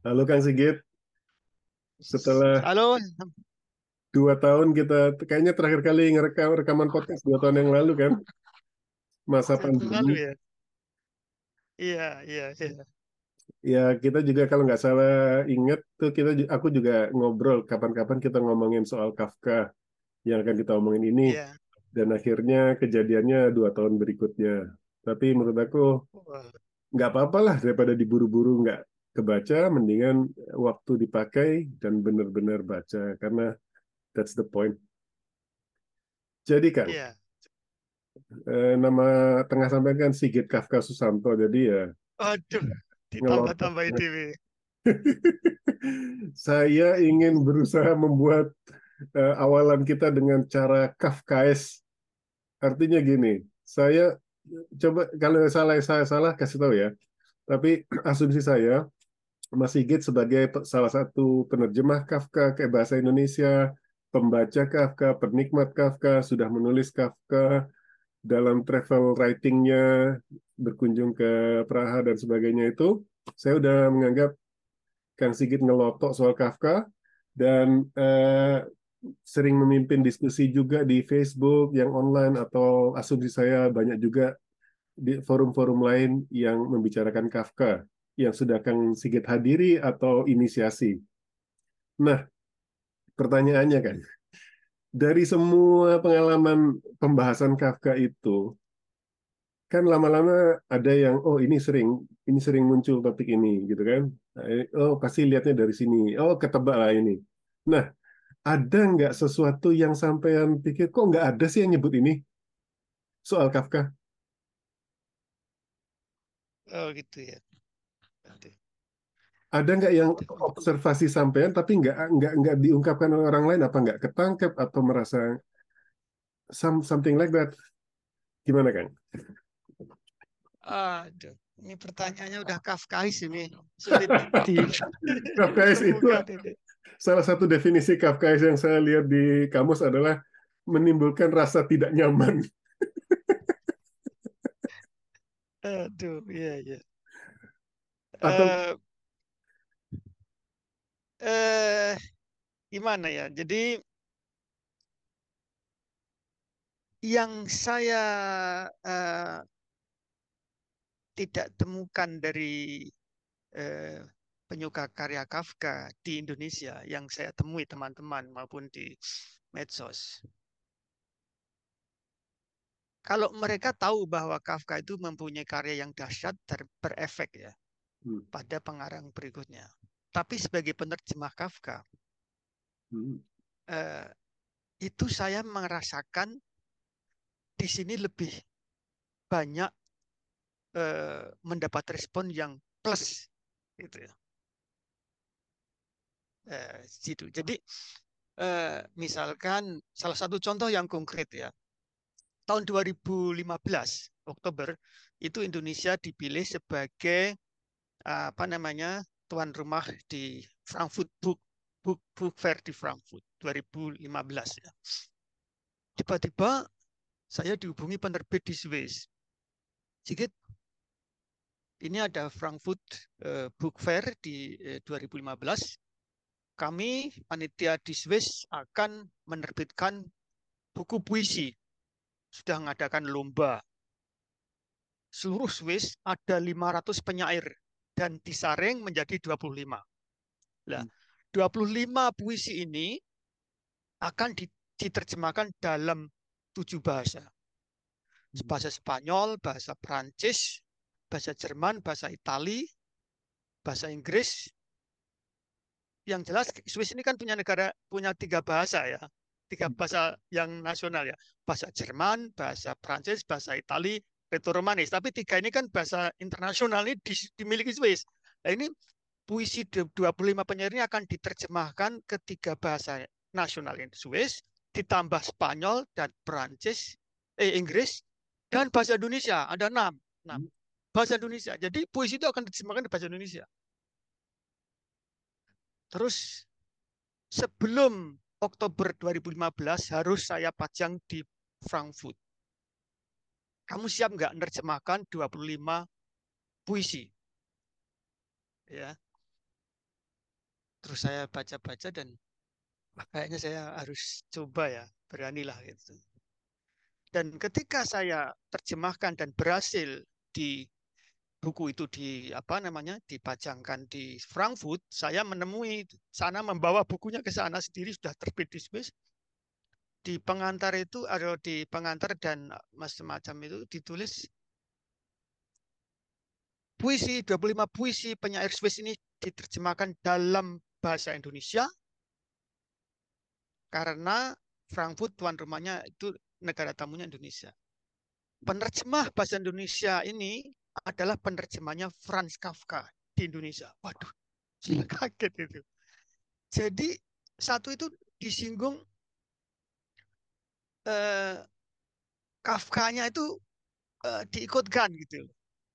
Halo Kang Sigit. Setelah Halo, dua tahun kita, kayaknya terakhir kali ngerekam rekaman podcast dua tahun yang lalu kan, masa satu lalu pandemi. ya. Iya, iya, iya. Ya kita juga kalau nggak salah ingat tuh kita, aku juga ngobrol kapan-kapan kita ngomongin soal Kafka yang akan kita omongin ini, Iya. dan akhirnya kejadiannya dua tahun berikutnya. Tapi menurut aku nggak apa-apa lah daripada diburu-buru nggak kebaca, mendingan waktu dipakai dan benar-benar baca karena that's the point. Jadi kan, Iya. eh, nama tengah sampean kan Sigit Kafka Susanto, jadi ya Aduh, ditambah-tambah ITW. Saya ingin berusaha membuat eh, awalan kita dengan cara Kafkaes. Artinya gini, saya coba kalau salah saya salah kasih tahu ya. Tapi asumsi saya Mas Sigit sebagai salah satu penerjemah Kafka ke bahasa Indonesia, pembaca Kafka, penikmat Kafka, sudah menulis Kafka dalam travel writing-nya, berkunjung ke Praha dan sebagainya itu, saya udah menganggap Kang Sigit ngelotok soal Kafka dan eh, sering memimpin diskusi juga di Facebook yang online atau asumsi saya banyak juga di forum-forum lain yang membicarakan Kafka yang sudah Kang Sigit hadiri atau inisiasi. Nah, pertanyaannya kan, dari semua pengalaman pembahasan Kafka itu, kan lama-lama ada yang, oh ini sering, ini sering muncul topik ini, gitu kan? Oh pasti lihatnya dari sini, oh ketebak lah ini. Nah, ada nggak sesuatu yang sampean pikir, kok nggak ada sih yang nyebut ini soal Kafka? Oh gitu ya. Ada nggak yang observasi sampean tapi nggak nggak nggak diungkapkan oleh orang lain apa nggak ketangkep atau merasa some, something like that? Gimana kan? Aduh, ini pertanyaannya udah Kafkais ini. Sulit di Kafkais itu. Salah satu definisi Kafkais yang saya lihat di kamus adalah menimbulkan rasa tidak nyaman. Aduh, iya, iya. Atau Eh, eh, gimana ya? Jadi yang saya eh, tidak temukan dari eh, penyuka karya Kafka di Indonesia yang saya temui teman-teman maupun di medsos. Kalau mereka tahu bahwa Kafka itu mempunyai karya yang dahsyat dan berefek ya Hmm, pada pengarang berikutnya. Tapi sebagai penerjemah Kafka, hmm, eh, itu saya merasakan di sini lebih banyak eh, mendapat respon yang plus gitu ya. Eh, situ. Jadi eh, misalkan salah satu contoh yang konkret ya. Tahun 2015 Oktober itu Indonesia dipilih sebagai apa namanya tuan rumah di Frankfurt Book Book Book Fair di Frankfurt 2015 ya. Tiba-tiba saya dihubungi penerbit di Swiss. Sigit, ini ada Frankfurt eh, Book Fair di eh, 2015. Kami panitia di Swiss akan menerbitkan buku puisi. Sudah mengadakan lomba. Seluruh Swiss ada 500 penyair dan disaring menjadi 25. Nah, 25 puisi ini akan di- diterjemahkan dalam tujuh bahasa. Bahasa Spanyol, bahasa Prancis, bahasa Jerman, bahasa Itali, bahasa Inggris. Yang jelas Swiss ini kan punya negara punya tiga bahasa ya, tiga bahasa yang nasional ya, bahasa Jerman, bahasa Prancis, bahasa Itali, Reto-Romanis. Tapi tiga ini kan bahasa internasional ini di- dimiliki Swiss. Nah ini puisi de- 25 penyair ini akan diterjemahkan ke tiga bahasa nasional ini Swiss, ditambah Spanyol dan Prancis, eh Inggris, dan bahasa Indonesia ada enam, enam bahasa Indonesia. Jadi puisi itu akan diterjemahkan di bahasa Indonesia. Terus sebelum Oktober 2015 harus saya pajang di Frankfurt. Kamu siap nggak menerjemahkan 25 puisi. Ya. Terus saya baca-baca dan kayaknya saya harus coba ya, beranilah gitu. Dan ketika saya terjemahkan dan berhasil di buku itu di apa namanya dipajangkan di Frankfurt, saya menemui sana membawa bukunya ke sana sendiri sudah terbit di Swiss. Di pengantar itu ada di pengantar dan macam-macam itu ditulis puisi 25 puisi penyair Swiss ini diterjemahkan dalam bahasa Indonesia karena Frankfurt tuan rumahnya itu negara tamunya Indonesia. Penerjemah bahasa Indonesia ini adalah penerjemahnya Franz Kafka di Indonesia. Waduh, saya kaget itu. Jadi satu itu disinggung eh, Kafkanya itu eh, diikutkan gitu,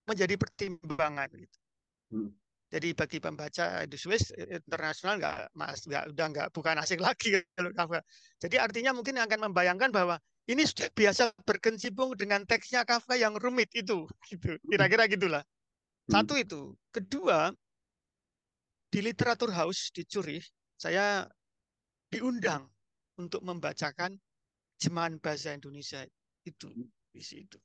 menjadi pertimbangan gitu. Hmm. Jadi bagi pembaca di Swiss internasional nggak mas nggak udah nggak bukan asing lagi kalau Kafka. Jadi artinya mungkin akan membayangkan bahwa ini sudah biasa berkecimpung dengan teksnya Kafka yang rumit itu, gitu. Kira-kira gitulah. Hmm. Satu itu. Kedua, di literatur house di Zurich, saya diundang untuk membacakan jemahan bahasa Indonesia itu di situ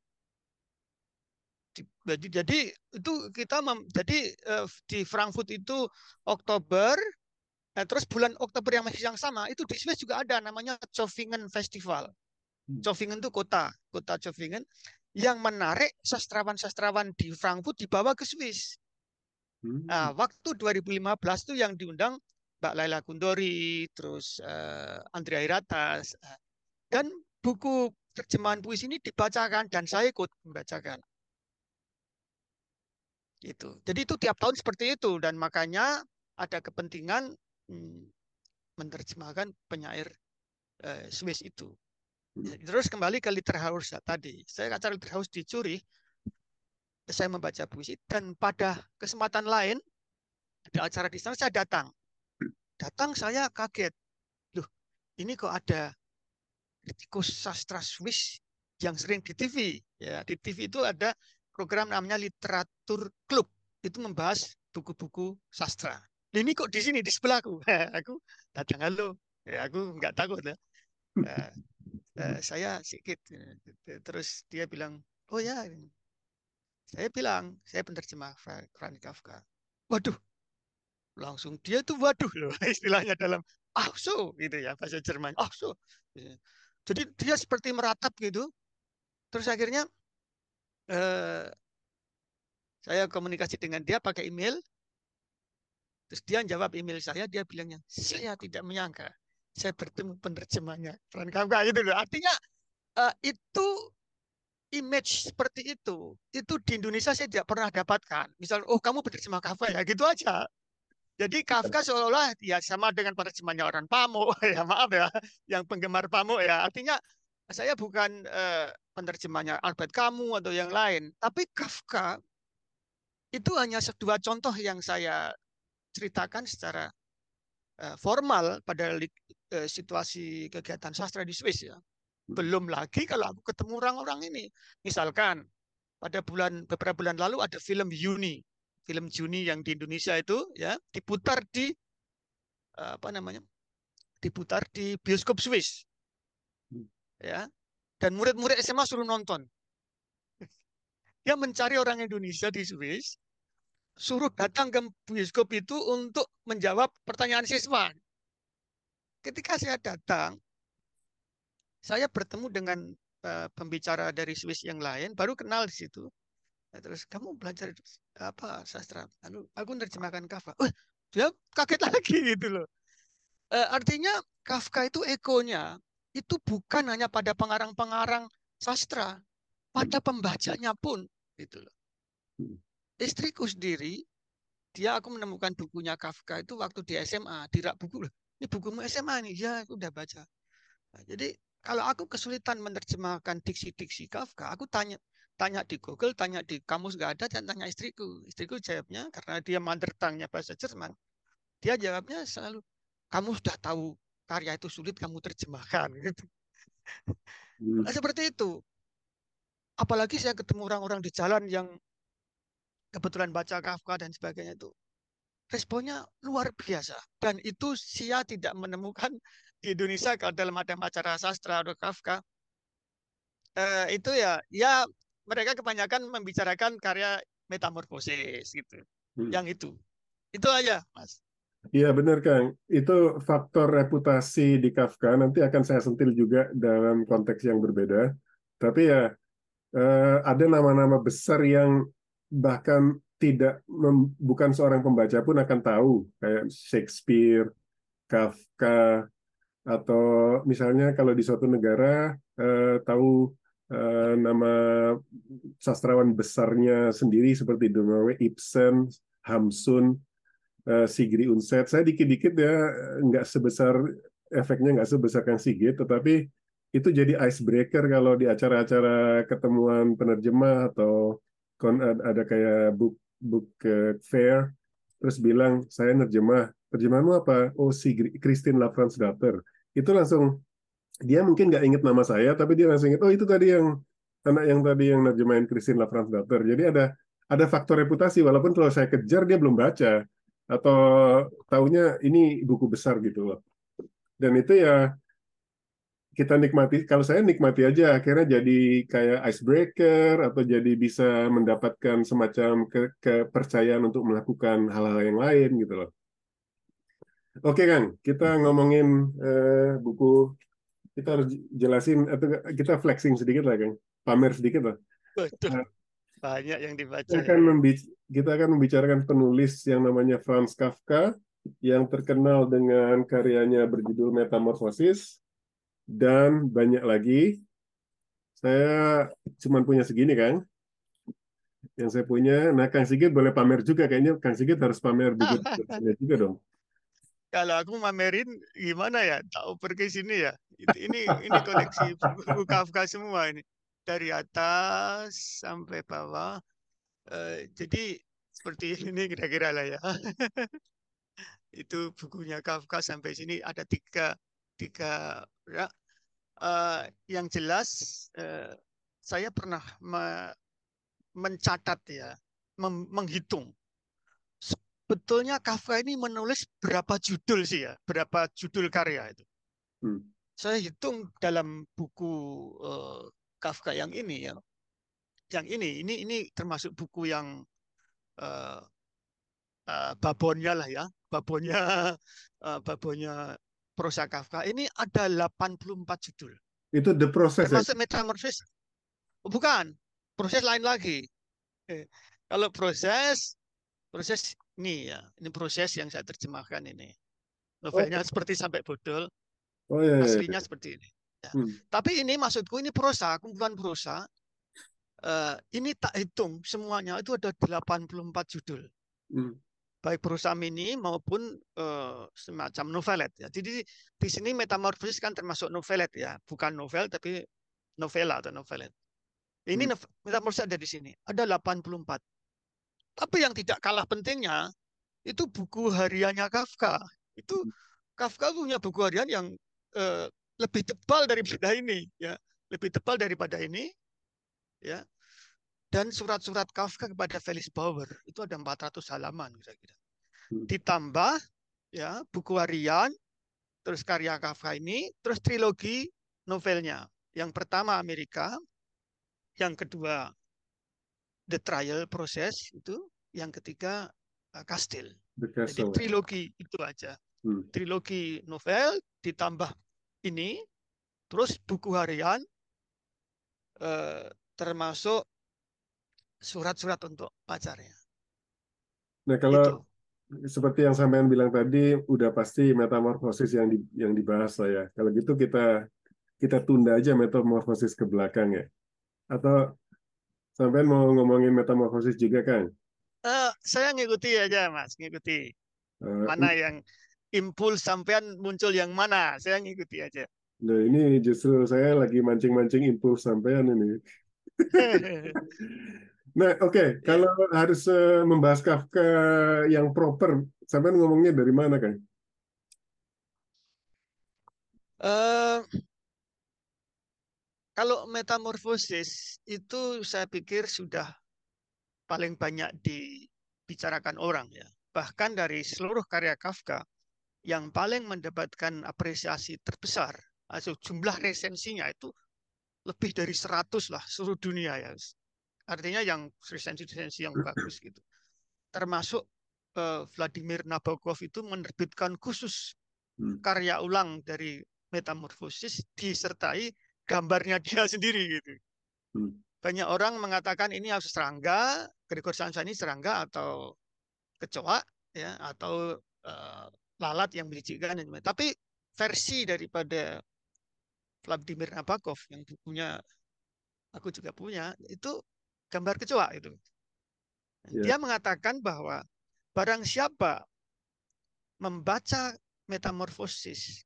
jadi jadi itu kita mem, jadi uh, di Frankfurt itu Oktober eh, terus bulan Oktober yang masih yang sama itu di Swiss juga ada namanya Zofingen Festival. Hmm. Zofingen itu kota, kota Zofingen yang menarik sastrawan-sastrawan di Frankfurt dibawa ke Swiss. Hmm. Nah, waktu 2015 itu yang diundang Mbak Laila Kundori, terus uh, Andrea Iratas, uh, dan buku terjemahan puisi ini dibacakan dan saya ikut membacakan. Itu. Jadi itu tiap tahun seperti itu dan makanya ada kepentingan hmm, menerjemahkan penyair eh, Swiss itu. Hmm. Terus kembali ke Literatur tadi. Saya acara Literatur di Zurich, saya membaca puisi dan pada kesempatan lain ada acara di sana saya datang. Datang saya kaget. Loh, ini kok ada kritikus sastra Swiss yang sering di TV. Ya, di TV itu ada program namanya Literatur Klub. Itu membahas buku-buku sastra. Ini kok di sini di sebelahku. aku datang halo. Ya, aku nggak takut ya. Uh, saya sedikit. Terus dia bilang, oh ya. Saya bilang, saya penerjemah Franz Kafka. Waduh, langsung dia tuh waduh loh istilahnya dalam ah so gitu ya bahasa Jerman ah so jadi dia seperti meratap gitu terus akhirnya eh, saya komunikasi dengan dia pakai email. Terus dia jawab email saya, dia bilangnya, saya tidak menyangka saya bertemu penerjemahnya Frank Kafka itu loh. Artinya uh, itu image seperti itu, itu di Indonesia saya tidak pernah dapatkan. Misal, oh kamu penerjemah Kafka ya, gitu aja. Jadi Kafka seolah-olah ya sama dengan penerjemahnya orang Pamuk, ya maaf ya, yang penggemar Pamuk ya. Artinya saya bukan uh, penerjemahnya Albert Camus atau yang lain, tapi Kafka itu hanya dua contoh yang saya ceritakan secara uh, formal pada uh, situasi kegiatan sastra di Swiss ya. Belum lagi kalau aku ketemu orang-orang ini. Misalkan pada bulan beberapa bulan lalu ada film Juni, film Juni yang di Indonesia itu ya diputar di uh, apa namanya? diputar di bioskop Swiss ya dan murid-murid SMA suruh nonton dia mencari orang Indonesia di Swiss suruh datang ke bioskop itu untuk menjawab pertanyaan siswa ketika saya datang saya bertemu dengan uh, pembicara dari Swiss yang lain baru kenal di situ nah, terus kamu belajar apa sastra Lalu aku menerjemahkan Kafka oh, dia kaget lagi gitu loh uh, artinya Kafka itu ekonya itu bukan hanya pada pengarang-pengarang sastra, pada pembacanya pun gitu loh. Istriku sendiri, dia aku menemukan bukunya Kafka itu waktu di SMA, di rak buku loh. Ini bukumu SMA nih, ya aku udah baca. Nah, jadi kalau aku kesulitan menerjemahkan diksi-diksi Kafka, aku tanya tanya di Google, tanya di kamus nggak ada, dan tanya istriku. Istriku jawabnya karena dia mandertangnya bahasa Jerman. Dia jawabnya selalu, kamu sudah tahu karya itu sulit kamu terjemahkan gitu. Hmm. Nah, seperti itu. Apalagi saya ketemu orang-orang di jalan yang kebetulan baca Kafka dan sebagainya itu responnya luar biasa. Dan itu Sia tidak menemukan di Indonesia kalau dalam ada acara sastra atau Kafka. Eh, itu ya ya mereka kebanyakan membicarakan karya metamorfosis gitu. Hmm. yang itu. Itu aja mas. Iya benar Kang, itu faktor reputasi di Kafka nanti akan saya sentil juga dalam konteks yang berbeda. Tapi ya eh, ada nama-nama besar yang bahkan tidak bukan seorang pembaca pun akan tahu kayak Shakespeare, Kafka, atau misalnya kalau di suatu negara eh, tahu eh, nama sastrawan besarnya sendiri seperti Norway, Ibsen, Hamsun, eh, Sigrid Undset. Saya dikit-dikit ya nggak sebesar efeknya nggak sebesar Kang Sigit, tetapi itu jadi icebreaker kalau di acara-acara ketemuan penerjemah atau ada kayak book book fair terus bilang saya nerjemah. Terjemahanmu apa? Oh si Christine Lafransdatter itu langsung dia mungkin nggak inget nama saya tapi dia langsung inget oh itu tadi yang anak yang tadi yang nerjemahin Christine Lafransdatter jadi ada ada faktor reputasi walaupun kalau saya kejar dia belum baca atau taunya ini buku besar gitu loh. Dan itu ya kita nikmati kalau saya nikmati aja akhirnya jadi kayak icebreaker atau jadi bisa mendapatkan semacam ke kepercayaan untuk melakukan hal-hal yang lain gitu loh. Oke Kang, kita ngomongin eh, buku kita harus jelasin atau kita flexing sedikit lah Kang, pamer sedikit lah. Betul. Nah, Banyak yang dibaca. Kita akan, kita akan membicarakan penulis yang namanya Franz Kafka yang terkenal dengan karyanya berjudul Metamorphosis dan banyak lagi. Saya cuma punya segini, Kang. Yang saya punya, nah Kang Sigit boleh pamer juga. Kayaknya Kang Sigit harus pamer buku juga dong. Kalau aku mamerin gimana ya? Tahu pergi sini ya. Ini ini koleksi buku Kafka semua ini. Dari atas sampai bawah. Uh, jadi seperti ini kira-kira lah ya. itu bukunya Kafka sampai sini ada tiga tiga ya, uh, yang jelas uh, saya pernah me mencatat ya, menghitung. Sebetulnya Kafka ini menulis berapa judul sih ya, berapa judul karya itu. Hmm. Saya hitung dalam buku uh, Kafka yang ini ya, yang ini, ini ini termasuk buku yang uh, uh, babonnya lah ya, babonnya uh, babonnya prosa Kafka ini ada 84 judul. Itu the process. Ya? Termasuk ya? metamorphosis. Bukan, proses lain lagi. Eh, kalau proses, proses ini ya, ini proses yang saya terjemahkan ini. Novelnya oh. seperti sampai bodol. Oh, iya, iya. Aslinya seperti ini. Ya. Hmm. Tapi ini maksudku ini prosa, kumpulan prosa. Uh, ini tak hitung semuanya itu ada 84 judul. Hmm baik prosa mini maupun uh, semacam novelet ya. Jadi di sini metamorfosis kan termasuk novelet ya, bukan novel tapi novela atau novelet. Ini hmm. metamorfosis ada di sini, ada 84. Tapi yang tidak kalah pentingnya itu buku hariannya Kafka. Itu hmm. Kafka punya buku harian yang uh, lebih tebal daripada ini ya, lebih tebal daripada ini ya dan surat-surat Kafka kepada Felix Bauer itu ada 400 halaman kira-kira. Hmm. Ditambah ya buku harian, terus karya Kafka ini, terus trilogi novelnya. Yang pertama Amerika, yang kedua The Trial Process itu, yang ketiga uh, Castile. Jadi trilogi itu aja. Hmm. Trilogi novel ditambah ini, terus buku harian eh, termasuk surat-surat untuk pacarnya. Nah kalau itu. seperti yang sampean bilang tadi, udah pasti metamorfosis yang di, yang dibahas lah ya. Kalau gitu kita kita tunda aja metamorfosis ke belakang ya. Atau sampean mau ngomongin metamorfosis juga kan? Uh, saya ngikuti aja mas, ngikuti. Uh, mana yang impuls sampean muncul yang mana, saya ngikuti aja. Nah ini justru saya lagi mancing-mancing impuls sampean ini. Nah, oke, okay. Iya. kalau harus uh, membahas Kafka yang proper, sampai ngomongnya dari mana, kan? Uh, kalau metamorfosis itu saya pikir sudah paling banyak dibicarakan orang ya. Bahkan dari seluruh karya Kafka yang paling mendapatkan apresiasi terbesar, atau jumlah resensinya itu lebih dari 100 lah seluruh dunia ya. Artinya yang resensi-resensi yang bagus gitu. Termasuk uh, Vladimir Nabokov itu menerbitkan khusus hmm. karya ulang dari Metamorfosis disertai gambarnya dia sendiri gitu. Hmm. Banyak orang mengatakan ini harus serangga, Gregor Samsa ini serangga atau kecoa ya atau uh, lalat yang menjijikkan tapi versi daripada Vladimir Nabokov yang bukunya aku juga punya itu gambar kecoa itu. Yeah. Dia mengatakan bahwa barang siapa membaca metamorfosis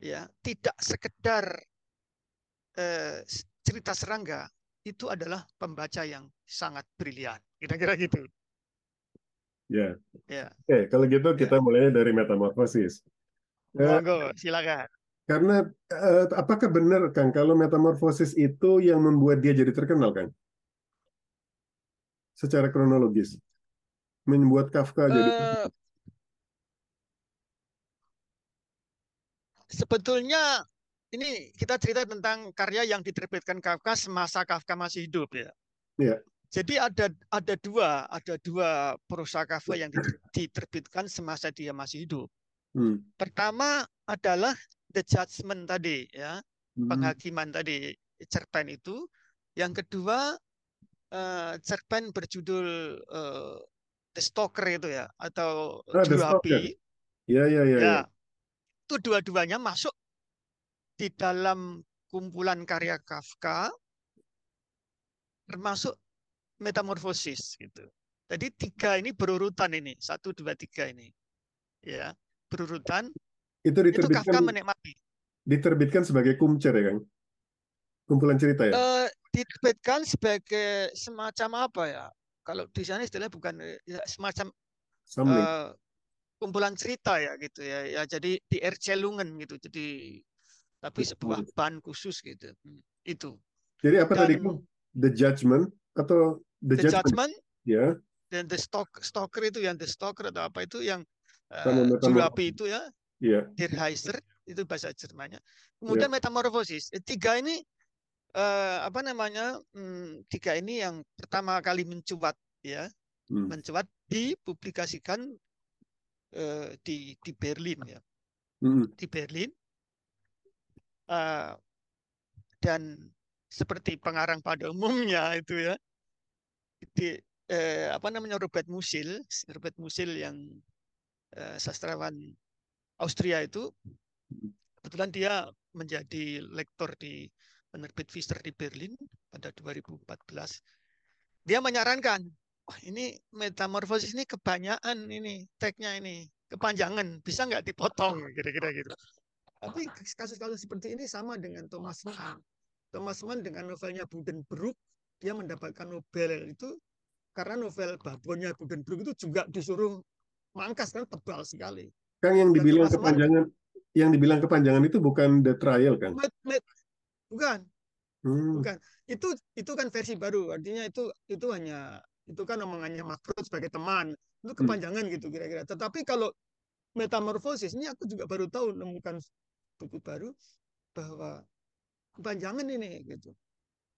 ya tidak sekedar eh, cerita serangga itu adalah pembaca yang sangat brilian kira-kira gitu ya ya oke kalau gitu kita ya. mulai dari metamorfosis Monggo, silakan karena eh, apakah benar Kang kalau metamorfosis itu yang membuat dia jadi terkenal Kang? Secara kronologis. Membuat Kafka uh, jadi Sebetulnya ini kita cerita tentang karya yang diterbitkan Kafka semasa Kafka masih hidup ya. Iya. Jadi ada ada dua ada dua prosa Kafka yang diterbitkan semasa dia masih hidup. Hmm. Pertama adalah the judgment tadi ya hmm. penghakiman tadi cerpen itu yang kedua uh, cerpen berjudul uh, the stalker itu ya atau ah, juru api ya ya ya, ya. itu dua-duanya masuk di dalam kumpulan karya Kafka termasuk metamorfosis gitu jadi tiga ini berurutan ini satu dua tiga ini ya berurutan itu diterbitkan, itu Kafka menikmati. Diterbitkan sebagai kumcer ya, Kang? Kumpulan cerita ya? Uh, diterbitkan sebagai semacam apa ya? Kalau di sana istilahnya bukan ya, semacam uh, kumpulan cerita ya gitu ya. Ya jadi di Ercelungen gitu. Jadi tapi sebuah ban khusus gitu. Hmm, itu. Jadi apa Dan, tadi The Judgment atau The, the Judgment? Ya. Yeah. Dan The Stalk, Stalker itu yang The Stalker atau apa itu yang uh, juru api itu ya yeah. Der Heiser itu bahasa Jermannya. Kemudian yeah. metamorfosis. Eh, tiga ini uh, apa namanya? Hmm, tiga ini yang pertama kali mencuat ya, hmm. mencuat dipublikasikan uh, di di Berlin ya, hmm. di Berlin. Uh, dan seperti pengarang pada umumnya itu ya, di eh, apa namanya Robert Musil, Robert Musil yang eh, sastrawan Austria itu kebetulan dia menjadi lektor di penerbit Pfister di Berlin pada 2014. Dia menyarankan, wah ini metamorfosis ini kebanyakan ini tagnya ini kepanjangan, bisa nggak dipotong kira-kira gitu. Tapi kasus-kasus seperti ini sama dengan Thomas Mann. Thomas Mann dengan novelnya Buddenbrook, dia mendapatkan Nobel itu karena novel babonnya Buddenbrook itu juga disuruh mangkas kan tebal sekali. Kang yang dibilang kepanjangan yang dibilang kepanjangan itu bukan the trial kan? Bukan. Hmm. Bukan. Itu itu kan versi baru. Artinya itu itu hanya itu kan omongannya makro sebagai teman. Itu hmm. kepanjangan hmm. gitu kira-kira. Tetapi kalau metamorfosis ini aku juga baru tahu menemukan buku baru bahwa kepanjangan ini gitu.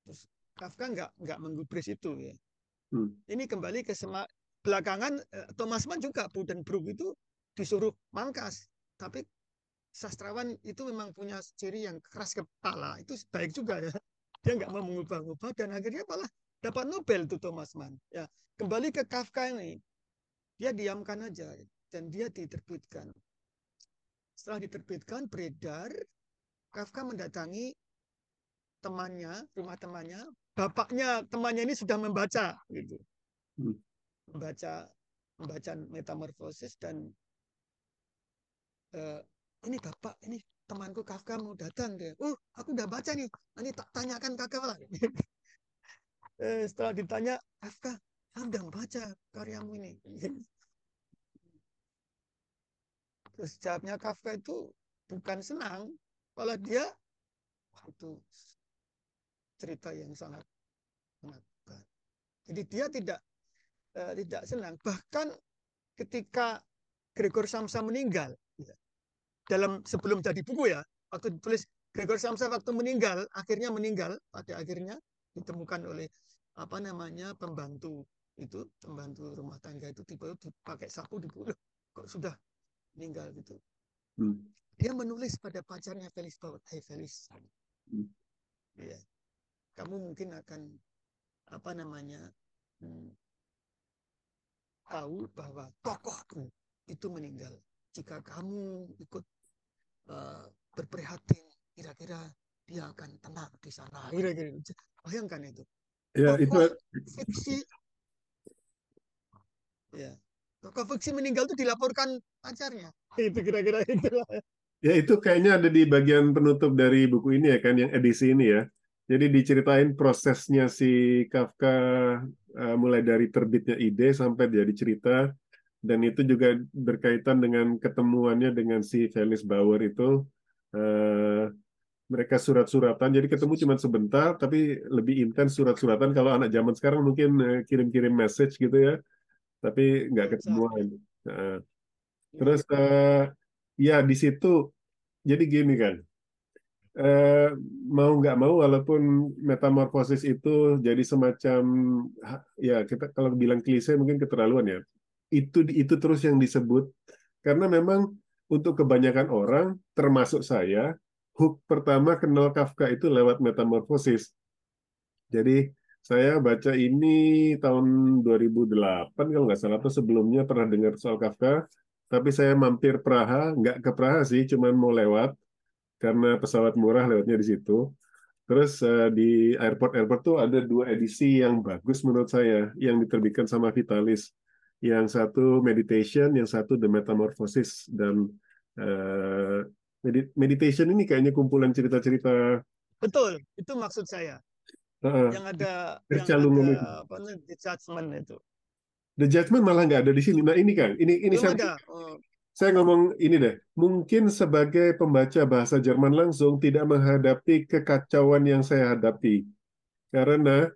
Terus Kafka nggak nggak menggubris itu ya. Hmm. Ini kembali ke sema belakangan eh, Thomas Mann juga Buddenbrook itu disuruh mangkas. Tapi sastrawan itu memang punya ciri yang keras kepala. Itu baik juga ya. Dia nggak mau mengubah-ubah dan akhirnya malah dapat Nobel tuh Thomas Mann. Ya, kembali ke Kafka ini. Dia diamkan aja dan dia diterbitkan. Setelah diterbitkan beredar, Kafka mendatangi temannya, rumah temannya, bapaknya temannya ini sudah membaca gitu. Hmm. Membaca membaca metamorfosis dan uh, ini bapak ini temanku Kafka mau datang dia. Oh aku udah baca nih. Nanti tak tanyakan kakak lah eh, setelah ditanya Kafka udah baca karyamu ini? Terus jawabnya Kafka itu bukan senang. Kalau dia wah itu cerita yang sangat menakutkan. Jadi dia tidak uh, tidak senang. Bahkan ketika Gregor Samsa meninggal, dalam sebelum jadi buku ya, waktu ditulis Gregor Samsa waktu meninggal, akhirnya meninggal pada akhirnya ditemukan oleh apa namanya pembantu itu pembantu rumah tangga itu tiba dipakai sapu dipuluh kok sudah meninggal gitu. Hmm. Dia menulis pada pacarnya Felis bahwa Hai Felis, hmm. ya, kamu mungkin akan apa namanya hmm, tahu bahwa tokohku itu meninggal. Jika kamu ikut uh, berprihatin, kira-kira dia akan tenang di sana. Kira-kira bayangkan itu. Ya, Tokoh itu fiksi. Ya. Tokoh fiksi meninggal itu dilaporkan pacarnya. Itu kira-kira itu. Ya itu kayaknya ada di bagian penutup dari buku ini ya kan, yang edisi ini ya. Jadi diceritain prosesnya si Kafka uh, mulai dari terbitnya ide sampai jadi cerita dan itu juga berkaitan dengan ketemuannya dengan si Felix Bauer itu uh, mereka surat-suratan. Jadi ketemu cuma sebentar tapi lebih intens surat-suratan. Kalau anak zaman sekarang mungkin uh, kirim-kirim message gitu ya tapi nggak ketemuan. Uh, terus uh, ya di situ jadi gini kan uh, mau nggak mau walaupun metamorfosis itu jadi semacam ya kita kalau bilang klise mungkin keterlaluan ya itu itu terus yang disebut karena memang untuk kebanyakan orang termasuk saya hook pertama kenal Kafka itu lewat metamorfosis. Jadi saya baca ini tahun 2008 kalau nggak salah atau sebelumnya pernah dengar soal Kafka, tapi saya mampir Praha, nggak ke Praha sih, cuman mau lewat karena pesawat murah lewatnya di situ. Terus uh, di airport-airport tuh ada dua edisi yang bagus menurut saya yang diterbitkan sama Vitalis yang satu meditation, yang satu the metamorphosis dan uh, meditation ini kayaknya kumpulan cerita-cerita. Betul, itu maksud saya. Uh, yang ada yang ada apa the judgment itu. The judgment malah nggak ada di sini. Nah ini kan, ini ini saya, ada. Oh. saya ngomong ini deh. Mungkin sebagai pembaca bahasa Jerman langsung tidak menghadapi kekacauan yang saya hadapi, karena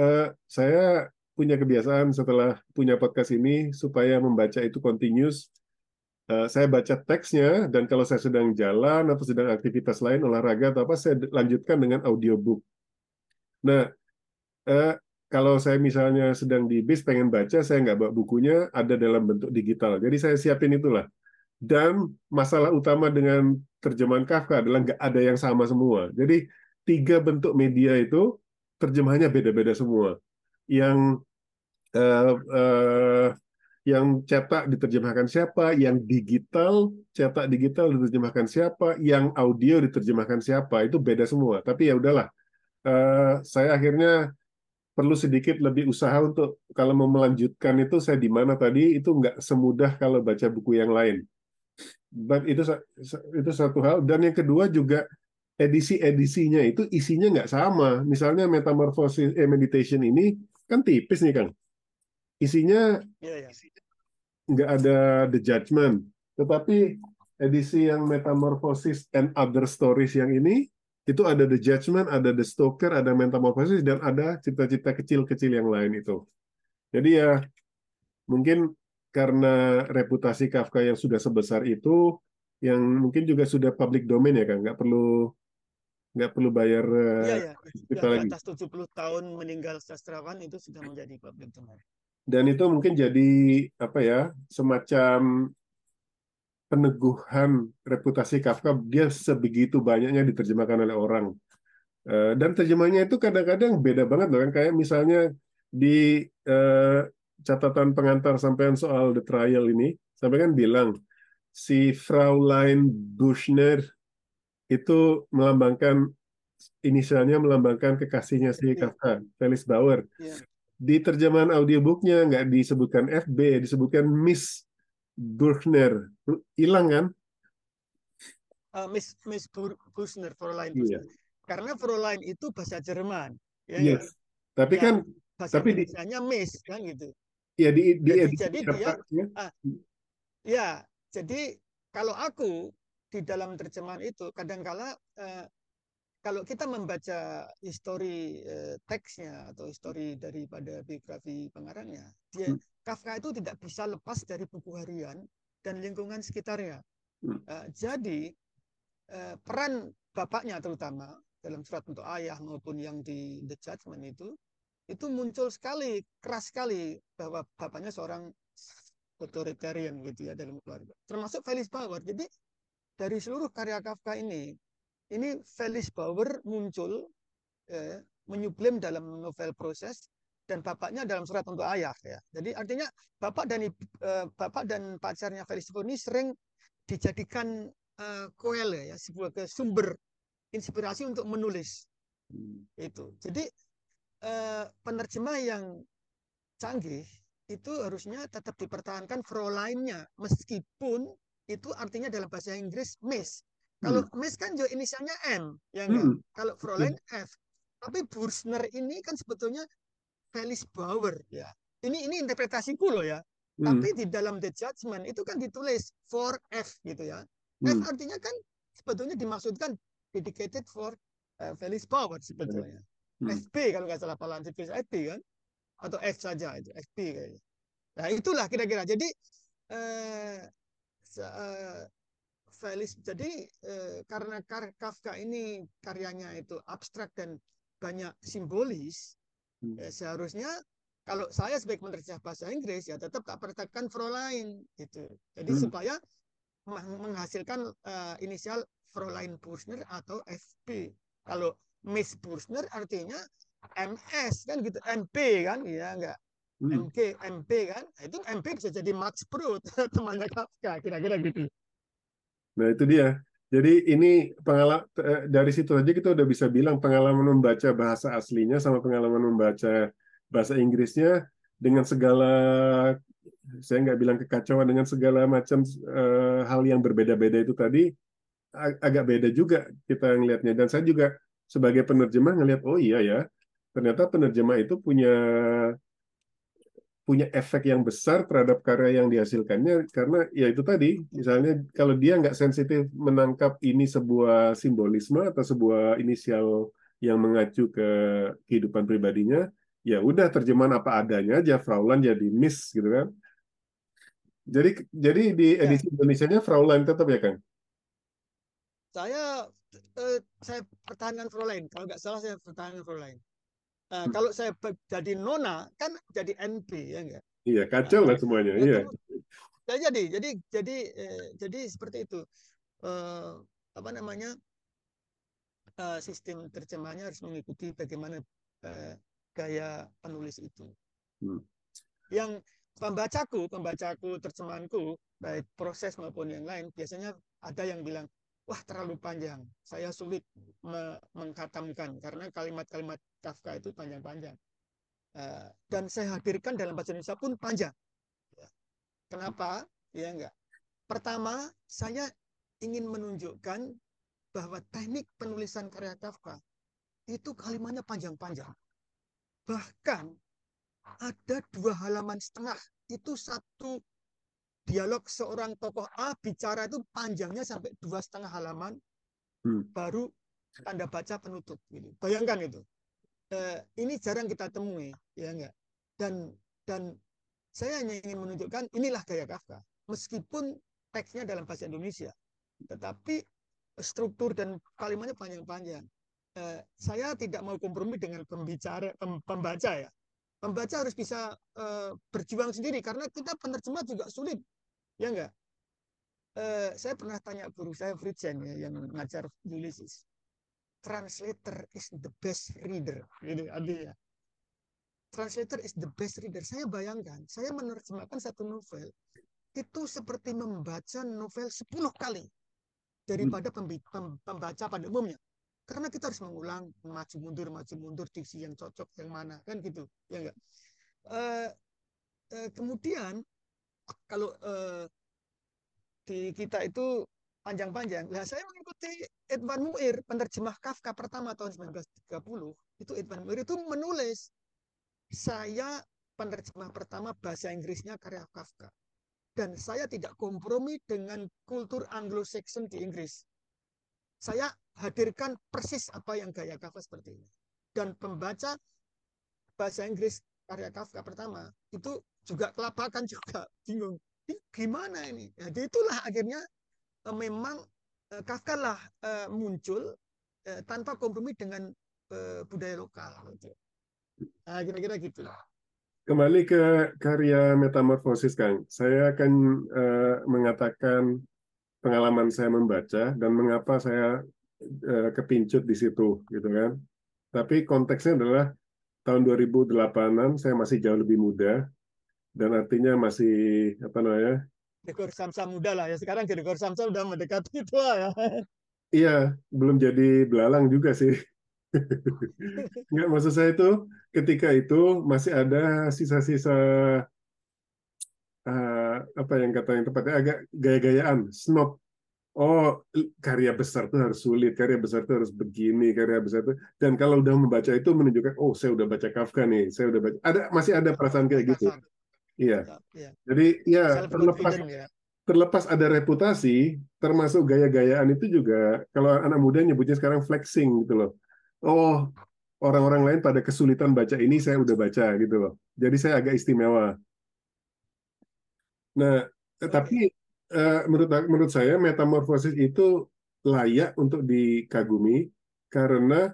uh, saya punya kebiasaan setelah punya podcast ini supaya membaca itu continuous. Uh, saya baca teksnya dan kalau saya sedang jalan atau sedang aktivitas lain olahraga atau apa saya lanjutkan dengan audiobook. Nah, uh, kalau saya misalnya sedang di bis pengen baca, saya nggak bawa bukunya, ada dalam bentuk digital. Jadi saya siapin itulah. Dan masalah utama dengan terjemahan Kafka adalah nggak ada yang sama semua. Jadi tiga bentuk media itu terjemahannya beda-beda semua yang uh, uh, yang cetak diterjemahkan siapa, yang digital cetak digital diterjemahkan siapa, yang audio diterjemahkan siapa, itu beda semua. Tapi ya udahlah, uh, saya akhirnya perlu sedikit lebih usaha untuk kalau mau melanjutkan itu saya di mana tadi itu nggak semudah kalau baca buku yang lain. But itu itu satu hal dan yang kedua juga edisi-edisinya itu isinya nggak sama. Misalnya metamorphosis eh, meditation ini kan tipis nih Kang. Isinya iya, iya. nggak ada The Judgment, tetapi edisi yang Metamorphosis and Other Stories yang ini itu ada The Judgment, ada The Stoker, ada Metamorphosis dan ada cita-cita kecil-kecil yang lain itu. Jadi ya mungkin karena reputasi Kafka yang sudah sebesar itu, yang mungkin juga sudah public domain ya kan, nggak perlu nggak perlu bayar ya, ya. kita lagi. atas 70 tahun meninggal sastrawan itu sudah menjadi public domain. Dan itu mungkin jadi apa ya semacam peneguhan reputasi Kafka dia sebegitu banyaknya diterjemahkan oleh orang. Eh, dan terjemahnya itu kadang-kadang beda banget loh kan kayak misalnya di uh, catatan pengantar sampean soal the trial ini sampai kan bilang si Fraulein Buschner itu melambangkan inisialnya melambangkan kekasihnya si iya. Kafka, Felix Bauer. Yeah. Di terjemahan audiobooknya nggak disebutkan FB, disebutkan Miss Buchner. Hilang kan? Uh, Miss Miss Buchner, Fräulein yeah. Karena Fräulein itu bahasa Jerman. Ya, yes. Ya. Tapi ya, kan bahasa tapi di, Miss kan gitu. Ya di, di jadi, jadi dia ya. Ah, ya, jadi kalau aku di dalam terjemahan itu kadangkala uh, kalau kita membaca histori eh, teksnya atau histori daripada biografi pengarangnya, dia hmm. Kafka itu tidak bisa lepas dari buku harian dan lingkungan sekitarnya. Hmm. Uh, jadi uh, peran bapaknya terutama dalam surat untuk ayah maupun yang di The Judgment itu itu muncul sekali keras sekali bahwa bapaknya seorang authoritarian gitu ya dalam keluarga. Termasuk Felix Bauer. Jadi dari seluruh karya Kafka ini ini Felix Bauer muncul eh, menyublim dalam novel proses dan bapaknya dalam surat untuk ayah ya. Jadi artinya bapak dan eh, bapak dan pacarnya Felix Bauer ini sering dijadikan eh, koel ya, sebuah sumber inspirasi untuk menulis. Hmm. Itu. Jadi eh, penerjemah yang canggih itu harusnya tetap dipertahankan Fräuleinnya meskipun itu artinya dalam bahasa Inggris miss kalau hmm. Miss kan juga inisialnya M, ya enggak? Hmm. Kalau Fräulein F. Tapi Bursner ini kan sebetulnya Felix Bauer, ya. Ini ini interpretasiku loh ya. Hmm. Tapi di dalam The Judgment itu kan ditulis for F gitu ya. Hmm. F artinya kan sebetulnya dimaksudkan dedicated for uh, Felix Bauer sebetulnya. Hmm. FP kalau nggak salah Palan FP kan? Atau F saja itu FP kayaknya. Nah itulah kira-kira. Jadi uh, uh, Felix. Jadi eh, karena Kafka ini karyanya itu abstrak dan banyak simbolis, hmm. eh, seharusnya kalau saya sebagai penerjemah bahasa Inggris ya tetap tak perhatikan Fräulein gitu. Jadi hmm. supaya menghasilkan uh, inisial Fräulein Bursner atau FP. Kalau Miss Bursner artinya MS kan gitu, MP kan, ya enggak. Hmm. MK, MP kan, nah, itu MP bisa jadi Max Brod temannya Kafka, kira-kira gitu. Nah, itu dia. Jadi ini pengalaman eh, dari situ aja kita udah bisa bilang pengalaman membaca bahasa aslinya sama pengalaman membaca bahasa Inggrisnya dengan segala saya nggak bilang kekacauan dengan segala macam uh, hal yang berbeda-beda itu tadi ag agak beda juga kita ngelihatnya dan saya juga sebagai penerjemah ngelihat oh iya ya ternyata penerjemah itu punya punya efek yang besar terhadap karya yang dihasilkannya karena ya itu tadi misalnya kalau dia nggak sensitif menangkap ini sebuah simbolisme atau sebuah inisial yang mengacu ke kehidupan pribadinya ya udah terjemahan apa adanya aja Fraulein jadi Miss gitu kan jadi jadi di ya. edisi ya. Indonesia-nya Fraulein tetap ya Kang saya eh, saya pertahankan Fraulein kalau nggak salah saya pertahankan Fraulein Nah, kalau saya jadi nona kan jadi NP ya enggak? Iya, kacau lah semuanya. Nah, iya. Ya, jadi jadi jadi eh, jadi seperti itu. Eh, apa namanya? Eh, sistem terjemahnya harus mengikuti bagaimana eh, gaya penulis itu. Hmm. Yang pembacaku, pembacaku, terjemahanku, baik proses maupun yang lain, biasanya ada yang bilang, wah terlalu panjang. Saya sulit me mengkatamkan karena kalimat-kalimat Kafka itu panjang-panjang. Uh, dan saya hadirkan dalam bahasa Indonesia pun panjang. Ya. Kenapa? Ya enggak. Pertama, saya ingin menunjukkan bahwa teknik penulisan karya Kafka itu kalimatnya panjang-panjang. Bahkan ada dua halaman setengah itu satu dialog seorang tokoh A bicara itu panjangnya sampai dua setengah halaman hmm. baru tanda baca penutup gitu. bayangkan itu eh, ini jarang kita temui ya enggak? Dan dan saya hanya ingin menunjukkan inilah gaya Kafka. Meskipun teksnya dalam bahasa Indonesia tetapi struktur dan kalimatnya panjang-panjang. Eh, saya tidak mau kompromi dengan pembicara pem, pembaca ya Pembaca harus bisa uh, berjuang sendiri karena kita penerjemah juga sulit. Ya enggak? Uh, saya pernah tanya guru saya Fritzen ya yang ngajar Ulysses. Translator is the best reader. Gitu artinya. Translator is the best reader. Saya bayangkan, saya menerjemahkan satu novel itu seperti membaca novel 10 kali daripada pembaca pada umumnya karena kita harus mengulang maju mundur maju mundur diksi yang cocok yang mana kan gitu ya enggak uh, uh, kemudian kalau uh, di kita itu panjang-panjang lah saya mengikuti Edward Muir penerjemah Kafka pertama tahun 1930 itu Edward Muir itu menulis saya penerjemah pertama bahasa Inggrisnya karya Kafka dan saya tidak kompromi dengan kultur Anglo-Saxon di Inggris. Saya menghadirkan persis apa yang gaya Kafka seperti ini. Dan pembaca bahasa Inggris karya Kafka pertama itu juga kelabakan juga bingung gimana ini jadi itulah akhirnya eh, memang eh, Kafka lah eh, muncul tanpa kompromi dengan budaya lokal gitu. nah, kira-kira gitu kembali ke karya metamorfosis Kang saya akan mengatakan pengalaman saya membaca dan mengapa saya uh, kepincut di situ gitu kan tapi konteksnya adalah tahun 2008-an saya masih jauh lebih muda dan artinya masih apa namanya? Gregor Samsa muda lah ya. Sekarang Gregor Samsa udah mendekati tua ya. Iya, belum jadi belalang juga sih. Enggak maksud saya itu ketika itu masih ada sisa-sisa uh, apa yang kata yang tepatnya agak gaya-gayaan, snob oh karya besar itu harus sulit, karya besar itu harus begini, karya besar itu dan kalau udah membaca itu menunjukkan oh saya udah baca Kafka nih, saya udah baca ada masih ada perasaan kayak gitu. Iya. iya. Jadi ya terlepas ya. terlepas ada reputasi, termasuk gaya-gayaan itu juga kalau anak muda nyebutnya sekarang flexing gitu loh. Oh orang-orang lain pada kesulitan baca ini saya udah baca gitu loh. Jadi saya agak istimewa. Nah, tapi Eh, menurut menurut saya metamorfosis itu layak untuk dikagumi karena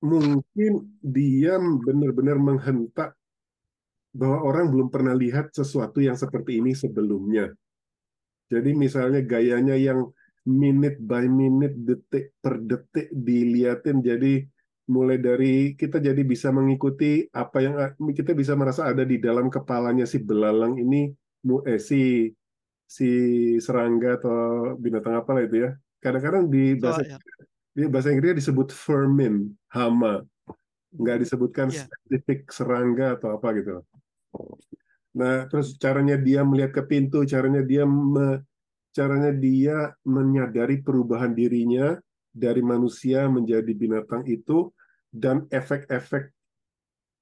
mungkin dia benar-benar menghentak bahwa orang belum pernah lihat sesuatu yang seperti ini sebelumnya. Jadi misalnya gayanya yang minute by minute, detik per detik diliatin jadi mulai dari kita jadi bisa mengikuti apa yang kita bisa merasa ada di dalam kepalanya si belalang ini eh, si si serangga atau binatang apa lah itu ya. Kadang-kadang di bahasa oh, ya. di bahasa Inggris disebut vermin, hama. Nggak disebutkan yeah. spesifik serangga atau apa gitu. Nah, terus caranya dia melihat ke pintu, caranya dia me, caranya dia menyadari perubahan dirinya dari manusia menjadi binatang itu dan efek-efek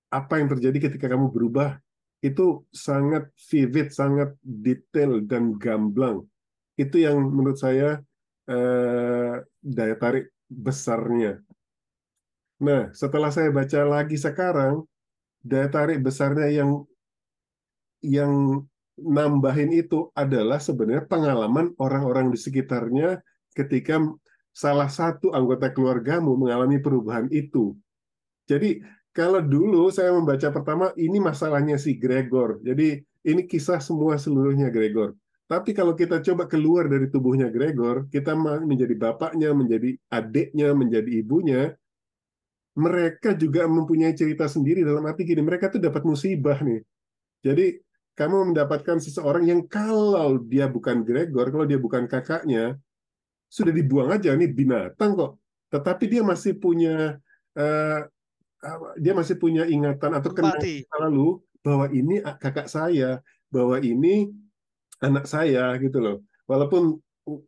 apa yang terjadi ketika kamu berubah itu sangat vivid, sangat detail dan gamblang. Itu yang menurut saya eh, daya tarik besarnya. Nah, setelah saya baca lagi sekarang, daya tarik besarnya yang yang nambahin itu adalah sebenarnya pengalaman orang-orang di sekitarnya ketika salah satu anggota keluargamu mengalami perubahan itu. Jadi kalau dulu saya membaca pertama ini masalahnya si Gregor. Jadi ini kisah semua seluruhnya Gregor. Tapi kalau kita coba keluar dari tubuhnya Gregor, kita menjadi bapaknya, menjadi adiknya, menjadi ibunya, mereka juga mempunyai cerita sendiri dalam arti gini, mereka tuh dapat musibah nih. Jadi kamu mendapatkan seseorang yang kalau dia bukan Gregor, kalau dia bukan kakaknya, sudah dibuang aja nih binatang kok. Tetapi dia masih punya uh, dia masih punya ingatan atau kenal lalu bahwa ini kakak saya, bahwa ini anak saya gitu loh. Walaupun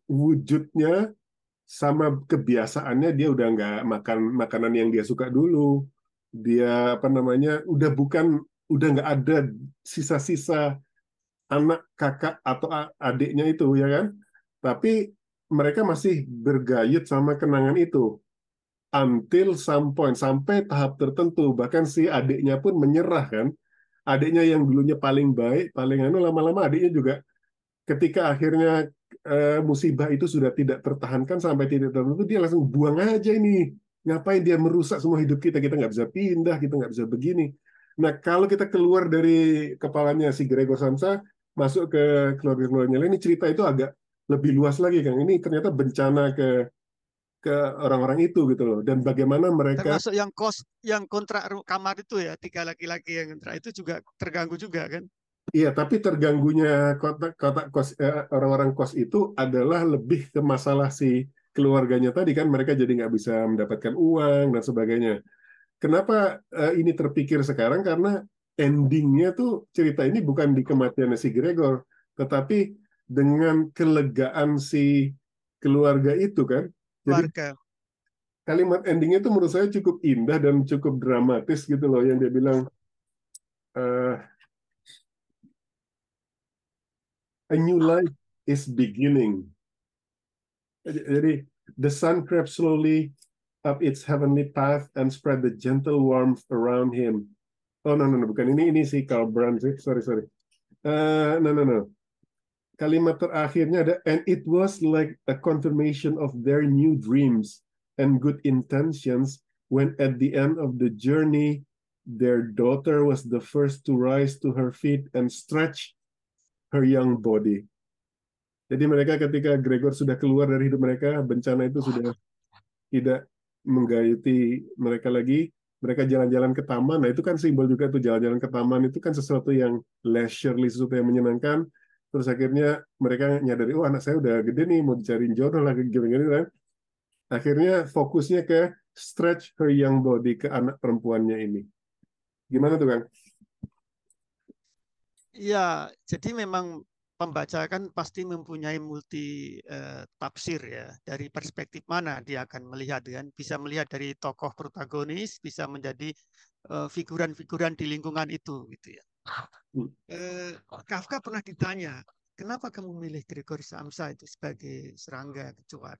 wujudnya sama kebiasaannya dia udah nggak makan makanan yang dia suka dulu. Dia apa namanya udah bukan udah nggak ada sisa-sisa anak kakak atau adiknya itu ya kan. Tapi mereka masih bergayut sama kenangan itu until some point sampai tahap tertentu. Bahkan si adiknya pun menyerah kan? Adiknya yang dulunya paling baik paling anu lama-lama adiknya juga ketika akhirnya uh, musibah itu sudah tidak tertahankan sampai tidak tertentu dia langsung buang aja ini. Ngapain dia merusak semua hidup kita? Kita nggak bisa pindah kita nggak bisa begini. Nah kalau kita keluar dari kepalanya si Gregor Samsa masuk ke keluarga-keluarganya lain ini cerita itu agak lebih luas lagi kan ini ternyata bencana ke ke orang-orang itu gitu loh. Dan bagaimana mereka termasuk yang kos yang kontrak kamar itu ya tiga laki-laki yang kontrak itu juga terganggu juga kan? Iya tapi terganggunya kota kota kos eh, orang-orang kos itu adalah lebih ke masalah si keluarganya tadi kan mereka jadi nggak bisa mendapatkan uang dan sebagainya. Kenapa eh, ini terpikir sekarang? Karena endingnya tuh cerita ini bukan di kematian si Gregor tetapi dengan kelegaan si keluarga itu kan keluarga. kalimat endingnya itu menurut saya cukup indah dan cukup dramatis gitu loh yang dia bilang uh, a new life is beginning. Jadi The sun crept slowly up its heavenly path and spread the gentle warmth around him. Oh no no no bukan ini ini si Karl Brand sih sorry sorry. Uh, no no no. Kalimat terakhirnya ada and it was like a confirmation of their new dreams and good intentions when at the end of the journey their daughter was the first to rise to her feet and stretch her young body. Jadi mereka ketika Gregor sudah keluar dari hidup mereka, bencana itu sudah tidak menggayuti mereka lagi. Mereka jalan-jalan ke taman. Nah, itu kan simbol juga tuh jalan-jalan ke taman itu kan sesuatu yang leisurely, sesuatu yang menyenangkan. Terus akhirnya mereka nyadari, oh anak saya udah gede nih, mau dicariin jodoh lagi gini-gini kan. Akhirnya fokusnya ke stretch her young body ke anak perempuannya ini. Gimana tuh, Kang? Ya, jadi memang pembaca kan pasti mempunyai multi uh, tafsir ya dari perspektif mana dia akan melihat kan bisa melihat dari tokoh protagonis bisa menjadi uh, figuran-figuran di lingkungan itu gitu ya uh, Kafka pernah ditanya kenapa kamu memilih Gregory Samsa itu sebagai serangga kecoa?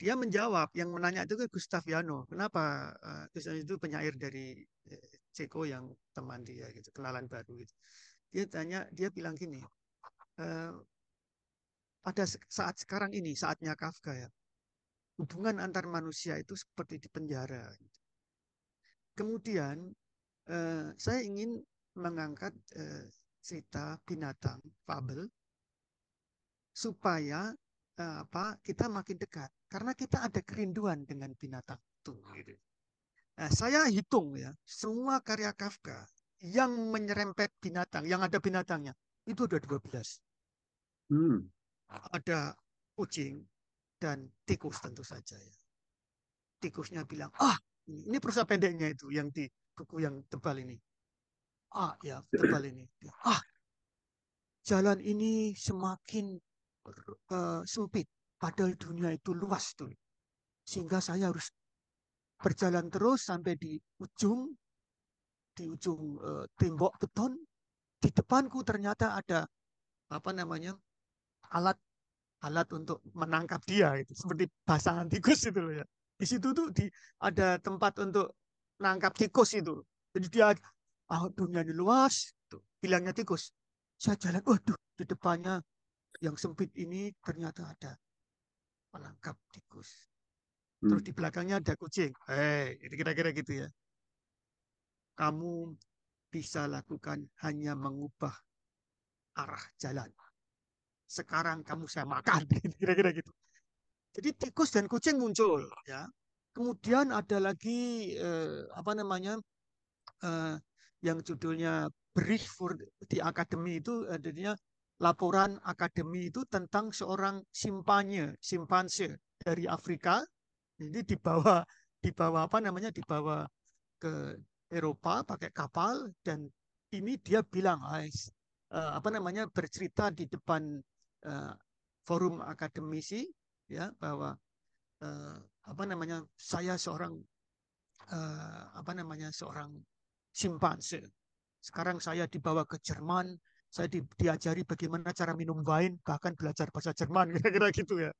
Dia menjawab yang menanya itu ke Gustav Jano. Kenapa uh, itu penyair dari uh, Ceko yang teman dia gitu kenalan baru gitu. Dia tanya dia bilang gini Eh, pada saat sekarang ini saatnya Kafka ya hubungan antar manusia itu seperti di penjara kemudian eh, saya ingin mengangkat eh, cerita binatang fabel supaya apa kita makin dekat karena kita ada kerinduan dengan binatang itu gitu. Nah, saya hitung ya semua karya Kafka yang menyerempet binatang yang ada binatangnya itu ada 12. Hmm. Ada kucing dan tikus tentu saja ya. Tikusnya bilang, ah ini perusahaan pendeknya itu yang di buku yang tebal ini. Ah ya tebal ini. Ah jalan ini semakin uh, sempit. Padahal dunia itu luas tuh. Sehingga saya harus berjalan terus sampai di ujung di ujung uh, tembok beton di depanku ternyata ada apa namanya alat alat untuk menangkap dia itu seperti pasangan tikus itu loh ya di situ tuh di ada tempat untuk menangkap tikus itu jadi dia ah dunia ini luas bilangnya tikus saya jalan waduh di depannya yang sempit ini ternyata ada menangkap tikus terus hmm. di belakangnya ada kucing eh hey, kira-kira gitu ya kamu bisa lakukan hanya mengubah arah jalan. Sekarang kamu saya makan, kira-kira gitu. Jadi tikus dan kucing muncul, ya. Kemudian ada lagi eh, apa namanya eh, yang judulnya Brief for di Akademi itu adanya laporan akademi itu tentang seorang simpanye, simpanse dari Afrika. Jadi dibawa dibawa apa namanya dibawa ke Eropa pakai kapal dan ini dia bilang uh, apa namanya bercerita di depan uh, forum akademisi ya bahwa apa namanya saya seorang apa namanya seorang simpanse sekarang saya dibawa ke Jerman saya di, diajari bagaimana cara minum wine bahkan belajar bahasa Jerman kira-kira gitu ya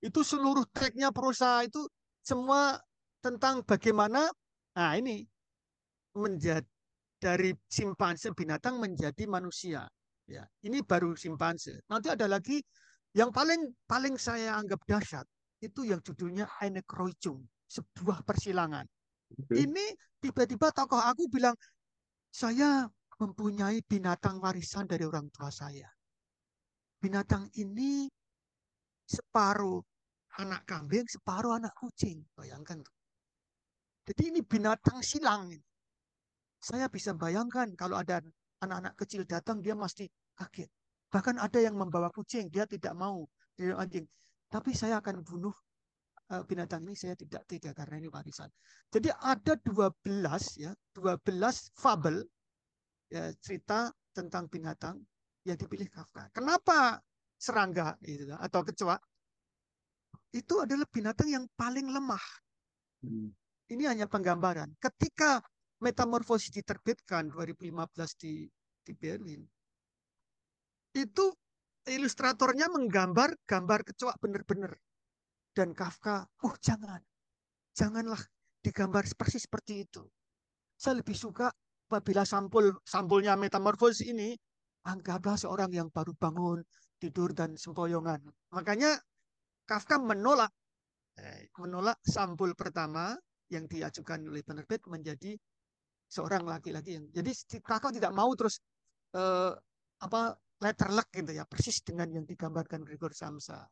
itu seluruh tagnya prosa itu semua tentang bagaimana nah ini menjadi dari simpanse binatang menjadi manusia. Ya, ini baru simpanse. Nanti ada lagi yang paling paling saya anggap dahsyat itu yang judulnya Eine Kreuzung, sebuah persilangan. Okay. Ini tiba-tiba tokoh aku bilang saya mempunyai binatang warisan dari orang tua saya. Binatang ini separuh anak kambing, separuh anak kucing. Bayangkan. Jadi ini binatang silang. Saya bisa bayangkan kalau ada anak-anak kecil datang, dia pasti kaget. Bahkan ada yang membawa kucing, dia tidak mau, dia anjing. Tapi saya akan bunuh uh, binatang ini, saya tidak tidak karena ini warisan. Jadi ada 12 ya, 12 fabel ya, cerita tentang binatang yang dipilih Kafka. Kenapa serangga itu atau kecoa? Itu adalah binatang yang paling lemah. Hmm. Ini hanya penggambaran. Ketika Metamorfosis diterbitkan 2015 di di Berlin. Itu ilustratornya menggambar gambar kecoa benar-benar. Dan Kafka, oh jangan, janganlah digambar persis seperti itu. Saya lebih suka apabila sampul sampulnya metamorfosis ini, anggaplah seorang yang baru bangun, tidur dan sempoyongan. Makanya Kafka menolak eh, menolak sampul pertama yang diajukan oleh penerbit menjadi seorang laki-laki yang jadi Kafka tidak mau terus eh, apa letterlek gitu ya persis dengan yang digambarkan Gregor Samsa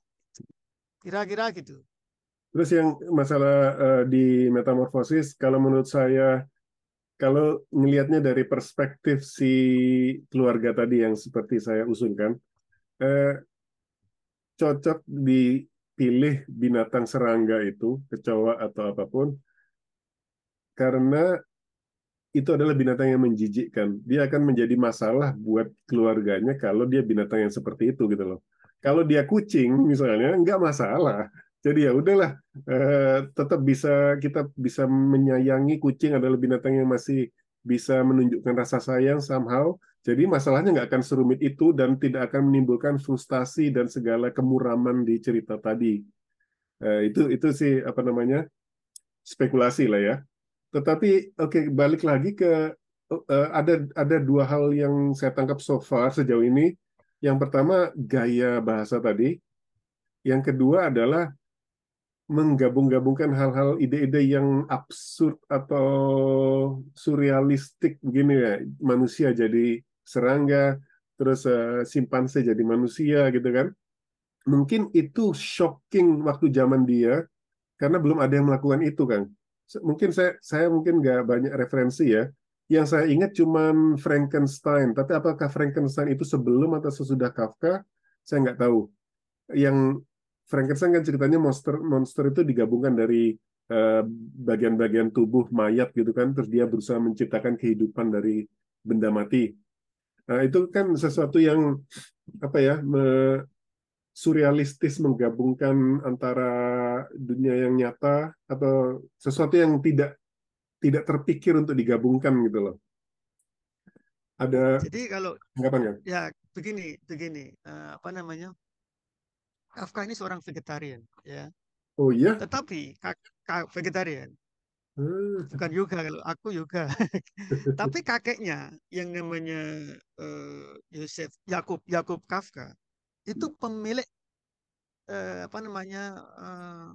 kira-kira gitu terus yang masalah uh, di metamorfosis kalau menurut saya kalau melihatnya dari perspektif si keluarga tadi yang seperti saya usulkan eh, cocok dipilih binatang serangga itu kecoa atau apa pun karena itu adalah binatang yang menjijikkan. Dia akan menjadi masalah buat keluarganya kalau dia binatang yang seperti itu gitu loh. Kalau dia kucing misalnya nggak masalah. Jadi ya udahlah, eh, tetap bisa kita bisa menyayangi kucing adalah binatang yang masih bisa menunjukkan rasa sayang somehow. Jadi masalahnya nggak akan serumit itu dan tidak akan menimbulkan frustasi dan segala kemuraman di cerita tadi. Eh, itu itu sih apa namanya spekulasi lah ya. Tetapi oke okay, balik lagi ke uh, ada ada dua hal yang saya tangkap so far sejauh ini. Yang pertama gaya bahasa tadi. Yang kedua adalah menggabung-gabungkan hal-hal ide-ide yang absurd atau surrealistik begini ya. Manusia jadi serangga, terus uh, simpanse jadi manusia gitu kan. Mungkin itu shocking waktu zaman dia karena belum ada yang melakukan itu kan mungkin saya saya mungkin nggak banyak referensi ya. Yang saya ingat cuma Frankenstein, tapi apakah Frankenstein itu sebelum atau sesudah Kafka? Saya nggak tahu. Yang Frankenstein kan ceritanya monster monster itu digabungkan dari eh, bagian-bagian uh, tubuh mayat gitu kan, terus dia berusaha menciptakan kehidupan dari benda mati. Nah, itu kan sesuatu yang apa ya surrealistis menggabungkan antara dunia yang nyata atau sesuatu yang tidak tidak terpikir untuk digabungkan gitu loh. Ada Jadi kalau anggapan? Ya, begini, begini, uh, apa namanya? Kafka ini seorang vegetarian, ya. Oh iya. Tetapi vegetarian. Hmm. Bukan yoga kalau aku yoga. Tapi kakeknya yang namanya uh, Yosef Yakub Yakub Kafka itu pemilik eh, apa namanya eh,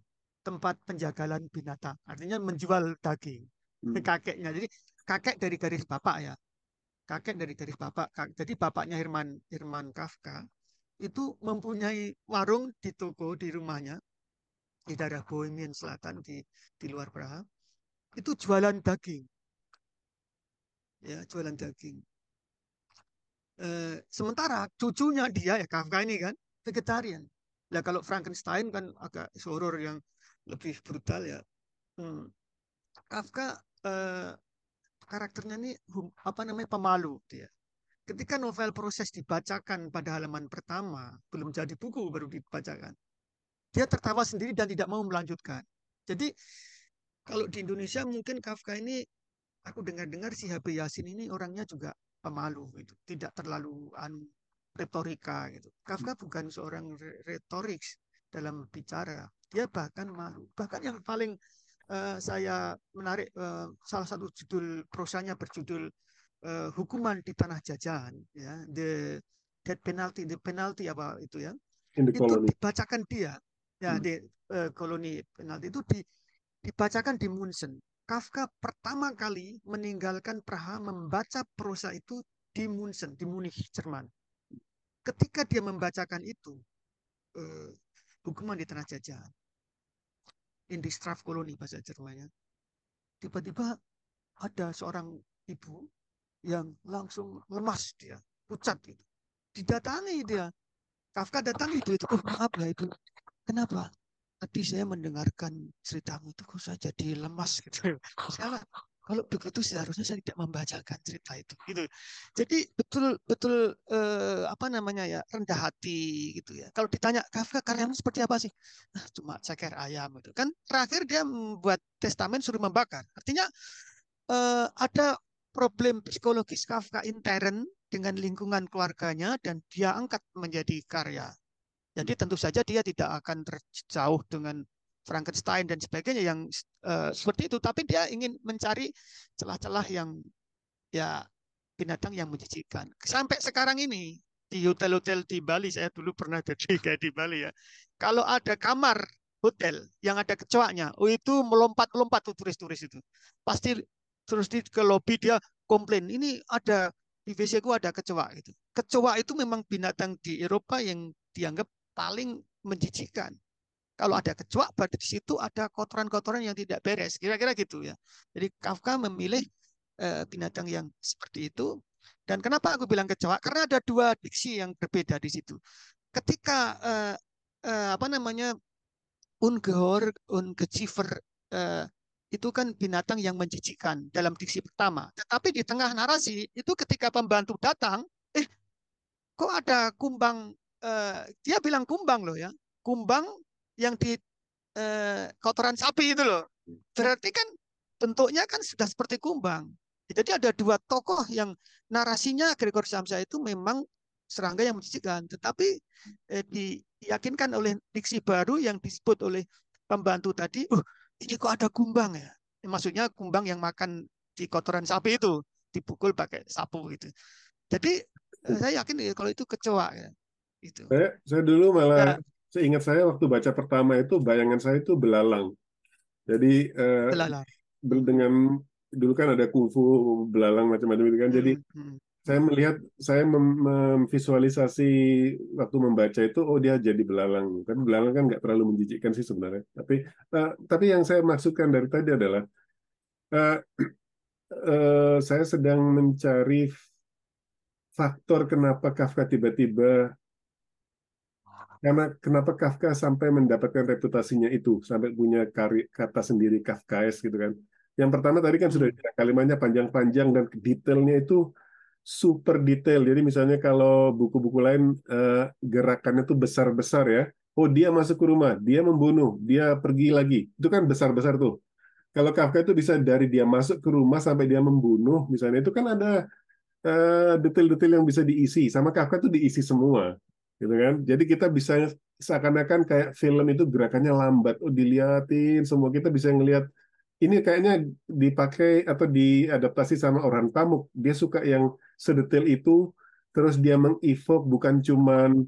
tempat penjagalan binatang, artinya menjual daging hmm. kakeknya. Jadi kakek dari garis bapak ya, kakek dari garis bapak. Jadi bapaknya Herman Herman Kafka itu mempunyai warung di toko di rumahnya di daerah Bohemian Selatan di di luar Praha. Itu jualan daging, ya jualan daging. Eh, sementara cucunya dia ya Kafka ini kan vegetarian. Nah kalau Frankenstein kan agak horor yang lebih brutal ya. Hmm. Kafka eh, karakternya ini apa namanya pemalu dia. Ketika novel proses dibacakan pada halaman pertama, belum jadi buku baru dibacakan. Dia tertawa sendiri dan tidak mau melanjutkan. Jadi kalau di Indonesia mungkin Kafka ini aku dengar-dengar si HB Yasin ini orangnya juga pemalu gitu, tidak terlalu anu retorika gitu. Kafka bukan seorang retorik dalam bicara, dia bahkan malu. Bahkan yang paling uh, saya menarik uh, salah satu judul prosanya berjudul uh, hukuman di tanah jajahan ya, the death penalty, the penalty apa itu ya. Itu dibacakan dia ya hmm. di uh, koloni penalti itu di, dibacakan di Munchen Kafka pertama kali meninggalkan Praha membaca prosa itu di Munchen, di Munich, Jerman. Ketika dia membacakan itu, eh, hukuman di tanah jajahan, in Strafkoloni bahasa Jermannya, tiba-tiba ada seorang ibu yang langsung lemas dia, pucat itu. Didatangi dia. Kafka datangi itu, itu. Oh, maaf ya itu. Kenapa? tadi saya mendengarkan ceritamu itu kok saya jadi lemas gitu. Saya kalau begitu seharusnya saya tidak membacakan cerita itu gitu. Jadi betul betul eh, apa namanya ya rendah hati gitu ya. Kalau ditanya Kafka karyamu seperti apa sih? Nah, cuma ceker ayam itu. Kan terakhir dia membuat testamen suruh membakar. Artinya eh, ada problem psikologis Kafka intern dengan lingkungan keluarganya dan dia angkat menjadi karya jadi tentu saja dia tidak akan terjauh dengan Frankenstein dan sebagainya yang uh, seperti itu. Tapi dia ingin mencari celah-celah yang ya binatang yang menjijikkan. Sampai sekarang ini di hotel-hotel di Bali saya dulu pernah jadi kayak di Bali ya kalau ada kamar hotel yang ada kecoaknya oh itu melompat-lompat tuh turis-turis itu. Pasti terus di ke lobby dia komplain ini ada di WC ku ada kecoa itu kecoa itu memang binatang di Eropa yang dianggap paling menjijikkan kalau ada kecoa berarti di situ ada kotoran-kotoran yang tidak beres. Kira-kira gitu ya. Jadi Kafka memilih uh, binatang yang seperti itu. Dan kenapa aku bilang kecoa? Karena ada dua diksi yang berbeda di situ. Ketika uh, uh, apa namanya ungehor, ungecifer uh, itu kan binatang yang menjijikkan dalam diksi pertama. Tetapi di tengah narasi itu ketika pembantu datang, eh kok ada kumbang? Dia bilang kumbang loh ya. Kumbang yang di eh, kotoran sapi itu loh. Berarti kan bentuknya kan sudah seperti kumbang. Jadi ada dua tokoh yang narasinya Gregor Samsa itu memang serangga yang menjijikkan, tetapi eh, diyakinkan oleh diksi baru yang disebut oleh pembantu tadi, oh ini kok ada kumbang ya? Maksudnya kumbang yang makan di kotoran sapi itu dipukul pakai sapu gitu. Jadi eh, saya yakin ya, kalau itu kecoa ya. Itu. Saya, saya dulu malah ya, seingat saya waktu baca pertama itu bayangan saya itu belalang. Jadi eh, belalang. dengan dulu kan ada kungfu belalang macam-macam itu kan. Jadi hmm, hmm. saya melihat saya mem memvisualisasi waktu membaca itu oh dia jadi belalang. Kan belalang kan nggak terlalu menjijikkan sih sebenarnya. Tapi uh, tapi yang saya maksudkan dari tadi adalah uh, uh, saya sedang mencari faktor kenapa Kafka tiba-tiba karena kenapa Kafka sampai mendapatkan reputasinya itu, sampai punya kari, kata sendiri Kafkaes gitu kan. Yang pertama tadi kan sudah hmm. kalimatnya panjang-panjang dan detailnya itu super detail. Jadi misalnya kalau buku-buku lain uh, gerakannya itu besar-besar ya. Oh dia masuk ke rumah, dia membunuh, dia pergi lagi. Itu kan besar-besar tuh. Kalau Kafka itu bisa dari dia masuk ke rumah sampai dia membunuh, misalnya itu kan ada eh, detail-detail uh, yang bisa diisi. Sama Kafka itu diisi semua gitu kan? Jadi kita bisa seakan-akan kayak film itu gerakannya lambat. Oh diliatin semua kita bisa ngelihat. Ini kayaknya dipakai atau diadaptasi sama orang Pamuk. Dia suka yang sedetail itu terus dia mengevok bukan cuman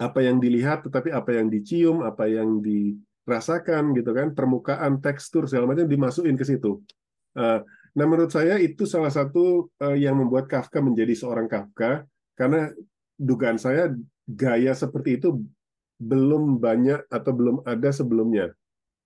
apa yang dilihat tetapi apa yang dicium apa yang dirasakan gitu kan? Permukaan tekstur segala macam dimasukin ke situ. Uh, nah menurut saya itu salah satu uh, yang membuat Kafka menjadi seorang Kafka karena dugaan saya gaya seperti itu belum banyak atau belum ada sebelumnya.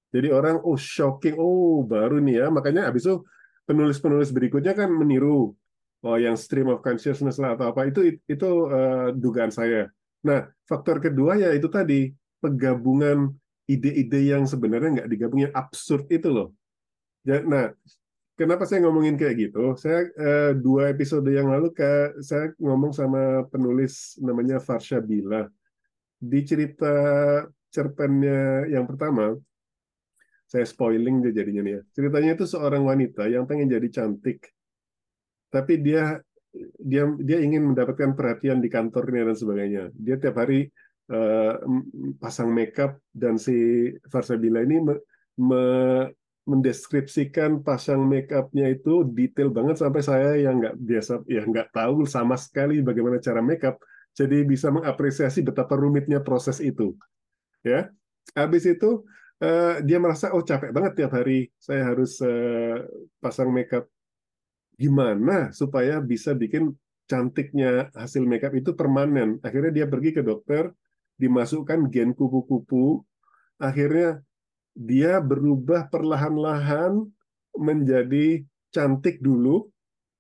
Jadi orang oh shocking, oh baru nih ya. Makanya habis itu penulis-penulis berikutnya kan meniru oh yang stream of consciousness lah atau apa itu itu uh, dugaan saya. Nah faktor kedua ya itu tadi penggabungan ide-ide yang sebenarnya nggak digabungin absurd itu loh. Nah kenapa saya ngomongin kayak gitu? Saya eh, dua episode yang lalu ke saya ngomong sama penulis namanya Farsha Bila. Di cerita cerpennya yang pertama, saya spoiling dia jadinya nih ya. Ceritanya itu seorang wanita yang pengen jadi cantik, tapi dia dia dia ingin mendapatkan perhatian di kantornya dan sebagainya. Dia tiap hari uh, pasang makeup dan si Farsabila ini me, me, mendeskripsikan pasang make upnya itu detail banget sampai saya yang nggak biasa ya nggak tahu sama sekali bagaimana cara make up jadi bisa mengapresiasi betapa rumitnya proses itu ya. Habis itu uh, dia merasa oh capek banget tiap hari saya harus uh, pasang make up gimana supaya bisa bikin cantiknya hasil make up itu permanen? Akhirnya dia pergi ke dokter dimasukkan gen kupu-kupu akhirnya dia berubah perlahan-lahan menjadi cantik dulu,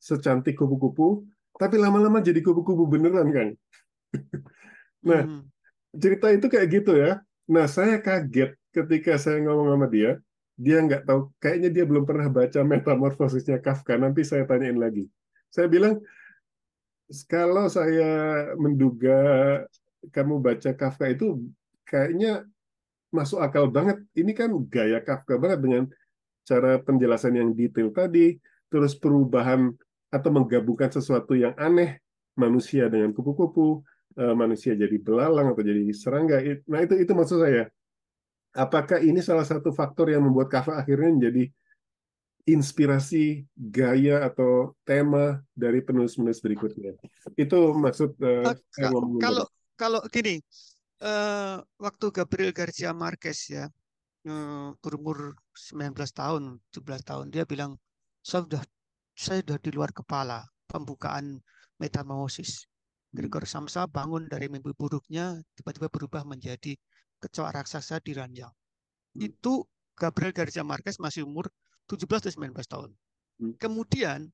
secantik kupu-kupu, tapi lama-lama jadi kupu-kupu beneran kan. nah, hmm. cerita itu kayak gitu ya. Nah, saya kaget ketika saya ngomong sama dia, dia nggak tahu, kayaknya dia belum pernah baca metamorfosisnya Kafka. Nanti saya tanyain lagi. Saya bilang, kalau saya menduga kamu baca Kafka itu kayaknya masuk akal banget. Ini kan gaya Kafka banget dengan cara penjelasan yang detail tadi, terus perubahan atau menggabungkan sesuatu yang aneh, manusia dengan kupu-kupu, eh, manusia jadi belalang atau jadi serangga. Nah itu itu maksud saya. apakah ini salah satu faktor yang membuat Kafka akhirnya menjadi inspirasi gaya atau tema dari penulis-penulis berikutnya. Itu maksud uh, saya kalau kalau gini, uh, waktu Gabriel Garcia Marquez ya uh, berumur 19 tahun, 17 tahun, dia bilang saya sudah saya sudah di luar kepala pembukaan metamorfosis. Gregor Samsa bangun dari mimpi buruknya tiba-tiba berubah menjadi kecoa raksasa di ranjang. Hmm. Itu Gabriel Garcia Marquez masih umur 17 atau 19 tahun. Hmm. Kemudian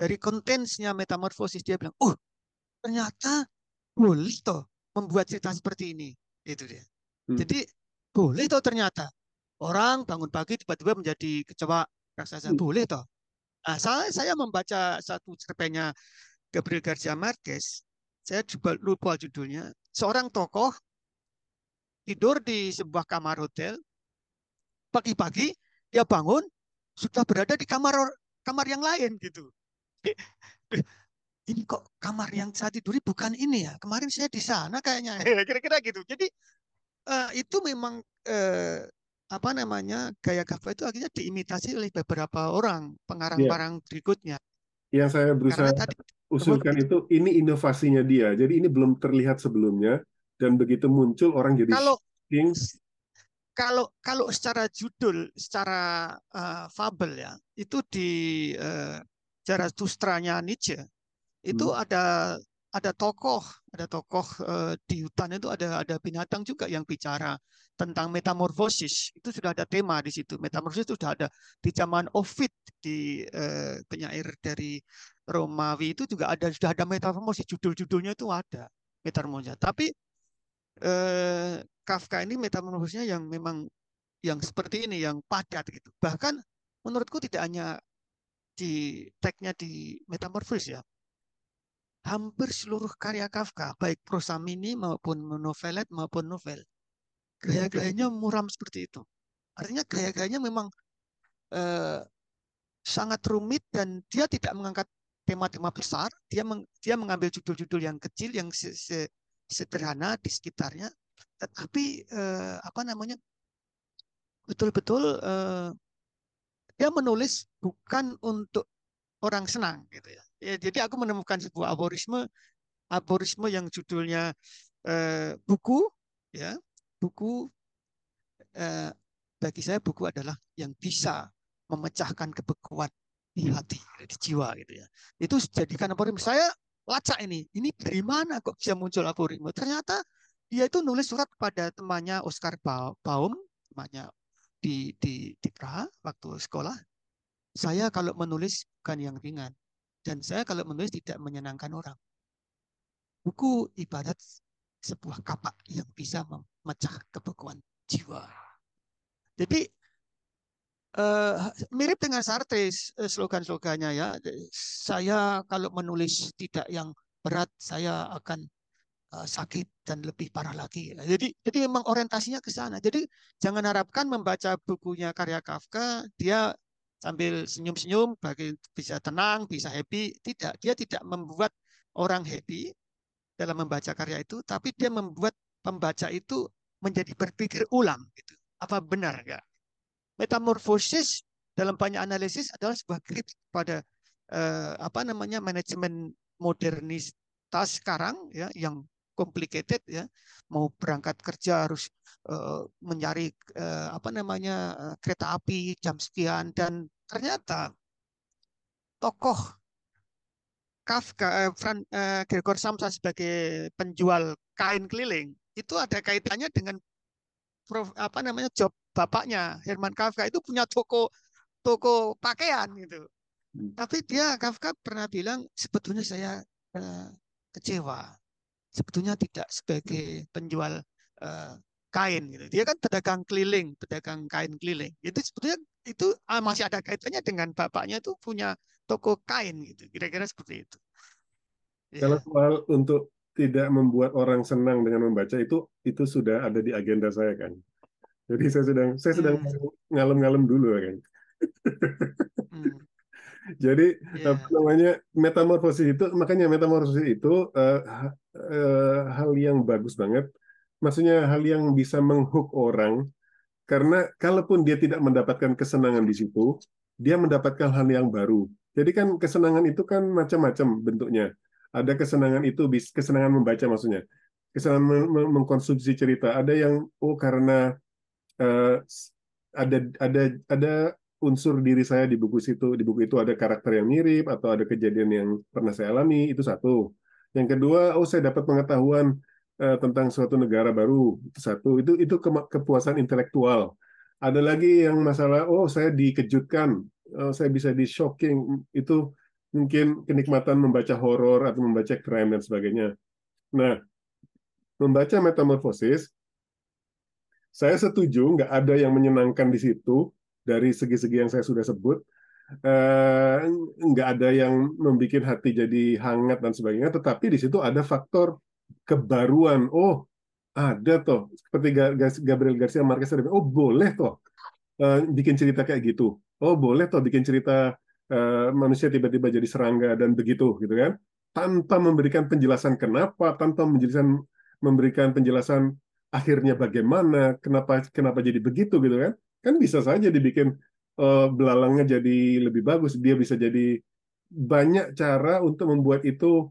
dari kontensnya metamorfosis dia bilang, "Oh, ternyata boleh toh membuat cerita seperti ini." Itu dia. Hmm. Jadi boleh toh ternyata orang bangun pagi tiba-tiba menjadi kecoa raksasa. Hmm. Boleh toh. Nah, saya, saya membaca satu cerpennya Gabriel Garcia Marquez. Saya juga lupa judulnya. Seorang tokoh tidur di sebuah kamar hotel. Pagi-pagi dia bangun, sudah berada di kamar kamar yang lain gitu. Ini kok kamar yang saya tiduri bukan ini ya. Kemarin saya di sana kayaknya. Kira-kira gitu. Jadi uh, itu memang uh, apa namanya gaya Kafka itu akhirnya diimitasi oleh beberapa orang pengarang-pengarang yeah. berikutnya. Yang saya berusaha tadi, usulkan itu ini inovasinya dia. Jadi ini belum terlihat sebelumnya dan begitu muncul orang jadi kalau kalau kalau secara judul, secara uh, fabel ya, itu di uh, Zarathustra-nya Nietzsche itu hmm. ada ada tokoh, ada tokoh uh, di hutan itu ada ada binatang juga yang bicara tentang metamorfosis. Itu sudah ada tema di situ. Metamorfosis itu sudah ada di zaman Ovid di uh, penyair dari Romawi itu juga ada sudah ada metamorfosis. Judul-judulnya itu ada metamorfosis. Tapi uh, Kafka ini metamorfosisnya yang memang yang seperti ini, yang padat gitu. Bahkan menurutku tidak hanya di tagnya di metamorfosis ya. Hampir seluruh karya Kafka, baik prosa mini maupun novelet maupun novel, gaya-gayanya muram seperti itu. Artinya gaya-gayanya memang eh, sangat rumit dan dia tidak mengangkat tema-tema besar. Dia meng, dia mengambil judul-judul yang kecil, yang se, se, sederhana di sekitarnya, tetapi eh, apa namanya betul-betul eh, dia menulis bukan untuk orang senang gitu ya. ya jadi aku menemukan sebuah aforisme aforisme yang judulnya eh, buku ya buku eh, bagi saya buku adalah yang bisa memecahkan kebekuan di hati di jiwa gitu ya itu jadikan aforisme saya lacak ini ini dari mana kok bisa muncul aforisme ternyata dia itu nulis surat kepada temannya Oscar Baum, temannya di di di Praha waktu sekolah. Saya kalau menulis bukan yang ringan dan saya kalau menulis tidak menyenangkan orang. Buku ibarat sebuah kapak yang bisa memecah kebekuan jiwa. Jadi uh, mirip dengan Sartre eh, slogan-slogannya ya. Saya kalau menulis tidak yang berat, saya akan uh, sakit dan lebih parah lagi. Jadi jadi memang orientasinya ke sana. Jadi jangan harapkan membaca bukunya karya Kafka dia sambil senyum-senyum bagi bisa tenang, bisa happy. Tidak, dia tidak membuat orang happy dalam membaca karya itu, tapi dia membuat pembaca itu menjadi berpikir ulang gitu. Apa benar enggak? Metamorfosis dalam banyak analisis adalah sebuah kritik pada eh, apa namanya manajemen modernitas sekarang ya yang complicated ya mau berangkat kerja harus uh, mencari uh, apa namanya uh, kereta api jam sekian dan ternyata tokoh Kafka uh, Fran, uh, Gregor Samsa sebagai penjual kain keliling itu ada kaitannya dengan prof, apa namanya job bapaknya Herman Kafka itu punya toko toko pakaian gitu. Hmm. Tapi dia Kafka pernah bilang sebetulnya saya uh, kecewa sebetulnya tidak sebagai penjual uh, kain gitu. Dia kan pedagang keliling, pedagang kain keliling. Itu sebetulnya itu uh, masih ada kaitannya dengan bapaknya itu punya toko kain gitu. Kira-kira seperti itu. Ya. Kalau soal untuk tidak membuat orang senang dengan membaca itu itu sudah ada di agenda saya kan. Jadi saya sedang saya sedang hmm. ngalem-ngalem dulu kan. hmm. Jadi yeah. apa namanya metamorfosis itu makanya metamorfosis itu uh, uh, hal yang bagus banget. Maksudnya hal yang bisa menghook orang Karena kalaupun dia tidak mendapatkan kesenangan di situ, dia mendapatkan hal yang baru. Jadi kan kesenangan itu kan macam-macam bentuknya. Ada kesenangan itu, kesenangan membaca maksudnya. Kesenangan mengkonsumsi cerita. Ada yang oh karena uh, ada ada ada unsur diri saya di buku situ, di buku itu ada karakter yang mirip atau ada kejadian yang pernah saya alami, itu satu. Yang kedua, oh saya dapat pengetahuan uh, tentang suatu negara baru, itu satu. Itu itu ke kepuasan intelektual. Ada lagi yang masalah, oh saya dikejutkan, oh, saya bisa di shocking, itu mungkin kenikmatan membaca horor atau membaca crime dan sebagainya. Nah, membaca metamorfosis, saya setuju nggak ada yang menyenangkan di situ dari segi-segi yang saya sudah sebut. Uh, nggak ada yang membuat hati jadi hangat dan sebagainya, tetapi di situ ada faktor kebaruan. Oh, ada toh seperti Gabriel Garcia Marquez oh boleh toh uh, bikin cerita kayak gitu. Oh boleh toh bikin cerita uh, manusia tiba-tiba jadi serangga dan begitu gitu kan, tanpa memberikan penjelasan kenapa, tanpa menjelasan memberikan penjelasan akhirnya bagaimana, kenapa kenapa jadi begitu gitu kan kan bisa saja dibikin uh, belalangnya jadi lebih bagus. Dia bisa jadi banyak cara untuk membuat itu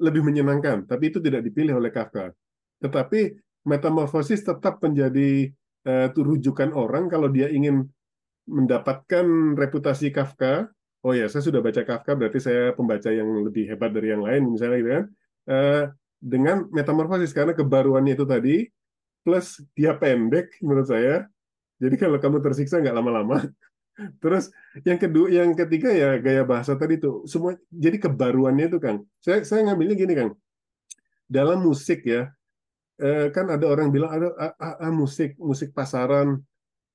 lebih menyenangkan. Tapi itu tidak dipilih oleh Kafka. Tetapi metamorfosis tetap menjadi uh, rujukan orang kalau dia ingin mendapatkan reputasi Kafka. Oh ya saya sudah baca Kafka berarti saya pembaca yang lebih hebat dari yang lain misalnya gitu kan. Uh, dengan metamorfosis karena kebaruannya itu tadi plus dia pendek menurut saya. Jadi kalau kamu tersiksa nggak lama-lama. Terus yang kedua, yang ketiga ya gaya bahasa tadi tuh semua. Jadi kebaruannya itu kan. Saya saya ngambilnya gini kan. Dalam musik ya, eh, kan ada orang bilang ada ah, ah, ah, musik musik pasaran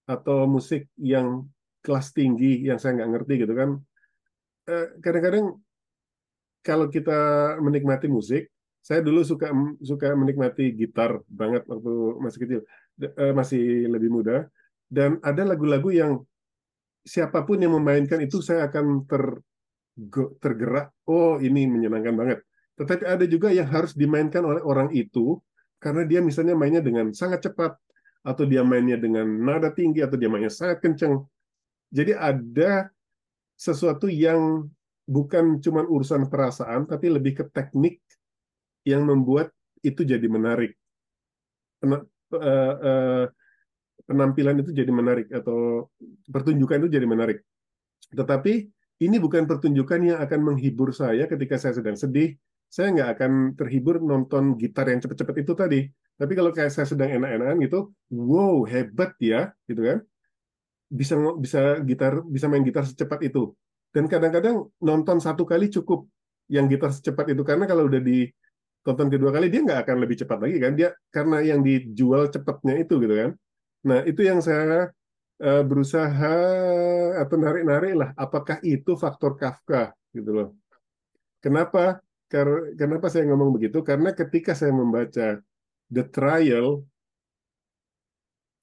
atau musik yang kelas tinggi yang saya nggak ngerti gitu kan. Eh, kadang-kadang kalau kita menikmati musik, saya dulu suka suka menikmati gitar banget waktu masih kecil, eh, masih lebih muda dan ada lagu-lagu yang siapa pun yang memainkan itu saya akan ter tergerak oh ini menyenangkan banget. Tetapi ada juga yang harus dimainkan oleh orang itu karena dia misalnya mainnya dengan sangat cepat atau dia mainnya dengan nada tinggi atau dia mainnya sangat kencang jadi ada sesuatu yang bukan cuma urusan perasaan tapi lebih ke teknik yang membuat itu jadi menarik. Uh, uh, penampilan itu jadi menarik atau pertunjukan itu jadi menarik. Tetapi ini bukan pertunjukan yang akan menghibur saya ketika saya sedang sedih. Saya nggak akan terhibur nonton gitar yang cepat-cepat itu tadi. Tapi kalau kayak saya sedang enak-enakan gitu, wow hebat ya, gitu kan? Bisa bisa gitar bisa main gitar secepat itu. Dan kadang-kadang nonton satu kali cukup yang gitar secepat itu karena kalau udah di tonton kedua kali dia nggak akan lebih cepat lagi kan dia karena yang dijual cepatnya itu gitu kan Nah, itu yang saya uh, berusaha atau narik-narik lah. Apakah itu faktor Kafka gitu loh? Kenapa? Kenapa saya ngomong begitu? Karena ketika saya membaca The Trial,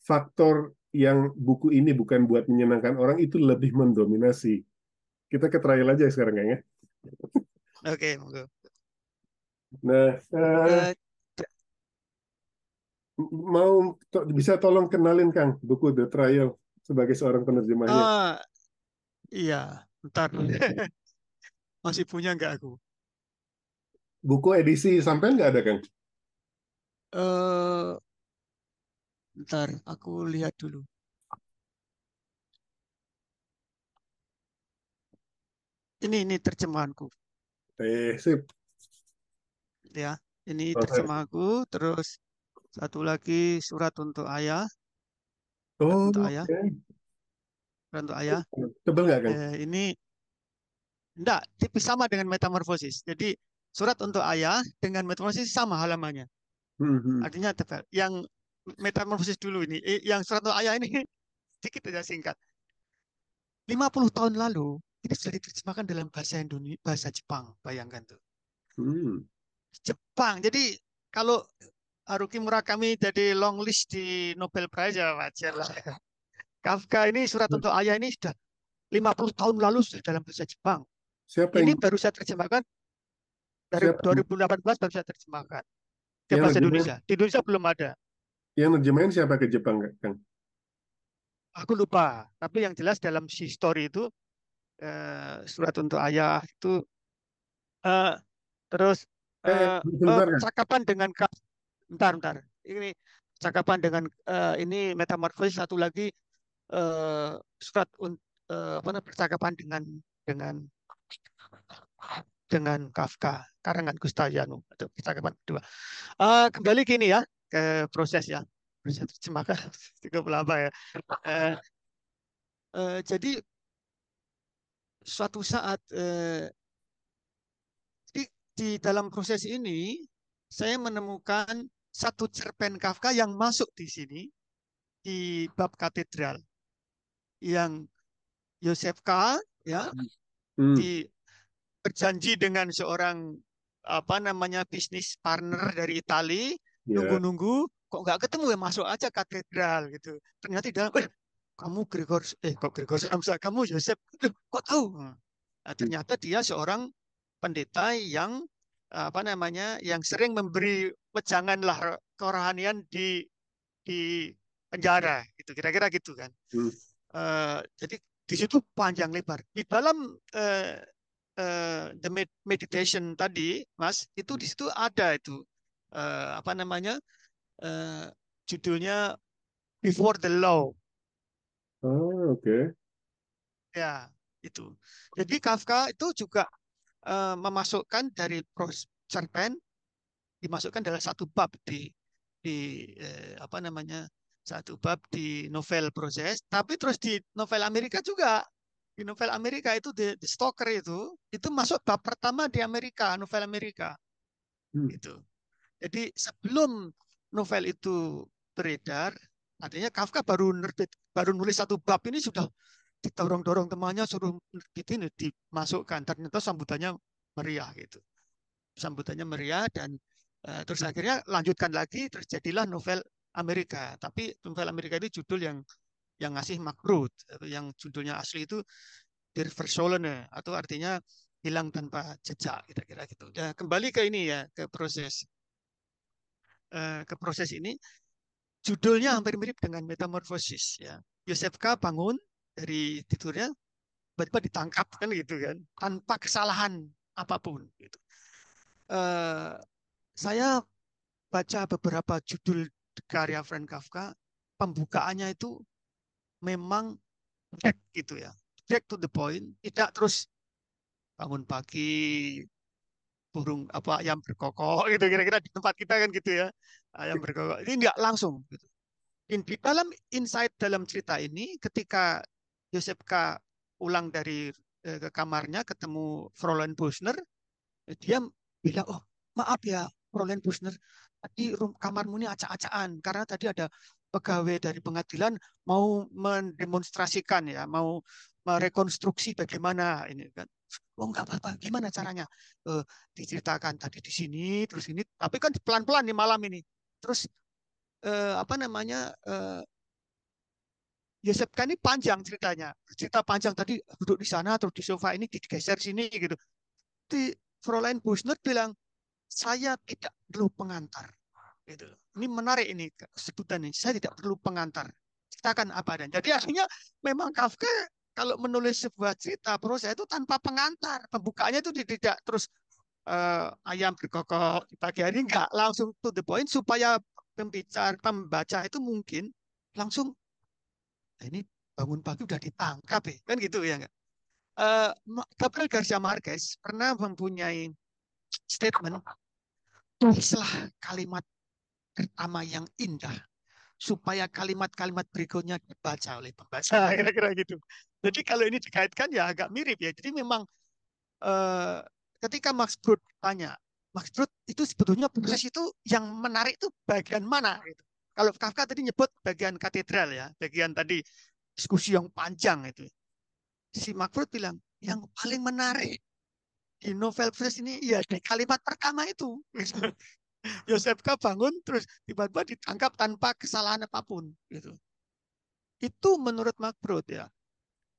faktor yang buku ini bukan buat menyenangkan orang itu lebih mendominasi. Kita ke trial aja sekarang ya. Oke, okay, Nah, uh, mau to bisa tolong kenalin Kang buku The Trial sebagai seorang penerjemahnya. Uh, iya, ntar masih punya nggak aku? Buku edisi sampai nggak ada Kang? Uh, ntar aku lihat dulu. Ini ini terjemahanku. Eh, sip. Ya, ini terjemahku terus satu lagi surat untuk ayah. Oh, untuk ayah. Okay. Surat untuk ayah. Tebel nggak kan? Eh, ini enggak, tipis sama dengan metamorfosis. Jadi surat untuk ayah dengan metamorfosis sama halamannya. Hmm. Artinya tebal. Yang metamorfosis dulu ini, eh, yang surat untuk ayah ini sedikit saja singkat. 50 tahun lalu ini sudah diterjemahkan dalam bahasa Indonesia, bahasa Jepang, bayangkan tuh. Hmm. Jepang. Jadi kalau Haruki Murakami jadi long list di Nobel Prize ya wajar lah. Kafka ini surat untuk ayah ini sudah 50 tahun lalu sudah dalam bahasa Jepang. Siapa ini yang... baru saya terjemahkan dari Siapa? 2018 baru saya terjemahkan ke bahasa Indonesia. Di Indonesia belum ada. Yang nerjemahin siapa ke Jepang, Kang? aku lupa. Tapi yang jelas dalam si story itu uh, surat untuk ayah itu uh, terus uh, uh, percakapan dengan bentar bentar. Ini cakapan dengan uh, ini metamorfosis satu lagi uh, surat uh, apa namanya percakapan dengan dengan dengan Kafka karangan Gustaviano atau percakapan kedua. Uh, kembali gini ya ke proses ya. Proses terjemahkan cukup lama ya. Uh, uh, jadi suatu saat uh, di, di dalam proses ini saya menemukan satu cerpen Kafka yang masuk di sini di bab katedral yang Yosef K ya hmm. di berjanji dengan seorang apa namanya bisnis partner dari Itali yeah. nunggu-nunggu kok nggak ketemu ya masuk aja katedral gitu ternyata di dalam eh, kamu Gregor eh kok Gregor Samsa kamu Yosef kok tahu nah, ternyata dia seorang pendeta yang apa namanya yang sering memberi wejangan lah kerohanian di di penjara gitu. Kira-kira gitu kan. Hmm. uh, jadi di situ panjang lebar. Di dalam uh, uh, the meditation tadi mas itu di situ ada itu uh, apa namanya uh, judulnya before the law. Oh oke. Okay. ya itu. Jadi Kafka itu juga uh, memasukkan dari cerpen dimasukkan dalam satu bab di di eh, apa namanya satu bab di novel proses. Tapi terus di novel Amerika juga. Di novel Amerika itu di, di Stalker itu itu masuk bab pertama di Amerika novel Amerika. Hmm. itu jadi sebelum novel itu beredar artinya Kafka baru nerbit baru nulis satu bab ini sudah didorong-dorong temannya suruh ini dimasukkan. Ternyata sambutannya meriah gitu. Sambutannya meriah dan uh, terus akhirnya lanjutkan lagi terjadilah novel Amerika. Tapi novel Amerika itu judul yang yang ngasih makrut yang judulnya asli itu Der atau artinya hilang tanpa jejak kira-kira gitu. Ya, kembali ke ini ya ke proses. Uh, ke proses ini judulnya hampir mirip dengan metamorfosis ya. Yosef K. Bangun dari tidurnya tiba-tiba ditangkap kan gitu kan tanpa kesalahan apa pun gitu. Uh, saya baca beberapa judul karya Frank Kafka pembukaannya itu memang direct gitu ya direct to the point tidak terus bangun pagi burung apa ayam berkokok gitu kira-kira di tempat kita kan gitu ya ayam berkokok ini enggak langsung gitu. di dalam insight dalam cerita ini ketika Joseph K pulang dari eh, ke kamarnya ketemu Fräulein Busner, eh, dia bilang, oh maaf ya Fräulein Busner, tadi kamarmu ini acak-acakan karena tadi ada pegawai dari pengadilan mau mendemonstrasikan ya, mau merekonstruksi bagaimana ini kan. Oh nggak apa-apa, gimana caranya? Uh, diceritakan tadi di sini, terus ini, tapi kan pelan-pelan di malam ini. Terus uh, apa namanya? Uh, Yosef kan ini panjang ceritanya. Cerita panjang tadi duduk di sana terus di sofa ini digeser sini gitu. Di Fräulein Busner bilang saya tidak perlu pengantar. Gitu. Ini menarik ini sebutan ini. Saya tidak perlu pengantar. Ceritakan apa dan. Jadi akhirnya memang Kafka kalau menulis sebuah cerita proses itu tanpa pengantar. Pembukaannya itu tidak terus uh, ayam berkokok di pagi hari enggak langsung to the point supaya pembicara pembaca itu mungkin langsung ini bangun pagi udah ditangkap ya. Kan gitu ya enggak uh, Gabriel Garcia Marquez pernah mempunyai statement tulislah kalimat pertama yang indah supaya kalimat-kalimat berikutnya dibaca oleh pembaca kira-kira gitu. Jadi kalau ini dikaitkan ya agak mirip ya. Jadi memang uh, ketika Max Brod tanya Max Brod itu sebetulnya proses itu yang menarik itu bagian mana? Gitu kalau Kafka tadi nyebut bagian katedral ya, bagian tadi diskusi yang panjang itu. Si Makfrud bilang, yang paling menarik di novel proses ini ya di kalimat pertama itu. Yosef K bangun terus tiba-tiba ditangkap tanpa kesalahan apa pun gitu. Itu menurut Makfrud ya.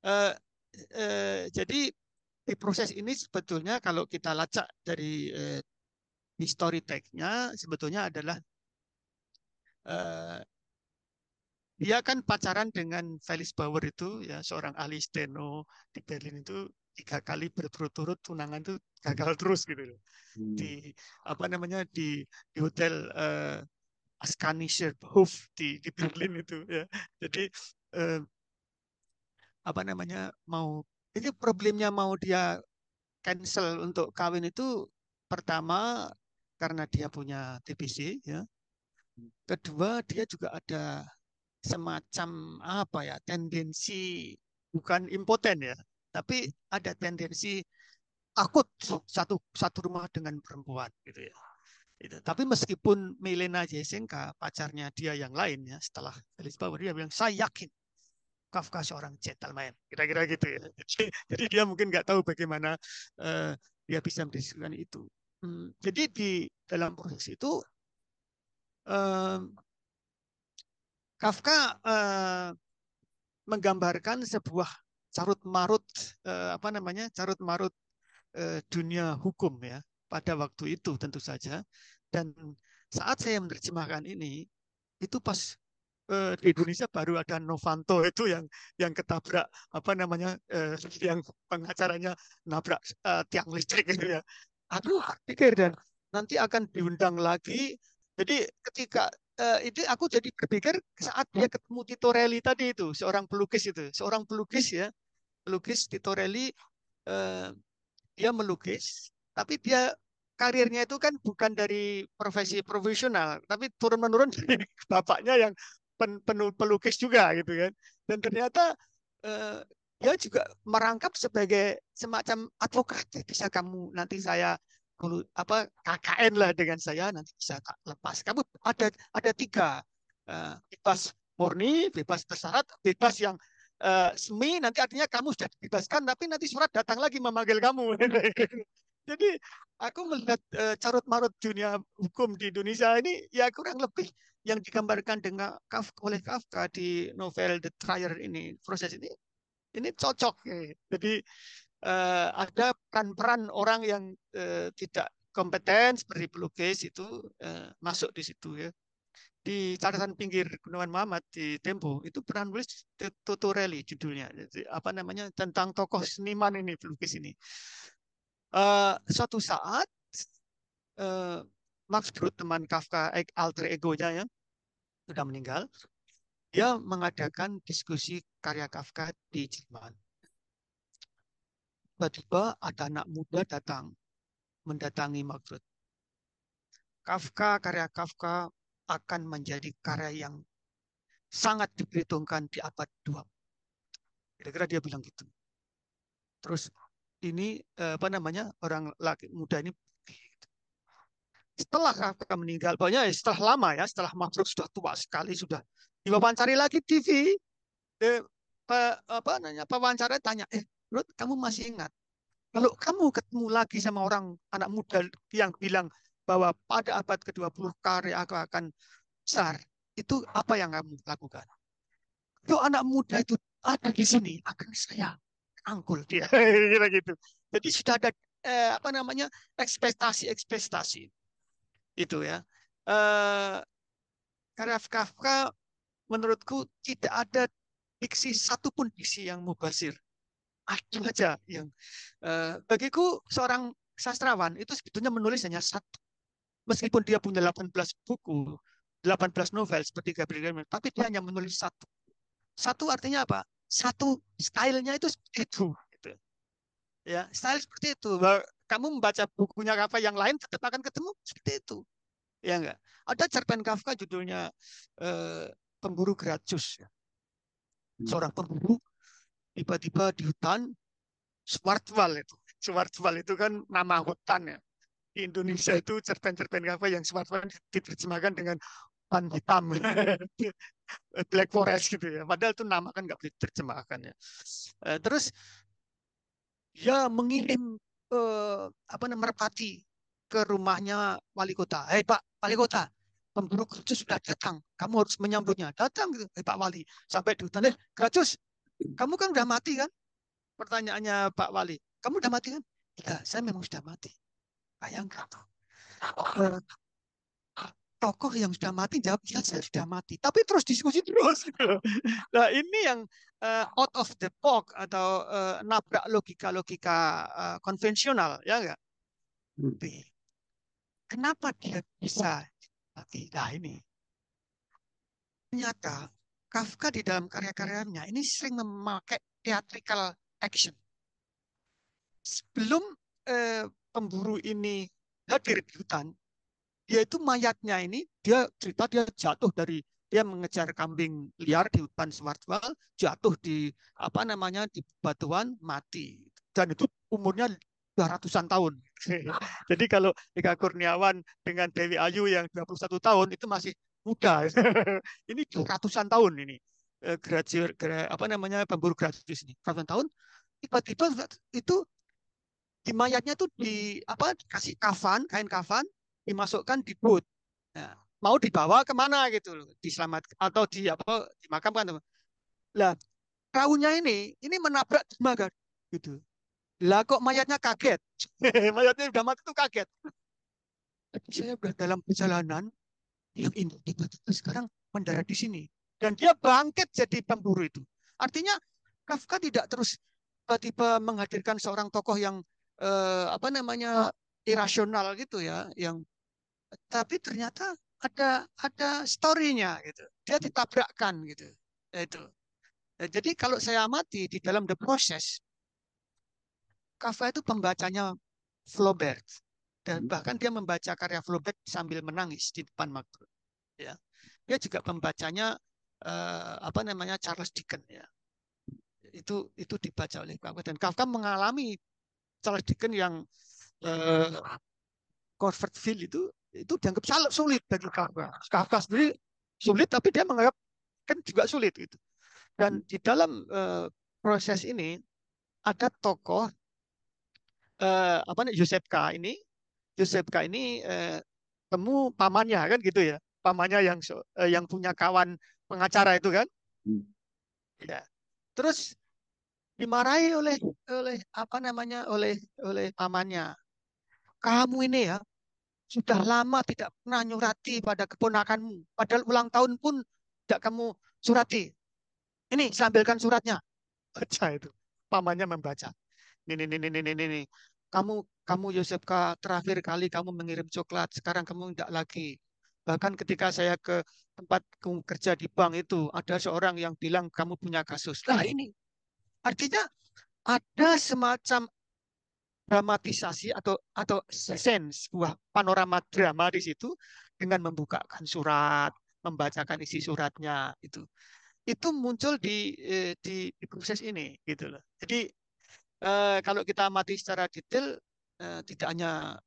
Uh, uh, jadi di proses ini sebetulnya kalau kita lacak dari uh, history text-nya sebetulnya adalah uh, dia kan pacaran dengan Felix Bauer itu ya seorang ahli steno di Berlin itu tiga kali berturut-turut tunangan itu gagal terus gitu loh. Hmm. di apa namanya di di hotel uh, Askanischer Hof di di Berlin itu ya. Jadi uh, apa namanya mau ini problemnya mau dia cancel untuk kawin itu pertama karena dia punya TBC ya kedua dia juga ada semacam apa ya tendensi bukan impoten ya, tapi ada tendensi takut satu satu rumah dengan perempuan gitu ya. Itu. Tapi meskipun Milena Jesenka pacarnya dia yang lain ya setelah Felix Bauer dia bilang saya yakin Kafka seorang gentleman kira-kira gitu ya. Jadi, dia mungkin nggak tahu bagaimana uh, dia bisa mendiskusikan itu. Hmm, jadi di dalam proses itu Kafka menggambarkan sebuah carut marut apa namanya carut marut dunia hukum ya pada waktu itu tentu saja. Dan saat saya menerjemahkan ini itu pas di Indonesia baru ada Novanto itu yang yang ketabrak apa namanya yang pengacaranya nabrak tiang listrik gitu ya. Aduh pikir dan nanti akan diundang lagi jadi ketika uh, itu aku jadi berpikir saat dia ketemu Tito Reli tadi itu seorang pelukis itu seorang pelukis ya pelukis Tito Reli uh, dia melukis tapi dia karirnya itu kan bukan dari profesi profesional tapi turun menurun dari bapaknya yang pen, penuh pelukis juga gitu kan. Dan ternyata uh, dia juga merangkap sebagai semacam advokat bisa kamu nanti saya apa KKN lah dengan saya nanti bisa tak lepas. Kamu ada ada tiga uh, bebas murni, bebas bersyarat, bebas yang uh, semi. Nanti artinya kamu sudah dibebaskan, tapi nanti surat datang lagi memanggil kamu. Jadi aku melihat uh, carut marut dunia hukum di Indonesia ini ya kurang lebih yang digambarkan dengan Kafka, oleh Kafka di novel The Trier ini proses ini ini cocok. Jadi uh, ada peran-peran orang yang uh, tidak kompeten seperti pelukis itu uh, masuk di situ ya. Di catatan pinggir Gunungan Muhammad di Tempo itu peran nulis tutorial judulnya. Jadi, apa namanya tentang tokoh seniman ini pelukis ini. Uh, suatu saat uh, Max Brod teman Kafka alter egonya ya sudah meninggal dia mengadakan diskusi karya Kafka di Jerman tiba-tiba ada anak muda datang mendatangi Margaret. Kafka, karya Kafka akan menjadi karya yang sangat diperhitungkan di abad 2. Kira-kira dia bilang gitu. Terus ini eh, apa namanya orang laki muda ini setelah Kafka meninggal, banyak setelah lama ya, setelah Margaret sudah tua sekali sudah diwawancara lagi TV, eh, apa namanya wawancara tanya, eh Ruth, kamu masih ingat? Kalau kamu ketemu lagi sama orang anak muda yang bilang bahwa pada abad ke-20 karya aku akan besar, itu apa yang kamu lakukan? Kalau anak muda itu ada di sini, akan saya angkul dia. Kira gitu. Jadi sudah ada eh, apa namanya ekspektasi-ekspektasi itu ya. Eh, karya Kafka menurutku tidak ada diksi satupun diksi yang mubasir ada aja yang uh, bagiku seorang sastrawan itu sebetulnya menulis hanya satu. Meskipun dia punya 18 buku, 18 novel seperti Gabriel Garcia, tapi dia hanya menulis satu. Satu artinya apa? Satu stylenya itu seperti itu. Gitu. Ya, style seperti itu. Kamu membaca bukunya apa yang lain tetap akan ketemu seperti itu. Ya enggak? Ada cerpen Kafka judulnya eh, Pemburu Gratius. Ya. Hmm. Seorang pemburu tiba-tiba di hutan Swartwal itu. Swartwal itu kan nama hutan ya. Di Indonesia itu cerpen-cerpen apa yang Swartwal diterjemahkan dengan hutan hitam. Black Forest gitu ya. Padahal itu nama kan nggak boleh diterjemahkan ya. Eh, terus ya mengirim eh, apa namanya merpati ke rumahnya wali kota. Hei Pak, wali kota, pemburu kerja sudah datang. Kamu harus menyambutnya. Datang gitu. Hei Pak Wali. Sampai di hutan, eh, Kerajus, kamu kan udah mati kan? Pertanyaannya Pak Wali. Kamu udah mati kan? Ya, saya memang sudah mati. Bayangkan tuh. tokoh yang sudah mati jawab ya saya sudah mati tapi terus diskusi terus gitu nah ini yang uh, out of the box atau uh, nabrak logika-logika uh, konvensional ya enggak hmm. kenapa dia bisa mati nah ini ternyata Kafka di dalam karya-karyanya ini sering memakai theatrical action sebelum eh, pemburu ini hadir di hutan dia itu mayatnya ini dia cerita dia jatuh dari dia mengejar kambing liar di hutan Swartwal jatuh di apa namanya di batuan mati dan itu umurnya ratusan tahun. Jadi kalau Eka Kurniawan dengan Dewi Ayu yang 21 tahun itu masih muda. ini ratusan tahun ini. Eh, graduate apa namanya pemburu gratis ini. Ratusan tahun tiba-tiba itu di mayatnya itu di apa kasih kafan, kain kafan, dimasukkan di boot. Nah, mau dibawa ke mana gitu loh, diselamat atau di apa dimakamkan. Lah, perahunya ini ini menabrak dermaga gitu. Lah kok mayatnya kaget. mayatnya udah mati itu kaget. Saya sudah dalam perjalanan tiba-tiba sekarang mendarat di sini dan dia bangkit jadi pemburu itu. Artinya Kafka tidak terus tiba-tiba menghadirkan seorang tokoh yang eh, apa namanya irasional gitu ya, yang tapi ternyata ada ada story-nya gitu. Dia ditabrakkan gitu. Itu. Ya, jadi kalau saya amati di dalam the process, Kafka itu pembacanya Flaubert dan hmm. bahkan dia membaca karya Flaubert sambil menangis di depan Macron. Ya, dia juga pembacanya uh, apa namanya Charles Dickens ya. Itu itu dibaca oleh Kafka dan Kafka mengalami Charles Dickens yang uh, Corfertville itu itu dianggap sangat sulit bagi Kafka. Kafka sendiri sulit, tapi dia menganggap kan juga sulit itu. Dan di dalam uh, proses ini ada tokoh uh, apa nih Yosefka ini, Yosefka ini uh, temu pamannya kan gitu ya, pamannya yang uh, yang punya kawan pengacara itu kan. Hmm. Ya. Terus dimarahi oleh oleh apa namanya oleh oleh pamannya. Kamu ini ya sudah lama tidak pernah nyurati pada keponakanmu. Padahal ulang tahun pun tidak kamu surati. Ini sambilkan suratnya. Baca itu. Pamannya membaca. Ini, ini, ini, ini, ini. Kamu, kamu Yosefka, terakhir kali kamu mengirim coklat. Sekarang kamu tidak lagi. Bahkan ketika saya ke tempat kerja di bank itu, ada seorang yang bilang kamu punya kasus. Nah ini, artinya ada semacam dramatisasi atau atau sense sebuah panorama drama di situ dengan membukakan surat, membacakan isi suratnya itu. Itu muncul di eh, di, di proses ini gitu loh. Jadi eh, kalau kita amati secara detail eh, tidak hanya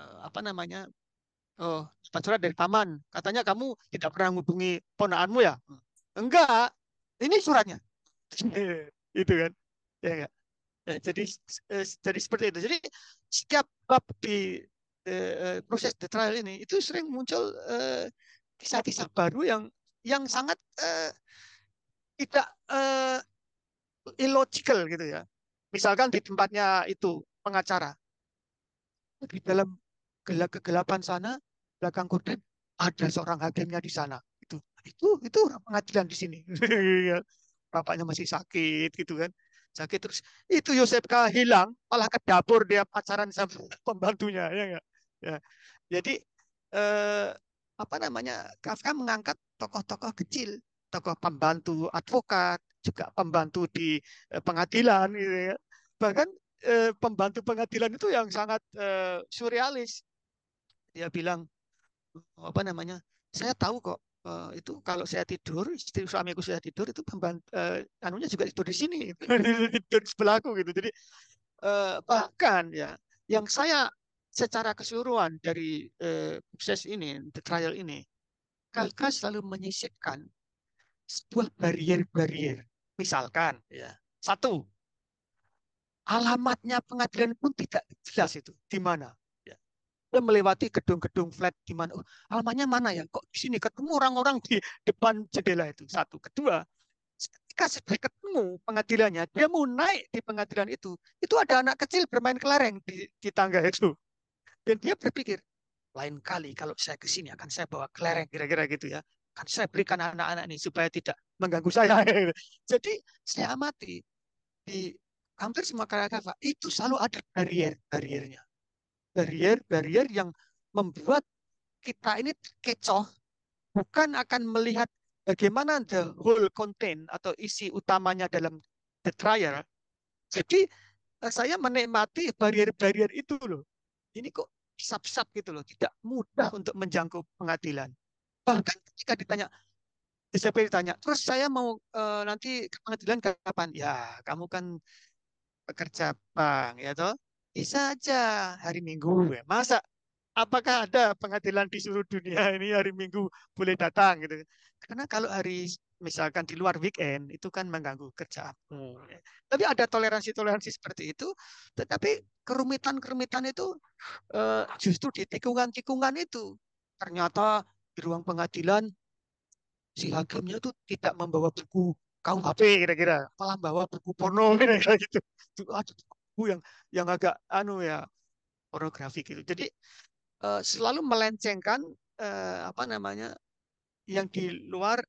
eh, apa namanya Oh, surat dari paman. Katanya kamu tidak pernah menghubungi ponaanmu ya? Enggak. Ini suratnya. itu kan. Ya enggak? Eh, jadi eh, jadi seperti itu. Jadi setiap bab di eh, proses the trial ini itu sering muncul kisah-kisah baru yang yang sangat tidak illogical gitu ya. Misalkan di tempatnya itu pengacara. Di dalam gelap kegelapan sana belakang korden ada seorang hakimnya di sana itu itu itu pengadilan di sini. Bapaknya masih sakit gitu kan. Sakit terus. Itu Yosefka hilang malah ke dapur dia pacaran sama pembantunya ya enggak ya. Jadi eh, apa namanya Kafka mengangkat tokoh-tokoh kecil tokoh pembantu advokat juga pembantu di eh, pengadilan gitu ya bahkan eh, pembantu pengadilan itu yang sangat eh, surrealis dia bilang apa namanya saya tahu kok uh, itu kalau saya tidur, istri suamiku sudah tidur itu pembantu uh, anunya juga tidur di sini, tidur di sebelahku gitu. Jadi uh, bahkan ya yang saya secara keseluruhan dari uh, proses ini, the trial ini, Kafka selalu menyisipkan sebuah barrier-barrier. Misalkan ya satu alamatnya pengadilan pun tidak jelas itu di mana dia melewati gedung-gedung flat di mana. Oh, alamannya mana ya? Kok di sini ketemu orang-orang di depan jendela itu. Satu. Kedua, ketika sudah ketemu pengadilannya, dia mau naik di pengadilan itu. Itu ada anak kecil bermain kelereng di, di tangga itu. Dan dia berpikir, lain kali kalau saya ke sini akan saya bawa kelereng kira-kira gitu ya. Kan saya berikan anak-anak ini supaya tidak mengganggu saya. Jadi saya amati di hampir semua karya Kava itu selalu ada barrier-barriernya. Barrier-barrier yang membuat kita ini kecoh bukan akan melihat bagaimana the whole content atau isi utamanya dalam the trial. Jadi eh, saya menikmati barrier-barrier itu loh. Ini kok sap-sap gitu loh, tidak mudah untuk menjangkau pengadilan. Bahkan ketika ditanya, DCP ditanya, terus saya mau uh, nanti ke pengadilan kapan? Ya, kamu kan pekerja bank, ya toh? Bisa aja hari Minggu. Ya. Masa apakah ada pengadilan di seluruh dunia ini hari Minggu boleh datang gitu? Karena kalau hari misalkan di luar weekend itu kan mengganggu kerjaanmu. Tapi ada toleransi-toleransi seperti itu, tetapi kerumitan-kerumitan itu uh, justru di tikungan-tikungan itu. Ternyata di ruang pengadilan si hakimnya itu tidak membawa buku KUHP kira-kira, malah bawa buku porno kira-kira gitu. Ada buku yang yang agak anu ya pornografi gitu. Jadi uh, selalu melencengkan uh, apa namanya yang di luar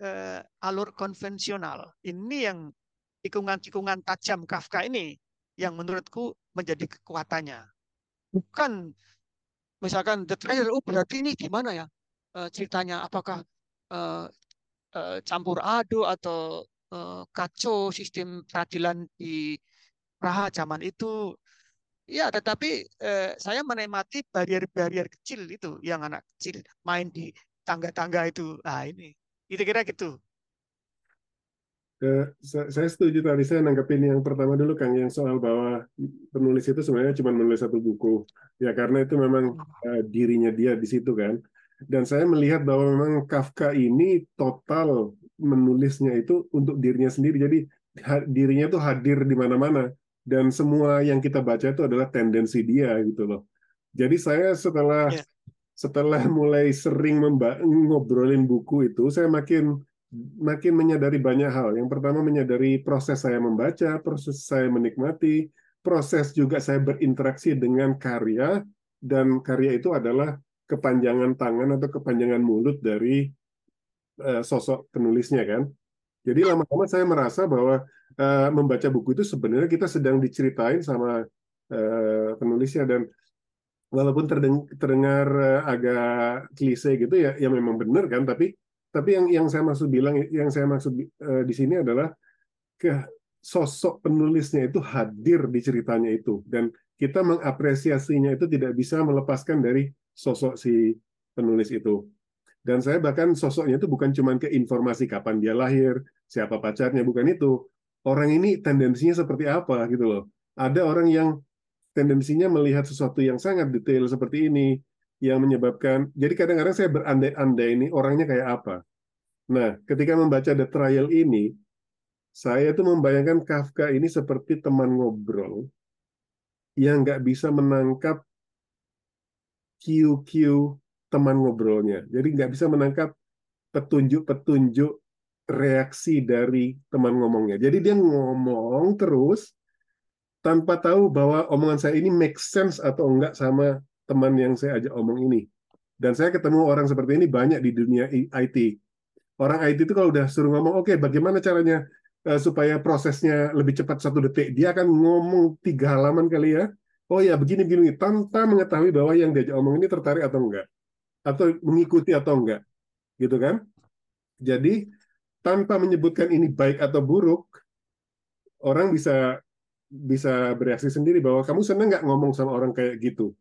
uh, alur konvensional. Ini yang tikungan-tikungan tajam Kafka ini yang menurutku menjadi kekuatannya. Bukan misalkan the trailer, oh berarti ini gimana ya uh, ceritanya? Apakah uh, uh, campur adu atau uh, kacau sistem peradilan di Praha zaman itu? Ya, tetapi uh, saya menikmati barrier-barrier kecil itu yang anak kecil main di tangga-tangga itu. Ah ini, itu kira gitu. Uh, saya setuju tadi saya nanggepin yang pertama dulu Kang yang soal bahwa penulis itu sebenarnya cuma menulis satu buku ya karena itu memang uh, dirinya dia di situ kan dan saya melihat bahwa memang Kafka ini total menulisnya itu untuk dirinya sendiri jadi dirinya itu hadir di mana-mana dan semua yang kita baca itu adalah tendensi dia gitu loh jadi saya setelah yeah. setelah mulai sering ngobrolin buku itu saya makin makin menyadari banyak hal. Yang pertama menyadari proses saya membaca, proses saya menikmati, proses juga saya berinteraksi dengan karya, dan karya itu adalah kepanjangan tangan atau kepanjangan mulut dari uh, sosok penulisnya kan. Jadi lama-lama saya merasa bahwa uh, membaca buku itu sebenarnya kita sedang diceritain sama uh, penulisnya dan walaupun terdengar agak klise gitu ya, ya memang benar kan, tapi tapi yang yang saya maksud bilang, yang saya maksud di sini adalah ke sosok penulisnya itu hadir di ceritanya itu dan kita mengapresiasinya itu tidak bisa melepaskan dari sosok si penulis itu. Dan saya bahkan sosoknya itu bukan cuma ke informasi kapan dia lahir, siapa pacarnya, bukan itu. Orang ini tendensinya seperti apa gitu loh. Ada orang yang tendensinya melihat sesuatu yang sangat detail seperti ini, yang menyebabkan jadi kadang-kadang saya berandai-andai ini orangnya kayak apa. Nah, ketika membaca The Trial ini, saya tuh membayangkan Kafka ini seperti teman ngobrol yang nggak bisa menangkap QQ teman ngobrolnya. Jadi nggak bisa menangkap petunjuk-petunjuk reaksi dari teman ngomongnya. Jadi dia ngomong terus tanpa tahu bahwa omongan saya ini make sense atau enggak sama teman yang saya ajak omong ini. Dan saya ketemu orang seperti ini banyak di dunia IT. Orang IT itu kalau udah suruh ngomong, oke okay, bagaimana caranya uh, supaya prosesnya lebih cepat satu detik, dia akan ngomong tiga halaman kali ya. Oh ya begini begini. Tanpa mengetahui bahwa yang diajak omong ini tertarik atau enggak, atau mengikuti atau enggak, gitu kan? Jadi tanpa menyebutkan ini baik atau buruk, orang bisa bisa bereaksi sendiri bahwa kamu senang nggak ngomong sama orang kayak gitu?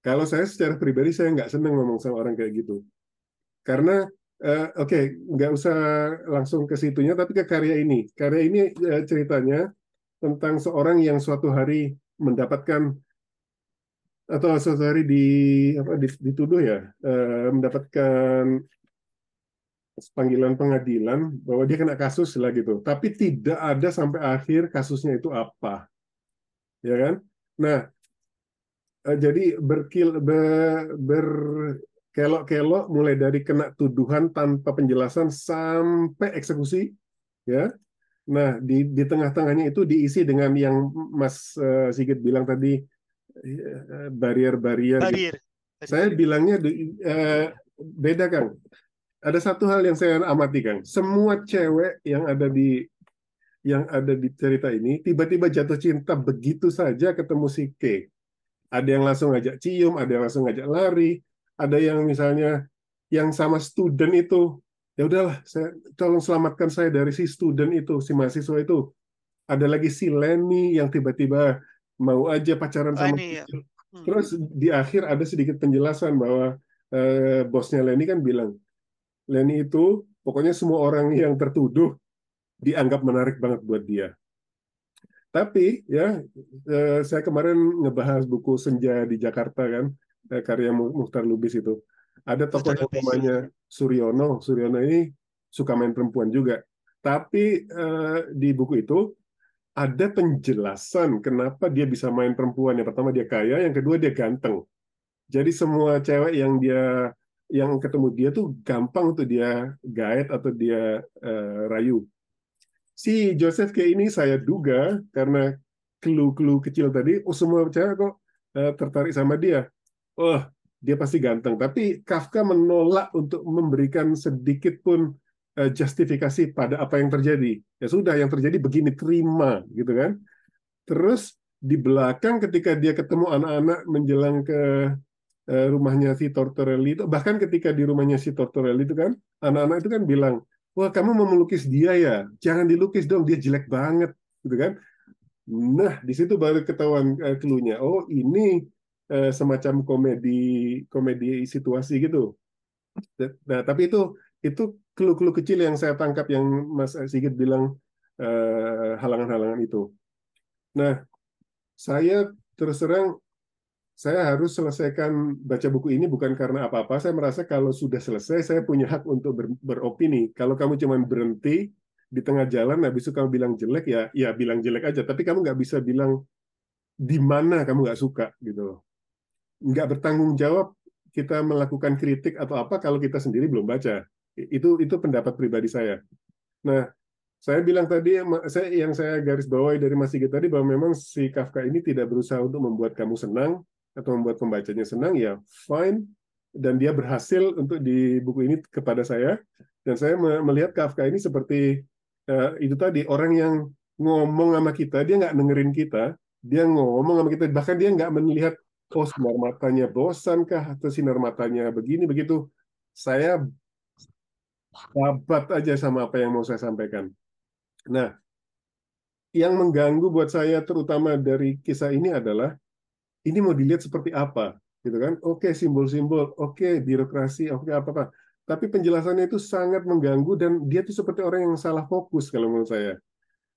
Kalau saya secara pribadi saya nggak senang ngomong sama orang kayak gitu, karena uh, oke okay, nggak usah langsung ke situnya, tapi ke karya ini. Karya ini uh, ceritanya tentang seorang yang suatu hari mendapatkan atau hari di apa dituduh ya uh, mendapatkan panggilan pengadilan bahwa dia kena kasus lah gitu, tapi tidak ada sampai akhir kasusnya itu apa, ya kan? Nah uh, jadi berkil ber, berkelok-kelok mulai dari kena tuduhan tanpa penjelasan sampai eksekusi ya nah di di tengah-tengahnya itu diisi dengan yang Mas uh, Sigit bilang tadi barrier-barrier barrier. Saya bilangnya uh, beda, Kang. Ada satu hal yang saya amati, Kang. Semua cewek yang ada di yang ada di cerita ini tiba-tiba jatuh cinta begitu saja ketemu si K. Ada yang langsung ngajak cium, ada yang langsung ngajak lari, ada yang misalnya yang sama student itu ya udahlah saya tolong selamatkan saya dari si student itu si mahasiswa itu. Ada lagi si Lenny yang tiba-tiba mau aja pacaran sama Lenny, ya. Hmm. terus di akhir ada sedikit penjelasan bahwa eh, bosnya Lenny kan bilang Lenny itu pokoknya semua orang yang tertuduh dianggap menarik banget buat dia. Tapi ya eh, saya kemarin ngebahas buku Senja di Jakarta kan eh, karya Muhtar Lubis itu. Ada tokoh yang namanya Suryono Suryono ini suka main perempuan juga tapi eh, di buku itu ada penjelasan kenapa dia bisa main perempuan. Yang pertama dia kaya, yang kedua dia ganteng. Jadi semua cewek yang dia yang ketemu dia tuh gampang untuk dia gaet atau dia uh, rayu. Si Joseph kayak ini saya duga karena clue-clue kecil tadi, oh semua cewek kok uh, tertarik sama dia. Oh, dia pasti ganteng. Tapi Kafka menolak untuk memberikan sedikit pun Eh, justifikasi pada apa yang terjadi. Ya sudah, yang terjadi begini, terima, gitu kan. Terus di belakang ketika dia ketemu anak-anak menjelang ke eh, rumahnya si Tortorelli itu, bahkan ketika di rumahnya si Tortorelli itu kan, anak-anak itu kan bilang, wah kamu mau melukis dia ya, jangan dilukis dong, dia jelek banget, gitu kan. Nah, di situ baru ketahuan uh, clue-nya. Oh, ini uh, semacam komedi komedi situasi gitu. Nah, tapi itu itu clue-clue kecil yang saya tangkap yang Mas Sigit bilang eh, halangan-halangan uh, itu. Nah, saya terus terang saya harus selesaikan baca buku ini bukan karena apa-apa. Saya merasa kalau sudah selesai, saya punya hak untuk ber, beropini. Kalau kamu cuma berhenti di tengah jalan, habis itu kamu bilang jelek, ya ya bilang jelek aja. Tapi kamu nggak bisa bilang di mana kamu nggak suka gitu. Nggak bertanggung jawab kita melakukan kritik atau apa kalau kita sendiri belum baca. Itu itu pendapat pribadi saya. Nah, saya bilang tadi saya yang saya garis bawahi dari Mas Sigit tadi bahwa memang si Kafka ini tidak berusaha untuk membuat kamu senang atau membuat pembacanya senang ya fine dan dia berhasil untuk di buku ini kepada saya dan saya melihat Kafka ini seperti uh, itu tadi orang yang ngomong sama kita dia nggak dengerin kita dia ngomong sama kita bahkan dia nggak melihat oh sinar matanya bosan kah atau sinar matanya begini begitu saya Babat aja sama apa yang mau saya sampaikan. Nah, yang mengganggu buat saya terutama dari kisah ini adalah ini mau dilihat seperti apa, gitu kan? Oke, simbol-simbol, oke, birokrasi, oke apa-apa. Tapi penjelasannya itu sangat mengganggu dan dia itu seperti orang yang salah fokus kalau menurut saya.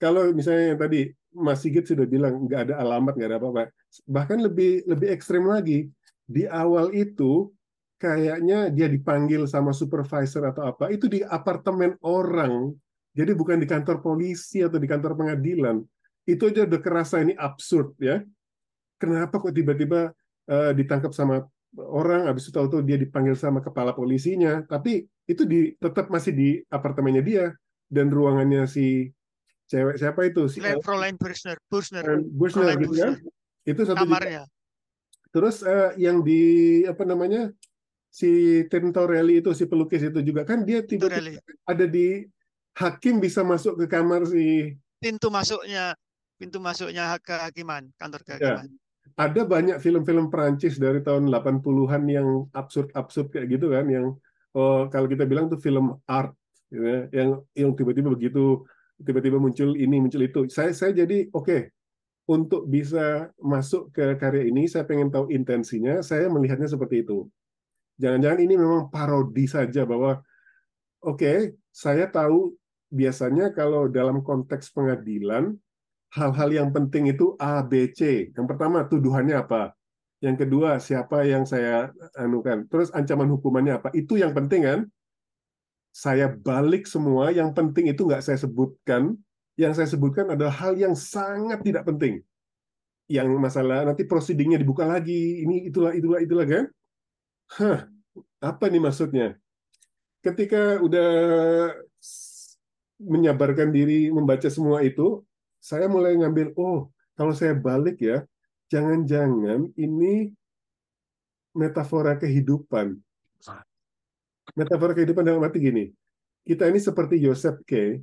Kalau misalnya yang tadi Mas Sigit sudah bilang nggak ada alamat, nggak ada apa-apa. Bahkan lebih lebih ekstrem lagi, di awal itu kayaknya dia dipanggil sama supervisor atau apa, itu di apartemen orang, jadi bukan di kantor polisi atau di kantor pengadilan. Itu aja udah kerasa ini absurd ya. Kenapa kok tiba-tiba uh, ditangkap sama orang, habis itu tahu-tahu dia dipanggil sama kepala polisinya, tapi itu di, tetap masih di apartemennya dia dan ruangannya si cewek siapa itu? Si Fräulein Bursner. Bursner. Bursner gitu kan? Itu satu kamarnya. Terus uh, yang di apa namanya si Tintorelli itu si pelukis itu juga. Kan dia tiba-tiba ada di hakim bisa masuk ke kamar si pintu masuknya pintu masuknya kehakiman kantor kehakiman. Ya. Ada banyak film-film Prancis dari tahun 80-an yang absurd-absurd kayak gitu kan yang oh, kalau kita bilang tuh film art gitu ya, yang yang tiba-tiba begitu tiba-tiba muncul ini muncul itu. Saya saya jadi oke okay, untuk bisa masuk ke karya ini saya pengen tahu intensinya, saya melihatnya seperti itu. Jangan-jangan ini memang parodi saja bahwa oke, okay, saya tahu biasanya kalau dalam konteks pengadilan hal-hal yang penting itu A, B, C. Yang pertama tuduhannya apa? Yang kedua siapa yang saya anukan? Terus ancaman hukumannya apa? Itu yang penting kan? Saya balik semua, yang penting itu nggak saya sebutkan. Yang saya sebutkan adalah hal yang sangat tidak penting. Yang masalah nanti prosidingnya dibuka lagi, ini itulah itulah itulah kan? Hah, apa nih maksudnya? Ketika udah menyabarkan diri membaca semua itu, saya mulai ngambil, oh, kalau saya balik ya, jangan-jangan ini metafora kehidupan. Metafora kehidupan dalam arti gini, kita ini seperti Yosef K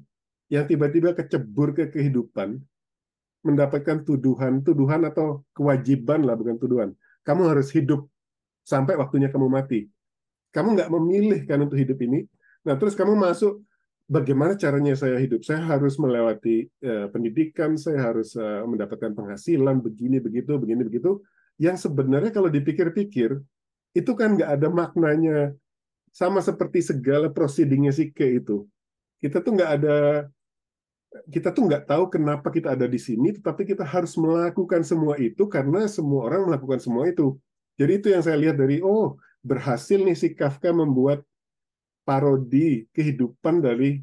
yang tiba-tiba kecebur ke kehidupan, mendapatkan tuduhan-tuduhan atau kewajiban lah, bukan tuduhan. Kamu harus hidup sampai waktunya kamu mati. Kamu nggak memilih kan untuk hidup ini. Nah, terus kamu masuk, bagaimana caranya saya hidup? Saya harus melewati uh, pendidikan, saya harus uh, mendapatkan penghasilan, begini, begitu, begini, begitu. Yang sebenarnya kalau dipikir-pikir, itu kan nggak ada maknanya. Sama seperti segala proceedingnya si K itu. Kita tuh nggak ada kita tuh nggak tahu kenapa kita ada di sini, tetapi kita harus melakukan semua itu karena semua orang melakukan semua itu. Jadi itu yang saya lihat dari, oh berhasil nih si Kafka membuat parodi kehidupan dari,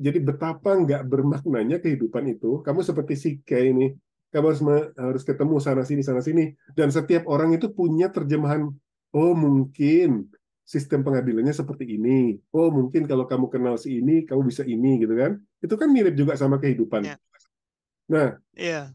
jadi betapa nggak bermaknanya kehidupan itu. Kamu seperti si K ini, kamu harus harus ketemu sana sini sana sini, dan setiap orang itu punya terjemahan. Oh mungkin sistem pengadilannya seperti ini. Oh, mungkin kalau kamu kenal si ini, kamu bisa ini, gitu kan? Itu kan mirip juga sama kehidupan. Yeah. Nah, yeah.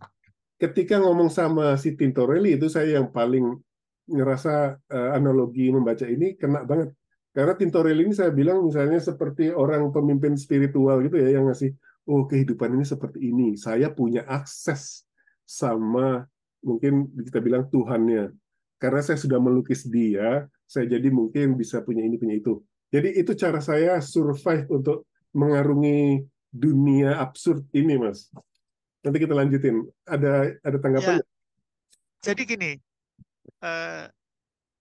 ketika ngomong sama si Tintorelli itu saya yang paling ngerasa uh, analogi membaca ini kena banget. Karena Tintorelli ini saya bilang misalnya seperti orang pemimpin spiritual gitu ya yang ngasih, oh kehidupan ini seperti ini. Saya punya akses sama mungkin kita bilang Tuhannya. Karena saya sudah melukis dia, saya jadi mungkin bisa punya ini punya itu. Jadi itu cara saya survive untuk mengarungi dunia absurd ini, Mas. Nanti kita lanjutin. Ada ada tanggapan? Ya. Jadi gini, uh,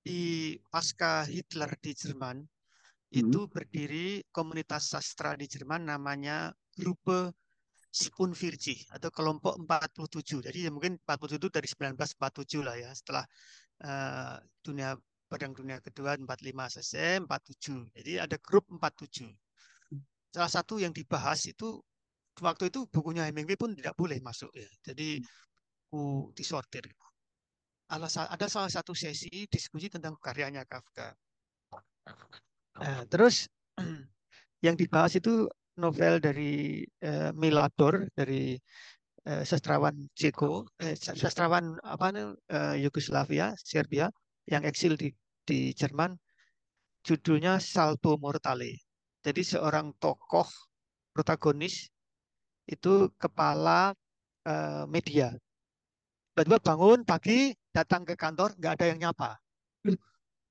di pasca Hitler di Jerman hmm. itu berdiri komunitas sastra di Jerman namanya Gruppe Spunvirji atau kelompok 47. Jadi ya mungkin 47 itu dari 1947 lah ya setelah uh, dunia Perang Dunia Kedua 45 CCM 47. Jadi ada grup 47. Salah satu yang dibahas itu waktu itu bukunya Hemingway pun tidak boleh masuk ya. Jadi buku disortir. Ada salah satu sesi diskusi tentang karyanya Kafka. Nah, terus yang dibahas itu novel dari uh, Milador dari uh, sastrawan Ceko, eh, sastrawan apa uh, Yugoslavia, Serbia yang eksil di di Jerman judulnya Salto Mortale. Jadi seorang tokoh protagonis itu kepala uh, media. Tiba-tiba bangun pagi datang ke kantor nggak ada yang nyapa.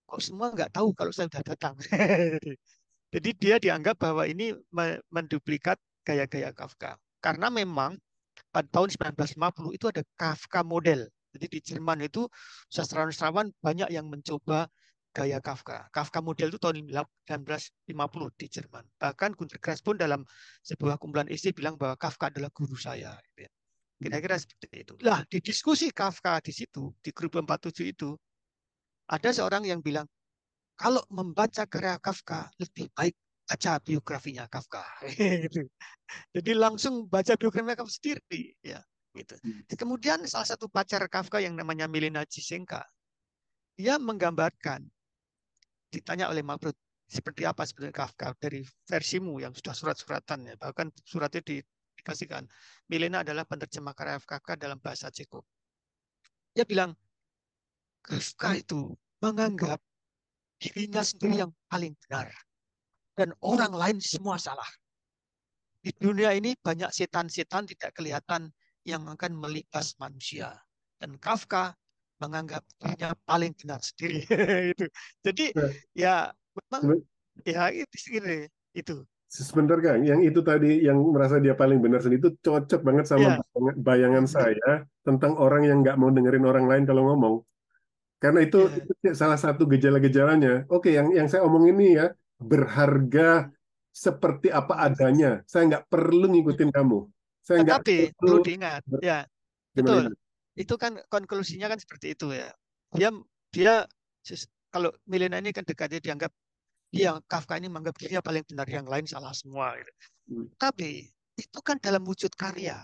Kok semua nggak tahu kalau saya sudah datang. Jadi dia dianggap bahwa ini menduplikat gaya-gaya Kafka. Karena memang pada tahun 1950 itu ada Kafka model. Jadi di Jerman itu sastrawan-sastrawan banyak yang mencoba gaya Kafka. Kafka model itu tahun 1950 di Jerman. Bahkan Gunter Grass pun dalam sebuah kumpulan isi bilang bahwa Kafka adalah guru saya. Gitu ya. Kira-kira seperti itu. Lah, di diskusi Kafka di situ, di grup 47 itu, ada seorang yang bilang, kalau membaca karya Kafka, lebih baik baca biografinya Kafka. Gitu. Jadi langsung baca biografinya Kafka sendiri. Ya gitu. Hmm. Kemudian salah satu pacar Kafka yang namanya Milena Cisenka, dia menggambarkan, ditanya oleh Mabrut, seperti apa sebenarnya Kafka dari versimu yang sudah surat-suratan ya, bahkan suratnya di, dikasihkan. Milena adalah penerjemah karya Kafka dalam bahasa Ceko. Dia bilang, Kafka itu menganggap dirinya sendiri yang paling benar. Dan orang lain semua salah. Di dunia ini banyak setan-setan tidak kelihatan yang akan melipas manusia. Dan Kafka menganggap dirinya paling benar sendiri. itu. Jadi ya memang ya itu sendiri itu. Sebentar Kang, yang itu tadi yang merasa dia paling benar sendiri itu cocok banget sama yeah. bayangan saya tentang orang yang nggak mau dengerin orang lain kalau ngomong. Karena itu, yeah. itu salah satu gejala-gejalanya. Oke, yang yang saya omong ini ya berharga seperti apa adanya. Saya nggak perlu ngikutin kamu. Saya Tetapi perlu diingat, ya betul. Itu kan konklusinya kan seperti itu ya. Dia dia kalau Milena ini kan dekatnya dianggap dia Kafka ini menganggap dirinya paling benar, yang lain salah semua. Gitu. Hmm. Tapi itu kan dalam wujud karya.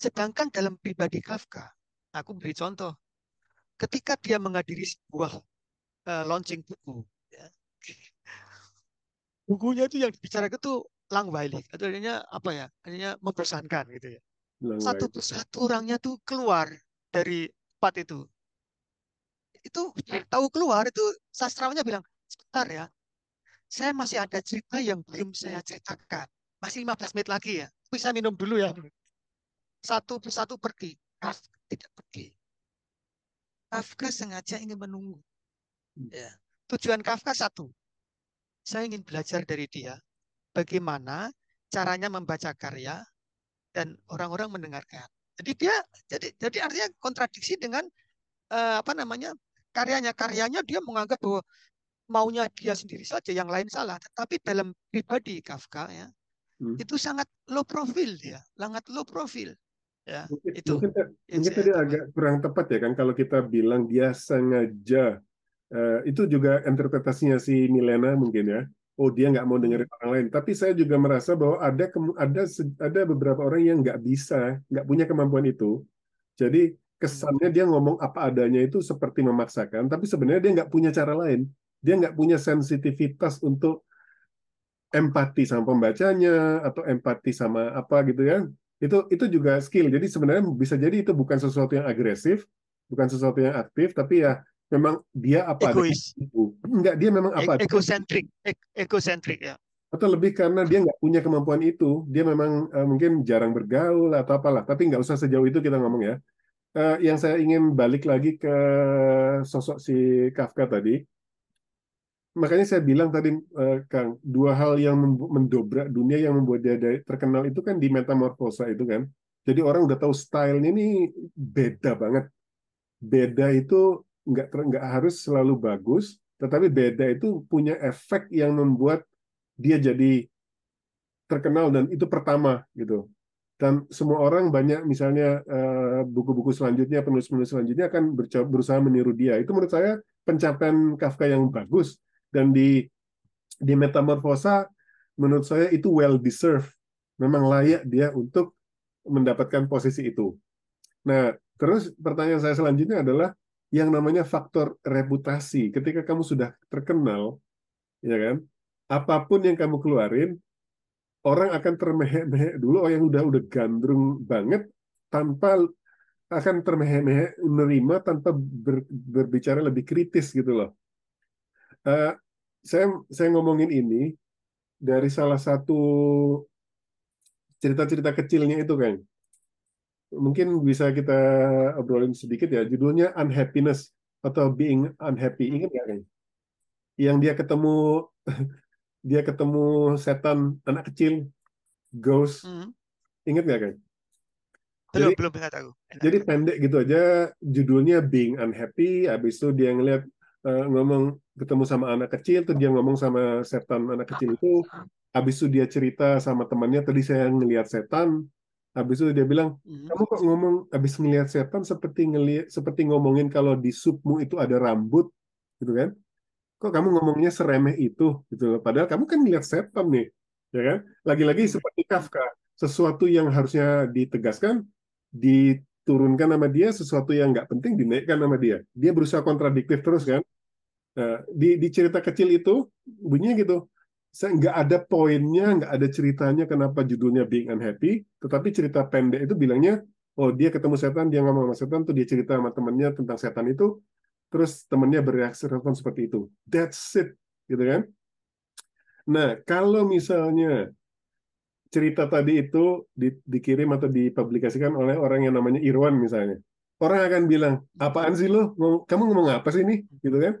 Sedangkan dalam pribadi Kafka, aku beri contoh, ketika dia menghadiri sebuah uh, launching buku, ya, bukunya itu yang dibicarakan itu langweilig atau artinya apa ya artinya membosankan gitu ya satu persatu orangnya tuh keluar dari tempat itu. Itu tahu keluar itu sastrawannya bilang sebentar ya saya masih ada cerita yang belum saya ceritakan. Masih 15 menit lagi ya bisa minum dulu ya. Satu persatu pergi. Kafka tidak pergi. Kafka sengaja ingin menunggu. Ya tujuan Kafka satu. Saya ingin belajar dari dia bagaimana caranya membaca karya dan orang-orang mendengarkan. Jadi dia jadi jadi artinya kontradiksi dengan uh, apa namanya karyanya. Karyanya dia menganggap bahwa maunya dia sendiri saja yang lain salah. Tetapi dalam pribadi Kafka ya hmm. itu sangat low profil dia sangat low profil ya mungkin, itu. mungkin, mungkin tadi agak kurang tepat ya kan kalau kita bilang dia sengaja uh, itu juga interpretasinya si Milena mungkin ya oh dia nggak mau dengerin hmm. orang lain. Tapi saya juga merasa bahwa ada ada ada beberapa orang yang nggak bisa, nggak punya kemampuan itu. Jadi kesannya dia ngomong apa adanya itu seperti memaksakan, tapi sebenarnya dia nggak punya cara lain. Dia nggak punya sensitivitas untuk empati sama pembacanya atau empati sama apa gitu ya. Itu itu juga skill. Jadi sebenarnya bisa jadi itu bukan sesuatu yang agresif, bukan sesuatu yang aktif, tapi ya memang dia apa egois. enggak dia memang apa e egosentrik e egosentrik ya. Atau lebih karena dia nggak punya kemampuan itu. Dia memang uh, mungkin jarang bergaul atau apalah. Tapi nggak usah sejauh itu kita ngomong ya. Uh, yang saya ingin balik lagi ke sosok si Kafka tadi. Makanya saya bilang tadi uh, Kang dua hal yang mendobrak dunia yang membuat dia terkenal itu kan di metamorfosa itu kan. Jadi orang udah tahu stylenya ini beda banget. Beda itu nggak nggak harus selalu bagus, tetapi beda itu punya efek yang membuat dia jadi terkenal dan itu pertama gitu. Dan semua orang banyak misalnya eh, buku-buku selanjutnya, penulis-penulis selanjutnya akan berusaha meniru dia. Itu menurut saya pencapaian Kafka yang bagus dan di di Metamorfosa menurut saya itu well deserved. Memang layak dia untuk mendapatkan posisi itu. Nah, terus pertanyaan saya selanjutnya adalah yang namanya faktor reputasi. Ketika kamu sudah terkenal, ya kan, apa pun yang kamu keluarin, orang akan termehek-mehek dulu. Oh yang udah udah gandrung banget, tanpa akan termehek-mehek menerima tanpa ber, berbicara lebih kritis gitu loh. Uh, saya saya ngomongin ini dari salah satu cerita-cerita kecilnya itu kan mungkin bisa kita obrolin sedikit ya. Judulnya Unhappiness atau Being Unhappy. Ingat nggak kan? Yang dia ketemu dia ketemu setan anak kecil, ghost. Hmm. Ingat nggak kan? Belum, jadi, belum ingat aku. Enak. Jadi pendek gitu aja, judulnya Being Unhappy. Habis itu dia ngeliat uh, ngomong ketemu sama anak kecil, tuh dia ngomong sama setan anak kecil itu. Habis itu dia cerita sama temannya, tadi saya ngelihat setan, Habis itu dia bilang, hmm. kamu kok ngomong habis ngelihat setan seperti ngelihat seperti ngomongin kalau di supmu itu ada rambut, gitu kan? Kok kamu ngomongnya seremeh itu, gitu loh. Padahal kamu kan ngelihat setan nih, ya kan? Lagi-lagi hmm. seperti Kafka, sesuatu yang harusnya ditegaskan, diturunkan nama dia, sesuatu yang nggak penting dinaikkan nama dia. Dia berusaha kontradiktif terus kan? Nah, di, di cerita kecil itu bunyinya gitu saya nggak ada poinnya, nggak ada ceritanya kenapa judulnya Being Unhappy, tetapi cerita pendek itu bilangnya, oh dia ketemu setan, dia ngomong sama setan, tuh dia cerita sama temennya tentang setan itu, terus temennya bereaksi respon seperti itu. That's it, gitu kan? Nah, kalau misalnya cerita tadi itu di, dikirim atau dipublikasikan oleh orang yang namanya Irwan misalnya, orang akan bilang, apaan sih lo? Kamu ngomong apa sih ini? Gitu kan?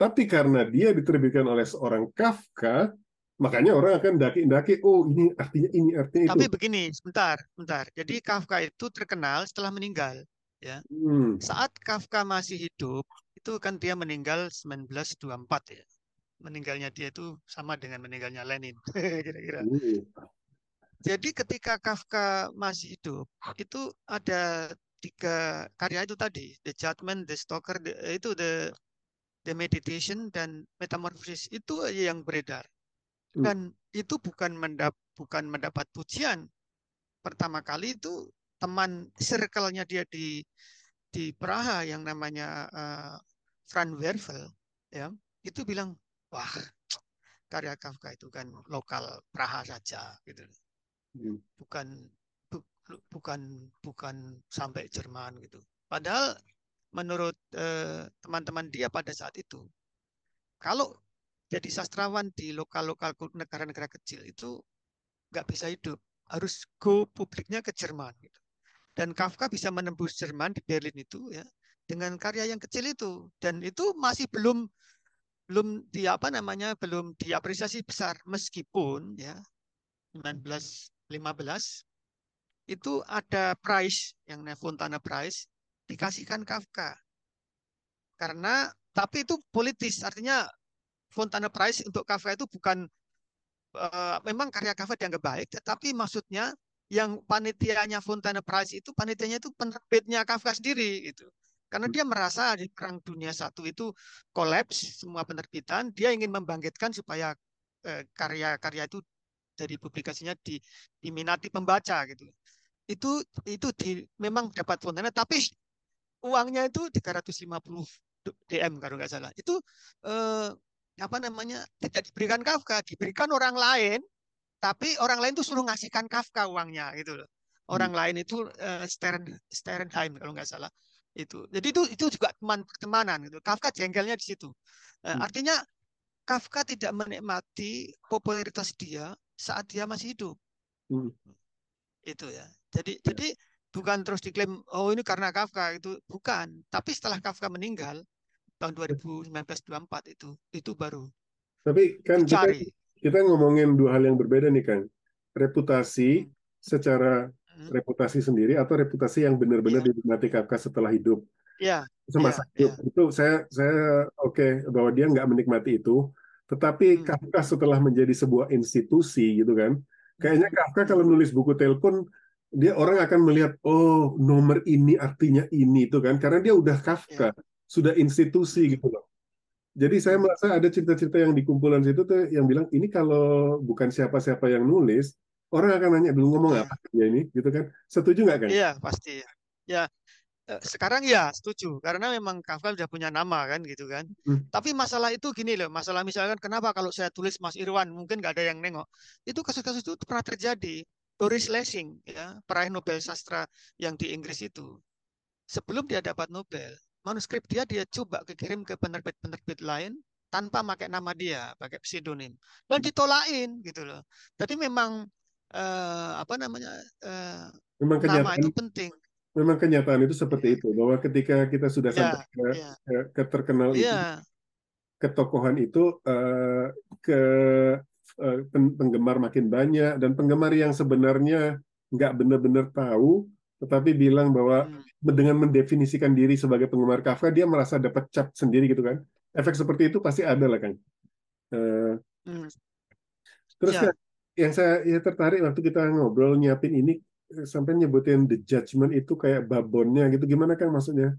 Tapi karena dia diterbitkan oleh seorang Kafka, makanya orang akan daki-daki, oh ini artinya ini artinya itu. Tapi begini, sebentar, sebentar. Jadi Kafka itu terkenal setelah meninggal. Ya. Hmm. Saat Kafka masih hidup, itu kan dia meninggal 1924 ya. Meninggalnya dia itu sama dengan meninggalnya Lenin, kira-kira. Hmm. Jadi ketika Kafka masih hidup, itu ada tiga karya itu tadi, The Judgment, The Stalker, the, itu the the meditation dan metamorphosis itu yang beredar. Hmm. Dan itu bukan mendap bukan mendapat pujian. Pertama kali itu teman circle-nya dia di di Praha yang namanya uh, Fran Wervel ya itu bilang wah karya Kafka itu kan lokal Praha saja gitu hmm. bukan bu, bukan bukan sampai Jerman gitu padahal menurut eh, teman-teman dia pada saat itu. Kalau jadi sastrawan di lokal-lokal negara-negara kecil itu nggak bisa hidup, harus go publiknya ke Jerman. Gitu. Dan Kafka bisa menembus Jerman di Berlin itu ya dengan karya yang kecil itu dan itu masih belum belum di apa namanya belum diapresiasi besar meskipun ya 1915 itu ada prize yang Fontana Prize dikasihkan Kafka. Karena tapi itu politis, artinya Fontana Prize untuk Kafka itu bukan uh, memang karya Kafka dianggap baik, tetapi maksudnya yang panitianya Fontana Prize itu panitianya itu penerbitnya Kafka sendiri itu. Karena dia merasa di Perang Dunia Satu itu kolaps semua penerbitan, dia ingin membangkitkan supaya eh, karya-karya uh, itu dari publikasinya di, diminati pembaca gitu. Itu itu di, memang dapat Fontana, tapi uangnya itu 350 DM kalau nggak salah. Itu eh, apa namanya tidak diberikan Kafka, diberikan orang lain, tapi orang lain tuh suruh ngasihkan Kafka uangnya gitu loh. Orang hmm. lain itu eh, Stern Sternheim kalau nggak salah itu. Jadi itu itu juga teman pertemanan gitu. Kafka jengkelnya di situ. Eh, hmm. Artinya Kafka tidak menikmati popularitas dia saat dia masih hidup. Hmm. Itu ya. Jadi ya. jadi bukan terus diklaim oh ini karena Kafka itu bukan tapi setelah Kafka meninggal tahun 2019-24 itu itu baru tapi kan kita, kita ngomongin dua hal yang berbeda nih kan reputasi hmm. secara hmm. reputasi sendiri atau reputasi yang benar-benar yeah. dinikmati Kafka setelah hidup ya semasa yeah, hidup yeah. itu saya saya oke okay, bahwa dia nggak menikmati itu tetapi hmm. Kafka setelah menjadi sebuah institusi gitu kan kayaknya hmm. Kafka kalau nulis buku telepon dia orang akan melihat oh nomor ini artinya ini itu kan. Karena dia udah Kafka ya. sudah institusi gitu loh. Jadi saya hmm. merasa ada cerita-cerita yang di kumpulan situ tuh yang bilang ini kalau bukan siapa-siapa yang nulis orang akan nanya dulu ngomong ya. apa ya ini? Gitu kan. Setuju nggak kan? Iya pasti. Ya eh, sekarang ya setuju. Karena memang Kafka sudah punya nama kan gitu kan. Hmm. tapi masalah itu gini loh masalah misalkan kenapa kalau saya tulis Mas Irwan mungkin nggak ada yang nengok. Itu kasus-kasus itu pernah terjadi Doris Lessing, ya, peraih Nobel sastra yang di Inggris itu, sebelum dia dapat Nobel, manuskrip dia dia coba kirim ke penerbit-penerbit lain tanpa pakai nama dia, pakai pseudonym, dan ditolain gitu loh. Jadi memang eh, apa namanya eh, memang nama itu penting. Memang kenyataan itu seperti ya. itu bahwa ketika kita sudah ya, sampai ke, ya. ke, ke terkenal ya. itu, ketokohan itu uh, ke Eh, penggemar makin banyak dan penggemar yang sebenarnya nggak benar-benar tahu tetapi bilang bahwa hmm. dengan mendefinisikan diri sebagai penggemar Kafka dia merasa dapat cap sendiri gitu kan efek seperti itu pasti ada lah kan uh, hmm. terus ya. yang saya ya tertarik waktu kita ngobrol nyiapin ini eh, sampai nyebutin the judgment itu kayak babonnya gitu gimana kan maksudnya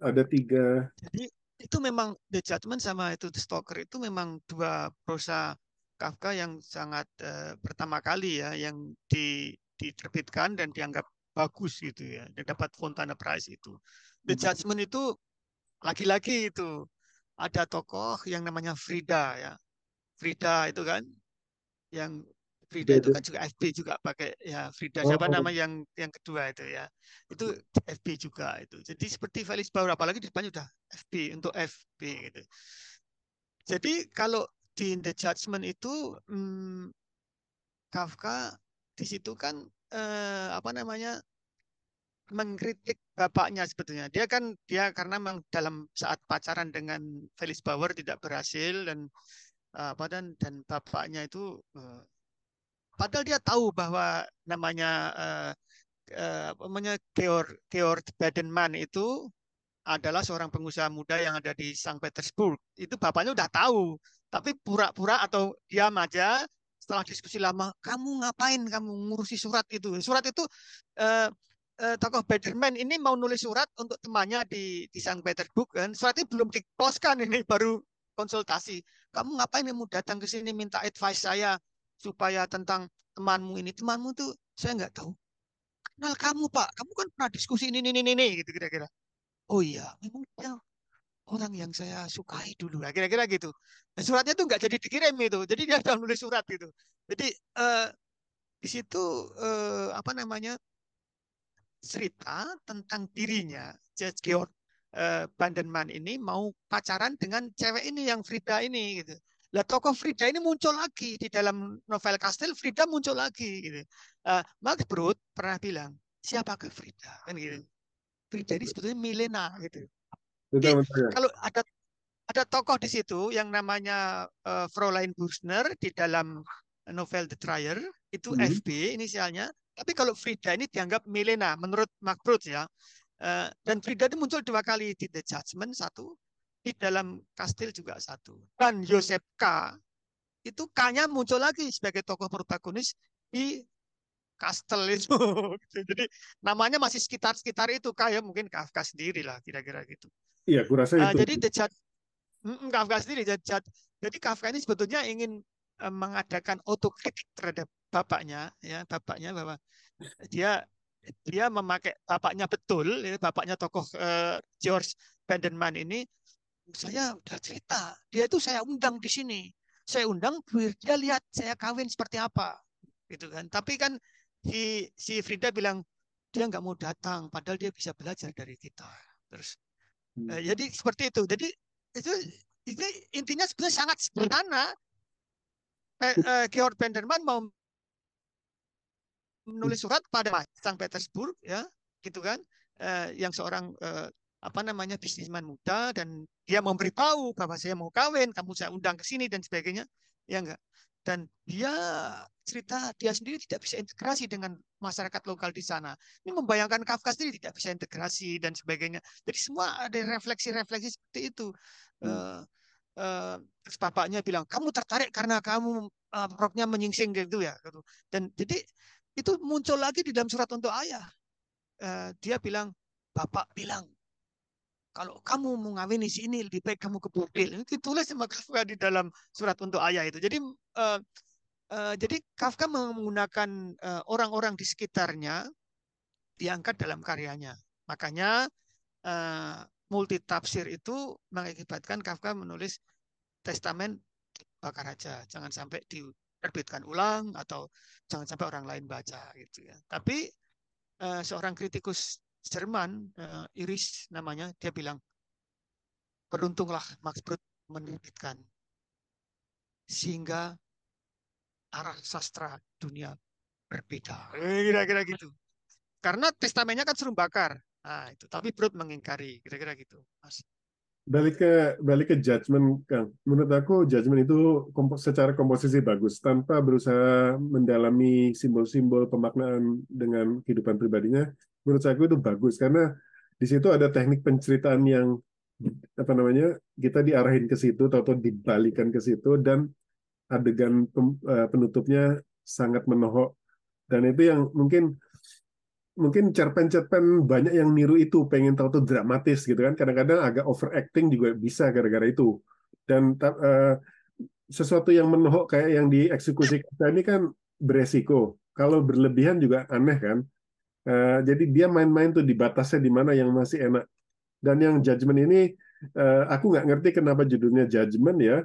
ada tiga jadi itu memang the judgment sama itu the stalker itu memang dua prosa Kafka yang sangat uh, pertama kali ya yang di, diterbitkan dan dianggap bagus gitu ya dan dapat Fontana Prize itu. The hmm. Judgment itu lagi-lagi itu ada tokoh yang namanya Frida ya. Frida itu kan yang Frida itu kan juga FB juga pakai ya Frida siapa oh. nama yang yang kedua itu ya itu FB juga itu jadi seperti Felix Bauer apalagi di depannya udah FB untuk FB gitu jadi kalau di The Judgment itu hmm, Kafka di situ kan eh, apa namanya mengkritik bapaknya sebetulnya. Dia kan dia karena memang dalam saat pacaran dengan Felix Bauer tidak berhasil dan apa dan dan bapaknya itu eh, padahal dia tahu bahwa namanya eh, eh, namanya Georg Georg Badenman itu adalah seorang pengusaha muda yang ada di Saint Petersburg. Itu bapaknya udah tahu tapi pura-pura atau diam aja setelah diskusi lama, kamu ngapain kamu ngurusi surat itu? Surat itu eh, eh, tokoh Bederman ini mau nulis surat untuk temannya di di Sang Petersburg kan. Surat itu belum diposkan ini baru konsultasi. Kamu ngapain kamu datang ke sini minta advice saya supaya tentang temanmu ini. Temanmu tuh saya nggak tahu. Kenal kamu Pak, kamu kan pernah diskusi ini ini ini, ini gitu kira-kira. Oh iya, memang dia orang yang saya sukai dulu lah kira-kira gitu nah, suratnya tuh nggak jadi dikirim itu jadi dia sudah nulis surat gitu jadi uh, di situ uh, apa namanya cerita tentang dirinya. Georg uh, Bandenman ini mau pacaran dengan cewek ini yang Frida ini gitu. Lah tokoh Frida ini muncul lagi di dalam novel Kastel, Frida muncul lagi gitu. Uh, Max Brod pernah bilang, siapakah Frida? Kan gitu. Frida ini sebetulnya Milena gitu. Jadi, kalau ada ada tokoh di situ yang namanya uh, Fräulein Bursner di dalam novel The Trier itu hmm. FB inisialnya. Tapi kalau Frida ini dianggap Milena menurut Brod ya. Uh, dan Frida itu muncul dua kali di The Judgment satu, di dalam kastil juga satu. Dan Yosef K itu K-nya muncul lagi sebagai tokoh protagonis di kastel itu. Jadi namanya masih sekitar-sekitar itu kayak mungkin Kafka sendiri lah kira-kira gitu. Iya, kurasa uh, itu. Jadi The Judge, Kafka sendiri. Jadi Kafka ini sebetulnya ingin uh, mengadakan otokritik terhadap bapaknya, ya bapaknya bahwa dia dia memakai bapaknya betul, ya, bapaknya tokoh uh, George Bandenman ini saya udah cerita, dia itu saya undang di sini. Saya undang biar dia lihat saya kawin seperti apa. Gitu kan. Tapi kan si si Frida bilang dia nggak mau datang padahal dia bisa belajar dari kita. Terus hmm. eh, jadi seperti itu. Jadi itu itu intinya sebenarnya sangat sederhana. Eh, eh, Georg Penderman mau menulis surat pada Sang Petersburg ya gitu kan eh, yang seorang eh, apa namanya bisnisman muda dan dia memberitahu bahwa saya mau kawin, kamu saya undang ke sini dan sebagainya, ya enggak. Dan dia cerita dia sendiri tidak bisa integrasi dengan masyarakat lokal di sana. Ini membayangkan Kafka sendiri tidak bisa integrasi dan sebagainya. Jadi semua ada refleksi-refleksi seperti itu. Hmm. Uh, uh, bapaknya bilang kamu tertarik karena kamu uh, roknya menyingsing gitu ya. Gitu. Dan jadi itu muncul lagi di dalam surat untuk ayah. Uh, dia bilang bapak bilang kalau kamu mau ngawini si ini lebih baik kamu ke bordil. Ini ditulis sama Kafka di dalam surat untuk ayah itu. Jadi uh, uh, jadi Kafka menggunakan uh, orang-orang di sekitarnya diangkat dalam karyanya. Makanya uh, multi tafsir itu mengakibatkan Kafka menulis testamen bakar aja, jangan sampai diterbitkan ulang atau jangan sampai orang lain baca gitu ya. Tapi uh, seorang kritikus Jerman, uh, Iris namanya, dia bilang, beruntunglah Max Brod menerbitkan sehingga arah sastra dunia berbeda. Eh, kira-kira gitu. Karena testamennya kan suruh bakar. Nah, itu. Tapi Brod mengingkari, kira-kira gitu. Mas. Balik ke balik ke judgment, Kang. Menurut aku judgment itu secara komposisi bagus. Tanpa berusaha mendalami simbol-simbol pemaknaan dengan kehidupan pribadinya menurut saya itu bagus. Karena di situ ada teknik penceritaan yang apa namanya kita diarahin ke situ atau dibalikan ke situ dan adegan eh, penutupnya sangat menohok. Dan itu yang mungkin mungkin cerpen-cerpen banyak yang niru itu pengen tahu tuh dramatis gitu kan. Kadang-kadang agak overacting juga bisa gara-gara itu. Dan uh, sesuatu yang menohok kayak yang dieksekusi kita ini kan beresiko. Kalau berlebihan juga aneh kan. Uh, jadi dia main-main tuh di batasnya di mana yang masih enak. Dan yang judgment ini uh, aku nggak ngerti kenapa judulnya judgment ya.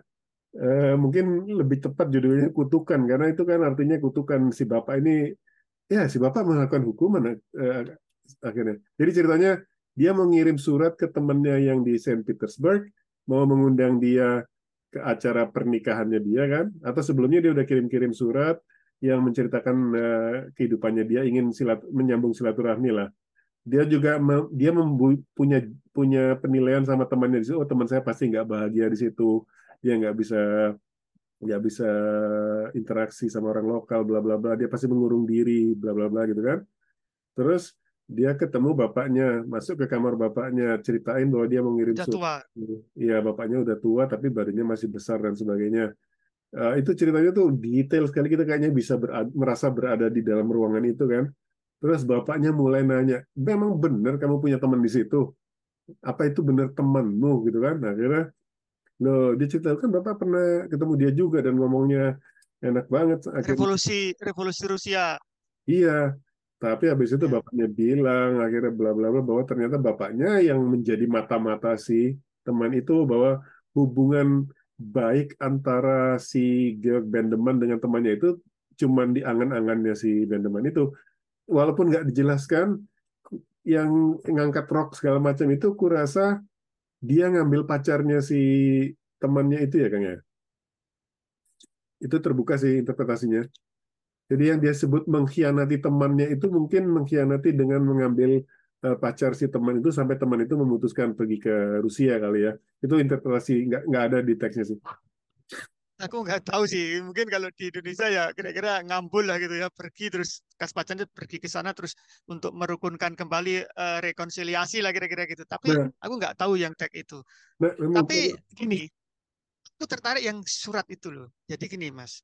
Uh, mungkin lebih tepat judulnya kutukan. Karena itu kan artinya kutukan si bapak ini ya si bapak melakukan hukuman uh, akhirnya. Jadi ceritanya dia mengirim surat ke temannya yang di Saint Petersburg mau mengundang dia ke acara pernikahannya dia kan? Atau sebelumnya dia udah kirim-kirim surat yang menceritakan uh, kehidupannya dia ingin silat menyambung silaturahmi lah. Dia juga me, dia punya punya penilaian sama temannya di situ oh teman saya pasti nggak bahagia di situ. Dia nggak bisa nggak bisa interaksi sama orang lokal bla bla bla dia pasti mengurung diri bla bla bla gitu kan terus dia ketemu bapaknya masuk ke kamar bapaknya ceritain bahwa dia mengirim surat iya bapaknya udah tua tapi badannya masih besar dan sebagainya uh, itu ceritanya tuh detail sekali kita kayaknya bisa berada, merasa berada di dalam ruangan itu kan. Terus bapaknya mulai nanya, memang benar kamu punya teman di situ? Apa itu benar temanmu gitu kan? Nah, akhirnya cerita kan bapak pernah ketemu dia juga dan ngomongnya enak banget. Akhirnya, revolusi revolusi Rusia. Iya, tapi habis itu ya. bapaknya bilang akhirnya bla bla bla bahwa ternyata bapaknya yang menjadi mata-mata si teman itu bahwa hubungan baik antara si Georg Bendeman dengan temannya itu cuman di angan-angannya si Bendeman itu walaupun nggak dijelaskan yang ngangkat rok segala macam itu kurasa dia ngambil pacarnya si temannya itu ya Kang ya. Itu terbuka sih interpretasinya. Jadi yang dia sebut mengkhianati temannya itu mungkin mengkhianati dengan mengambil eh, pacar si teman itu sampai teman itu memutuskan pergi ke Rusia kali ya. Itu interpretasi nggak nggak ada di teksnya sih. Aku nggak tahu sih, mungkin kalau di Indonesia ya kira-kira ngambul lah gitu ya, pergi terus kas pacarnya pergi ke sana terus untuk merukunkan kembali uh, rekonsiliasi lah kira-kira gitu. Tapi nah, aku nggak tahu yang tag itu. Nah, Tapi gini, aku tertarik yang surat itu loh. Jadi gini mas,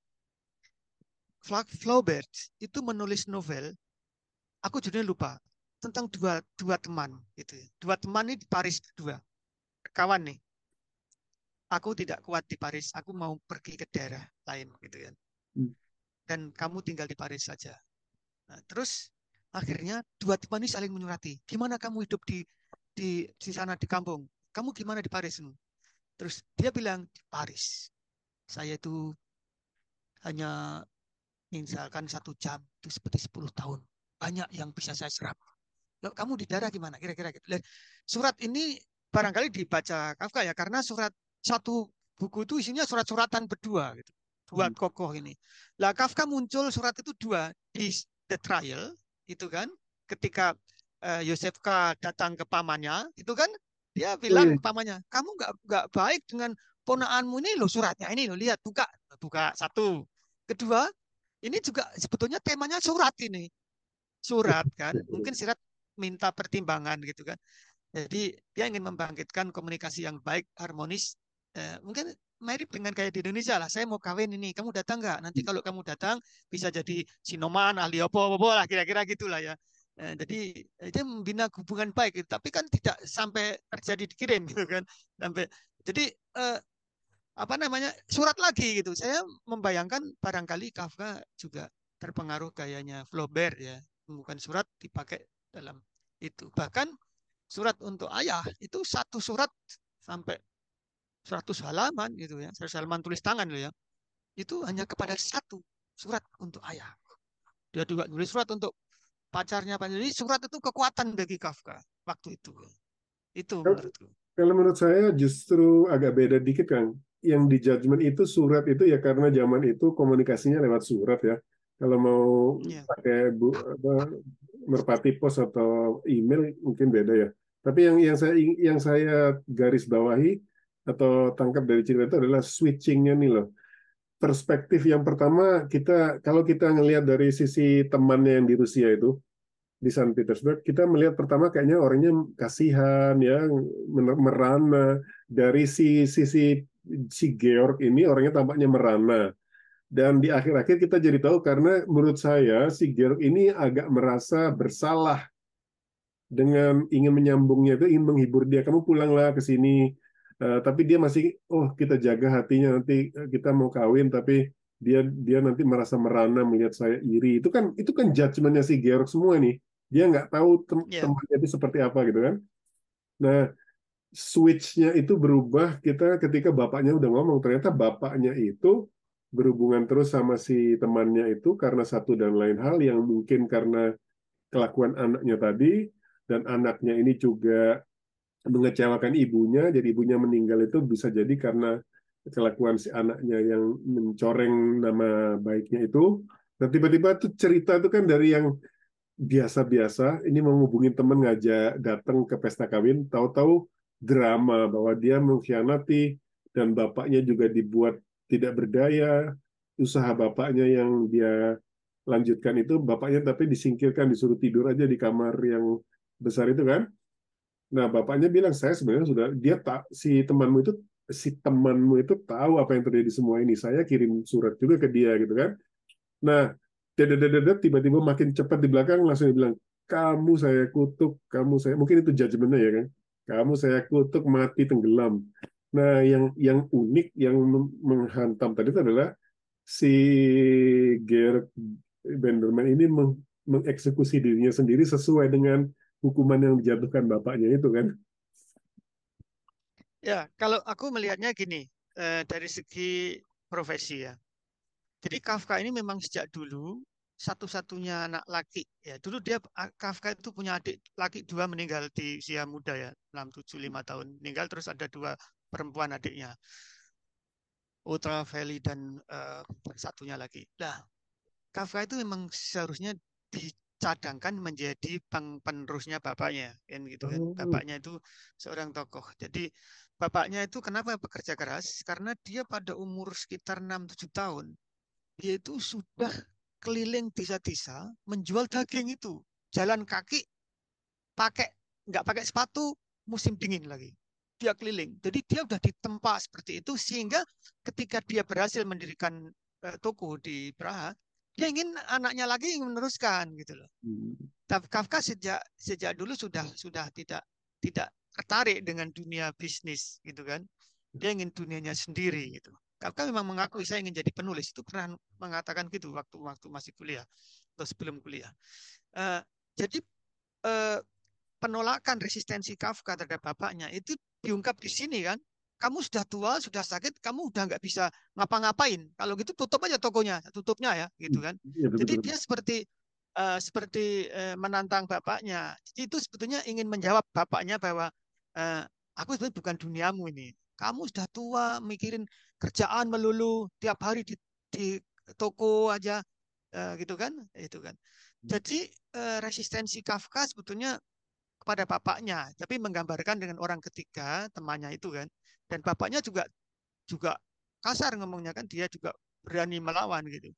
Flaubert itu menulis novel, aku judulnya lupa tentang dua dua teman gitu. Ya. Dua teman ini di Paris dua kawan nih aku tidak kuat di Paris, aku mau pergi ke daerah lain gitu kan. Dan kamu tinggal di Paris saja. Nah, terus akhirnya dua teman ini saling menyurati. Gimana kamu hidup di di di sana di kampung? Kamu gimana di Paris? Terus dia bilang di Paris. Saya itu hanya misalkan satu jam itu seperti 10 tahun. Banyak yang bisa saya serap. Loh, kamu di daerah gimana? Kira-kira gitu. Surat ini barangkali dibaca Kafka ya karena surat satu buku itu isinya surat-suratan berdua gitu. Dua hmm. kokoh ini. Lah Kafka muncul surat itu dua di The Trial itu kan ketika uh, Yosefka datang ke pamannya itu kan dia bilang hmm. pamannya kamu nggak nggak baik dengan ponaanmu ini loh suratnya ini loh lihat buka buka satu kedua ini juga sebetulnya temanya surat ini surat kan mungkin surat minta pertimbangan gitu kan jadi dia ingin membangkitkan komunikasi yang baik harmonis eh, mungkin mirip dengan kayak di Indonesia lah. Saya mau kawin ini, kamu datang nggak? Nanti hmm. kalau kamu datang bisa jadi sinoman, ahli apa apa lah, kira-kira gitulah ya. Eh, jadi itu membina hubungan baik, tapi kan tidak sampai terjadi dikirim gitu kan. Sampai jadi eh, apa namanya surat lagi gitu. Saya membayangkan barangkali Kafka juga terpengaruh gayanya Flaubert ya, bukan surat dipakai dalam itu. Bahkan surat untuk ayah itu satu surat sampai 100 halaman gitu ya, 100 halaman tulis tangan loh ya. Itu hanya kepada satu surat untuk ayah. Dia juga nulis surat untuk pacarnya jadi surat itu kekuatan bagi Kafka waktu itu. Itu menurutku. Kalau menurut saya justru agak beda dikit kan. Yang di judgment itu surat itu ya karena zaman itu komunikasinya lewat surat ya. Kalau mau yeah. pakai bu, apa, merpati pos atau email mungkin beda ya. Tapi yang yang saya yang saya garis bawahi atau tangkap dari cerita itu adalah switchingnya nih loh. Perspektif yang pertama kita kalau kita ngelihat dari sisi temannya yang di Rusia itu di San Petersburg, kita melihat pertama kayaknya orangnya kasihan ya, merana. Dari si sisi si Georg ini orangnya tampaknya merana. Dan di akhir-akhir kita jadi tahu karena menurut saya si Georg ini agak merasa bersalah dengan ingin menyambungnya itu ingin menghibur dia kamu pulanglah ke sini Uh, tapi dia masih oh kita jaga hatinya nanti eh, kita mau kawin tapi dia dia nanti merasa merana melihat saya iri. Itu kan itu kan judgementnya si Georg semua nih. Dia nggak tahu tem yeah. temannya itu seperti apa gitu kan. Nah switchnya itu berubah kita ketika bapaknya udah ngomong ternyata bapaknya itu berhubungan terus sama si temannya itu karena satu dan lain hal yang mungkin karena kelakuan anaknya tadi dan anaknya ini juga mengecewakan ibunya, jadi ibunya meninggal itu bisa jadi karena kelakuan si anaknya yang mencoreng nama baiknya itu. Dan tiba-tiba tuh cerita itu kan dari yang biasa-biasa, ini mau ngubungin temen ngajak datang ke pesta kawin, tahu-tahu drama bahwa dia mengkhianati dan bapaknya juga dibuat tidak berdaya, usaha bapaknya yang dia lanjutkan itu bapaknya tapi disingkirkan disuruh tidur aja di kamar yang besar itu kan Nah, bapaknya bilang saya sebenarnya sudah dia tak si temanmu itu si temanmu itu tahu apa yang terjadi semua ini. Saya kirim surat juga ke dia gitu kan. Nah, tiba-tiba makin cepat di belakang langsung bilang kamu saya kutuk, kamu saya mungkin itu judgementnya ya kan. Kamu saya kutuk mati tenggelam. Nah, yang yang unik yang menghantam tadi itu adalah si Gerd Benderman ini mengeksekusi dirinya sendiri sesuai dengan hukuman yang dijatuhkan bapaknya itu kan. Ya, kalau aku melihatnya gini, eh, dari segi profesi ya. Jadi Kafka ini memang sejak dulu satu-satunya anak laki ya dulu dia Kafka itu punya adik laki dua meninggal di usia muda ya enam tujuh lima tahun meninggal terus ada dua perempuan adiknya Ultra Valley dan uh, satunya lagi nah Kafka itu memang seharusnya dicadangkan menjadi penerusnya bapaknya kan gitu kan oh. bapaknya itu seorang tokoh jadi bapaknya itu kenapa bekerja keras karena dia pada umur sekitar 6-7 tahun dia itu sudah keliling desa-desa menjual daging itu. Jalan kaki pakai nggak pakai sepatu musim dingin lagi. Dia keliling. Jadi dia udah ditempa seperti itu sehingga ketika dia berhasil mendirikan uh, toko di Praha, dia ingin anaknya lagi ingin meneruskan gitu loh. Hmm. Tapi Kafka sejak sejak dulu sudah sudah tidak tidak tertarik dengan dunia bisnis gitu kan. Dia ingin dunianya sendiri gitu. Kafka memang mengakui saya ingin jadi penulis itu pernah mengatakan gitu waktu waktu masih kuliah atau sebelum kuliah. Uh, jadi uh, penolakan resistensi Kafka terhadap bapaknya itu diungkap di sini kan. Kamu sudah tua, sudah sakit, kamu udah nggak bisa ngapa-ngapain. Kalau gitu tutup aja tokonya, tutupnya ya, gitu kan. Ya, betul, Jadi dia seperti uh, seperti uh, menantang bapaknya. Jadi itu sebetulnya ingin menjawab bapaknya bahwa uh, aku sebenarnya bukan duniamu ini. Kamu sudah tua, mikirin kerjaan melulu, tiap hari di, di toko aja, uh, gitu kan? Itu kan. Hmm. Jadi uh, resistensi Kafka sebetulnya kepada bapaknya, tapi menggambarkan dengan orang ketiga temannya itu kan. Dan bapaknya juga juga kasar ngomongnya kan, dia juga berani melawan gitu.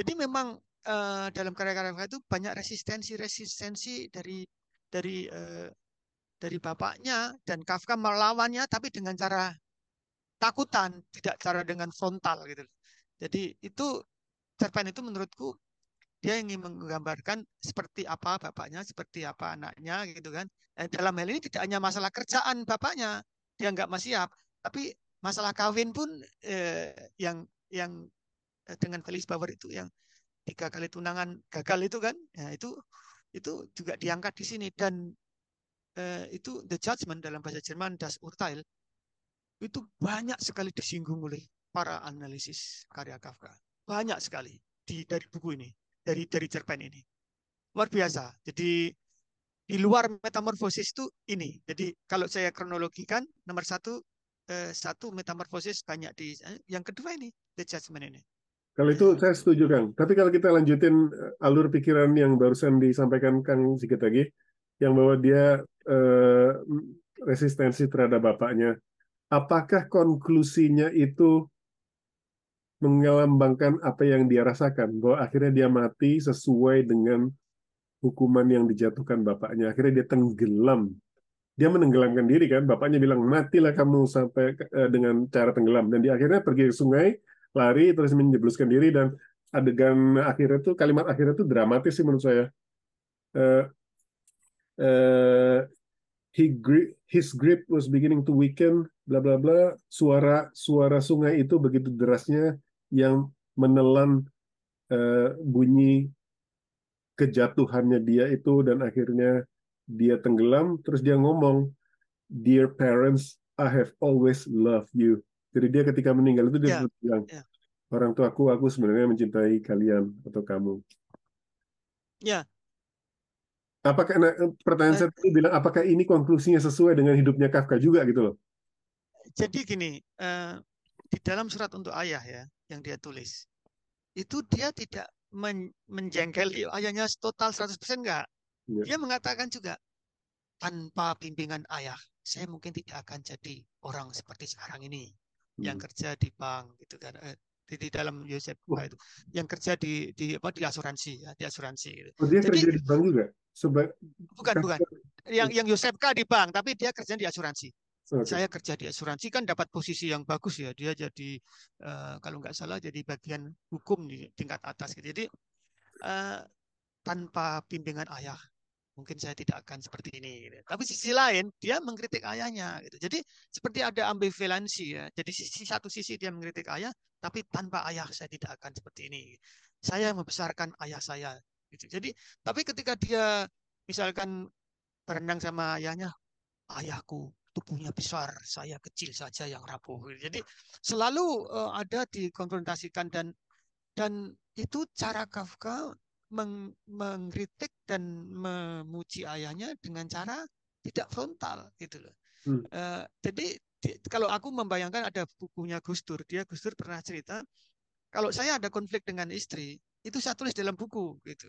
Jadi memang uh, dalam karya-karya itu banyak resistensi-resistensi dari dari uh, dari bapaknya dan Kafka melawannya tapi dengan cara takutan, tidak cara dengan frontal gitu. Jadi itu cerpen itu menurutku dia ingin menggambarkan seperti apa bapaknya, seperti apa anaknya gitu kan. Dan dalam hal ini tidak hanya masalah kerjaan bapaknya, dia nggak siap, tapi masalah kawin pun eh, yang yang eh, dengan Felix Bauer itu yang tiga kali tunangan gagal itu kan, ya itu itu juga diangkat di sini dan eh, itu the judgment dalam bahasa Jerman das Urteil itu banyak sekali disinggung oleh para analisis karya Kafka. Banyak sekali di dari buku ini, dari dari cerpen ini. Luar biasa. Jadi di luar metamorfosis itu ini. Jadi kalau saya kronologikan nomor satu eh, satu metamorfosis banyak di eh, yang kedua ini the judgment ini. Kalau itu saya setuju Kang. Tapi kalau kita lanjutin eh, alur pikiran yang barusan disampaikan Kang sedikit lagi, yang bahwa dia eh, resistensi terhadap bapaknya. Apakah konklusinya itu mengelambangkan apa yang dia rasakan bahwa akhirnya dia mati sesuai dengan hukuman yang dijatuhkan bapaknya. Akhirnya dia tenggelam. Dia menenggelamkan diri kan. Bapaknya bilang matilah kamu sampai eh, dengan cara tenggelam dan dia akhirnya pergi ke sungai, lari terus menjebluskan diri dan adegan akhirnya tuh kalimat akhirnya tuh dramatis sih menurut saya. Uh, uh, he grip, his grip was beginning to weaken, bla bla bla. Suara suara sungai itu begitu derasnya yang menelan uh, bunyi kejatuhannya dia itu dan akhirnya dia tenggelam. Terus dia ngomong, "Dear parents, I have always loved you." Jadi dia ketika meninggal itu dia yeah. bilang, yeah. "Orang tuaku, aku sebenarnya mencintai kalian atau kamu." Ya, Apakah nah, pertanyaan saya tadi bilang apakah ini konklusinya sesuai dengan hidupnya Kafka juga gitu loh? Jadi gini, uh, di dalam surat untuk ayah ya yang dia tulis, itu dia tidak men menjengkeli ayahnya total 100% enggak. Ya. Dia mengatakan juga tanpa bimbingan ayah, saya mungkin tidak akan jadi orang seperti sekarang ini hmm. yang kerja di bank gitu kan. Eh, di, di dalam Yosef itu yang kerja di di apa di asuransi ya di asuransi gitu. Oh, dia Jadi, kerja di bank juga? Seba bukan bukan. Yang yang Yosefka di bank, tapi dia kerja di asuransi. Okay. Saya kerja di asuransi kan dapat posisi yang bagus ya. Dia jadi uh, kalau nggak salah jadi bagian hukum di tingkat atas. Gitu. Jadi uh, tanpa bimbingan ayah mungkin saya tidak akan seperti ini. Gitu. Tapi sisi lain dia mengkritik ayahnya. Gitu. Jadi seperti ada ambivalensi ya. Jadi sisi satu sisi dia mengkritik ayah, tapi tanpa ayah saya tidak akan seperti ini. Saya membesarkan ayah saya Gitu. Jadi, tapi ketika dia misalkan berenang sama ayahnya, ayahku tubuhnya besar, saya kecil saja yang rapuh. Jadi selalu uh, ada dikonfrontasikan dan dan itu cara Kafka meng mengkritik dan memuji ayahnya dengan cara tidak frontal gitu loh. Hmm. Uh, jadi di, kalau aku membayangkan ada bukunya Gus Dur, dia Gus Dur pernah cerita kalau saya ada konflik dengan istri, itu saya tulis dalam buku gitu.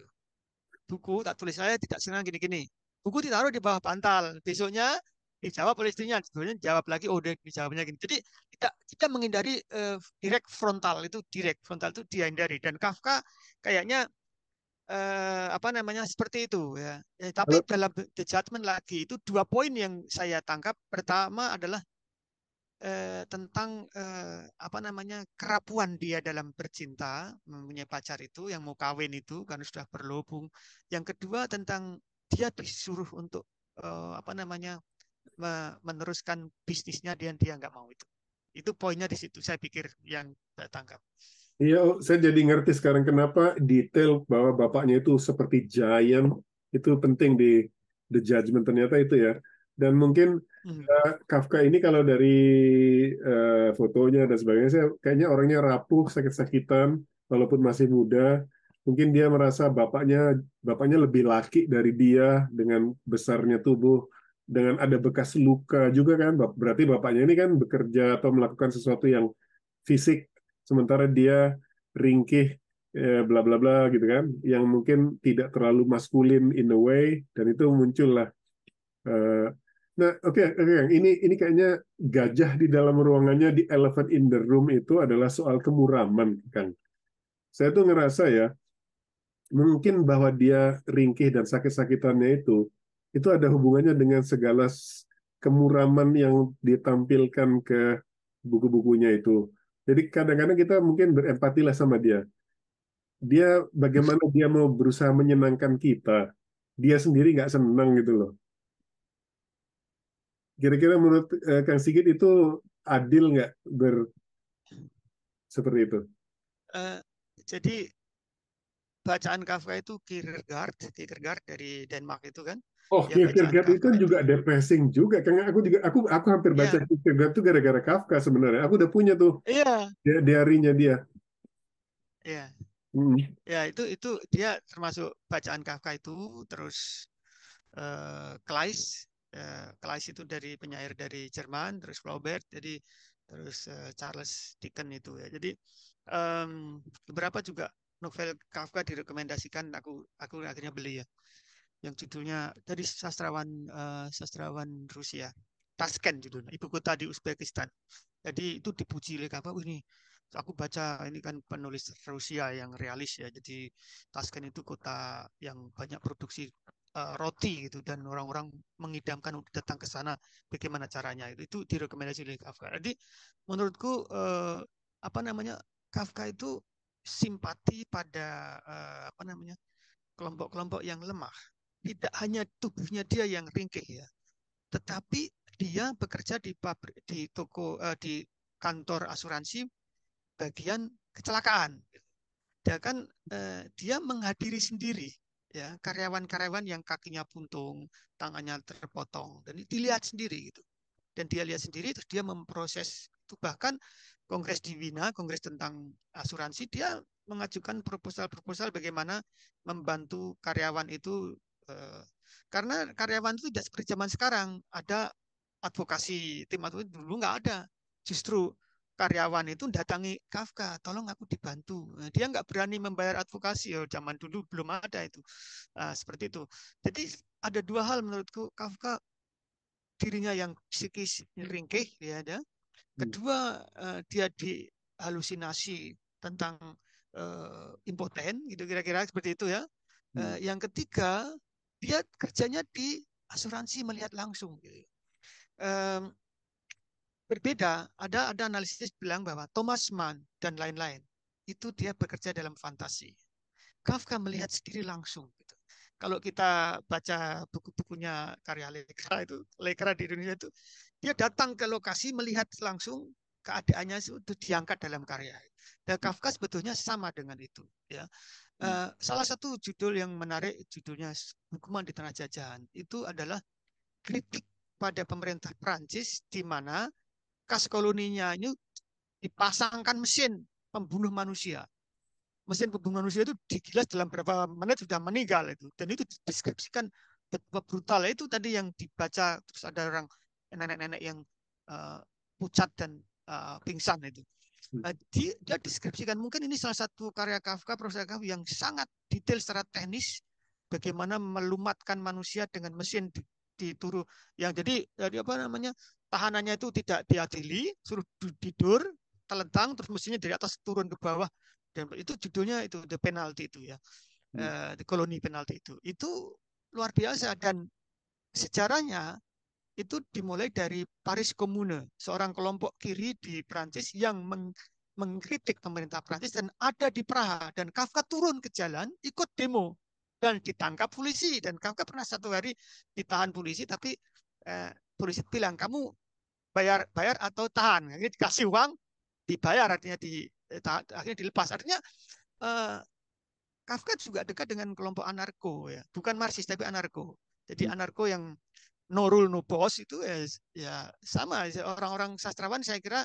Buku tak tulis saya tidak senang gini-gini. Buku ditaruh di bawah bantal. Besoknya dijawab oleh istrinya, sebetulnya jawab lagi, oh dia dijawabnya gini. Jadi tidak kita menghindari uh, direct frontal itu direct frontal itu dihindari dan Kafka kayaknya uh, apa namanya seperti itu ya. ya tapi Halo. dalam the judgment lagi itu dua poin yang saya tangkap. Pertama adalah uh, tentang uh, apa namanya kerapuan dia dalam bercinta mempunyai pacar itu yang mau kawin itu karena sudah berlobung. Yang kedua tentang dia disuruh untuk uh, apa namanya meneruskan bisnisnya dia dia nggak mau itu. Itu poinnya di situ saya pikir yang saya tangkap. Iya, oh, saya jadi ngerti sekarang kenapa detail bahwa bapaknya itu seperti giant itu penting di The Judgment ternyata itu ya. Dan mungkin hmm. uh, Kafka ini kalau dari uh, fotonya dan sebagainya, saya kayaknya orangnya rapuh, sakit-sakitan, walaupun masih muda. Mungkin dia merasa bapaknya bapaknya lebih laki dari dia dengan besarnya tubuh dengan ada bekas luka juga kan berarti bapaknya ini kan bekerja atau melakukan sesuatu yang fisik sementara dia ringkih eh, bla bla bla gitu kan yang mungkin tidak terlalu maskulin in a way dan itu muncullah uh, nah oke okay, okay, ini ini kayaknya gajah di dalam ruangannya di elephant in the room itu adalah soal kemuraman kan saya tuh ngerasa ya mungkin bahwa dia ringkih dan sakit-sakitannya itu itu ada hubungannya dengan segala kemuraman yang ditampilkan ke buku-bukunya itu. Jadi kadang-kadang kita mungkin berempati lah sama dia. Dia bagaimana dia mau berusaha menyenangkan kita, dia sendiri nggak senang gitu loh. Kira-kira menurut eh, Kang Sigit itu adil nggak ber seperti itu? Uh, jadi bacaan Kafka itu Kierkegaard, Kierkegaard dari Denmark itu kan. Oh, Kierkegaard itu kan juga depressing juga. Karena aku juga aku aku hampir baca yeah. Kierkegaard itu gara-gara Kafka sebenarnya. Aku udah punya tuh. Iya. Yeah. diarinya dia. Iya. Yeah. Hmm. Ya, itu itu dia termasuk bacaan Kafka itu terus uh, Kleist uh, Kleist itu dari penyair dari Jerman, terus Flaubert, jadi terus uh, Charles Dickens itu ya. Jadi um, beberapa juga novel Kafka direkomendasikan aku aku akhirnya beli ya. Yang judulnya dari sastrawan uh, sastrawan Rusia. Tashkent judulnya ibu kota di Uzbekistan. Jadi itu dipuji oleh Kafka ini aku baca ini kan penulis Rusia yang realis ya. Jadi Tashkent itu kota yang banyak produksi uh, roti gitu dan orang-orang mengidamkan datang ke sana bagaimana caranya. Itu itu direkomendasi oleh Kafka. Jadi menurutku uh, apa namanya Kafka itu simpati pada uh, apa namanya kelompok-kelompok yang lemah. Tidak hanya tubuhnya dia yang ringkih ya, tetapi dia bekerja di pabrik, di toko, uh, di kantor asuransi bagian kecelakaan. Dia kan uh, dia menghadiri sendiri ya karyawan-karyawan yang kakinya buntung, tangannya terpotong dan dilihat sendiri gitu. Dan dia lihat sendiri terus dia memproses itu bahkan kongres di Wina, kongres tentang asuransi, dia mengajukan proposal-proposal bagaimana membantu karyawan itu eh, karena karyawan itu tidak seperti zaman sekarang. Ada advokasi tim dulu nggak ada. Justru karyawan itu datangi Kafka tolong aku dibantu. Nah, dia nggak berani membayar advokasi. Oh, zaman dulu belum ada itu. Nah, seperti itu. Jadi ada dua hal menurutku. Kafka dirinya yang psikis ringkih ya ada. Kedua, uh, dia dihalusinasi tentang uh, impoten, gitu kira-kira seperti itu ya. Uh, yang ketiga, dia kerjanya di asuransi melihat langsung. Gitu. Um, berbeda, ada ada analisis bilang bahwa Thomas Mann dan lain-lain itu dia bekerja dalam fantasi. Kafka melihat sendiri langsung. Gitu. Kalau kita baca buku-bukunya karya Lekra itu, Lekra di Indonesia itu, dia datang ke lokasi melihat langsung keadaannya itu diangkat dalam karya. Dan Kafka sebetulnya sama dengan itu. Ya. Uh, salah satu judul yang menarik judulnya Hukuman di Tengah Jajahan itu adalah kritik pada pemerintah Prancis di mana kas koloninya ini dipasangkan mesin pembunuh manusia. mesin pembunuh manusia itu digilas dalam beberapa menit sudah meninggal itu dan itu dideskripsikan betapa brutal itu tadi yang dibaca terus ada orang nenek-nenek yang uh, pucat dan uh, pingsan itu. Uh, dia, dia deskripsikan mungkin ini salah satu karya Kafka proses Kafka yang sangat detail secara teknis bagaimana melumatkan manusia dengan mesin dituru yang jadi jadi apa namanya tahanannya itu tidak diadili suruh tidur telentang terus mesinnya dari atas turun ke bawah. Dan itu judulnya itu the penalty itu ya. Hmm. uh, the colony penalty itu. Itu luar biasa dan sejarahnya itu dimulai dari Paris Commune seorang kelompok kiri di Prancis yang meng mengkritik pemerintah Prancis dan ada di Praha dan Kafka turun ke jalan ikut demo dan ditangkap polisi dan Kafka pernah satu hari ditahan polisi tapi eh, polisi bilang kamu bayar bayar atau tahan ini dikasih uang dibayar artinya di Eh, akhirnya dilepas. Artinya uh, Kafka juga dekat dengan kelompok anarko ya, bukan Marxis tapi anarko. Jadi hmm. anarko yang no rule no boss itu ya, ya sama orang-orang sastrawan saya kira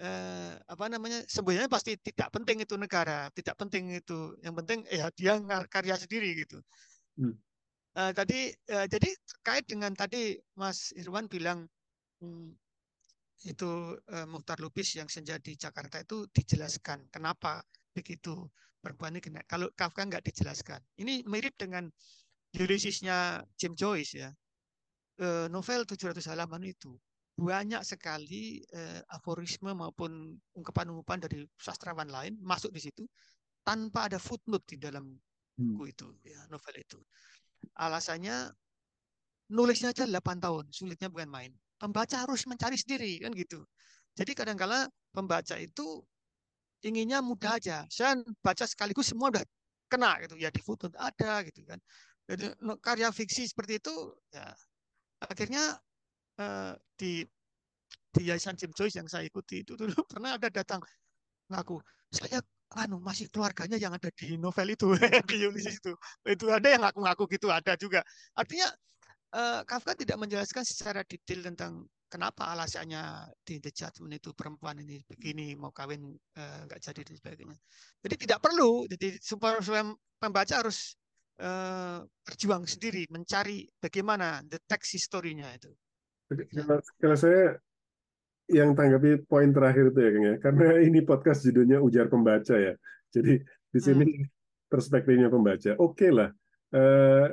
eh, apa namanya sebenarnya pasti tidak penting itu negara, tidak penting itu. Yang penting ya dia karya sendiri gitu. Hmm. Uh, tadi uh, jadi terkait dengan tadi Mas Irwan bilang hmm, itu uh, Muhtar Lubis yang senja di Jakarta itu dijelaskan kenapa begitu perempuan ini kena. Kalau Kafka nggak dijelaskan. Ini mirip dengan Ulyssesnya Jim Joyce ya. Uh, novel 700 halaman itu banyak sekali uh, aforisme maupun ungkapan-ungkapan dari sastrawan lain masuk di situ tanpa ada footnote di dalam hmm. buku itu ya novel itu. Alasannya nulisnya aja 8 tahun, sulitnya bukan main pembaca harus mencari sendiri kan gitu. Jadi kadang-kala pembaca itu inginnya mudah aja. Saya baca sekaligus semua udah kena gitu ya di foto ada gitu kan. Jadi karya fiksi seperti itu ya akhirnya uh, di di Yayasan Jim Joyce yang saya ikuti itu dulu pernah ada datang ngaku saya anu masih keluarganya yang ada di novel itu di Ulysses itu itu ada yang ngaku-ngaku gitu ada juga artinya uh, Kafka tidak menjelaskan secara detail tentang kenapa alasannya di The Judgment itu perempuan ini begini mau kawin uh, nggak jadi dan sebagainya. Jadi tidak perlu. Jadi supaya, supaya pembaca harus uh, berjuang sendiri mencari bagaimana the text historinya itu. Kalau, kalau saya yang tanggapi poin terakhir itu ya, Kang ya, karena ini podcast judulnya ujar pembaca ya. Jadi di sini hmm. perspektifnya pembaca. Oke okay lah. Uh,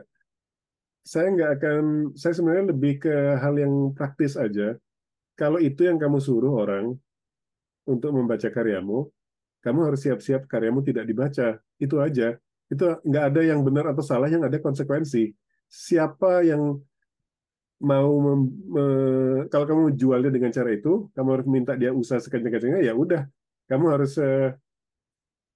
saya nggak akan, saya sebenarnya lebih ke hal yang praktis aja. Kalau itu yang kamu suruh orang untuk membaca karyamu, kamu harus siap-siap karyamu tidak dibaca. Itu aja. Itu nggak ada yang benar atau salah, yang ada konsekuensi. Siapa yang mau mem, me, kalau kamu jualnya dengan cara itu, kamu harus minta dia usaha sekencang-kencangnya, ya udah, kamu harus eh,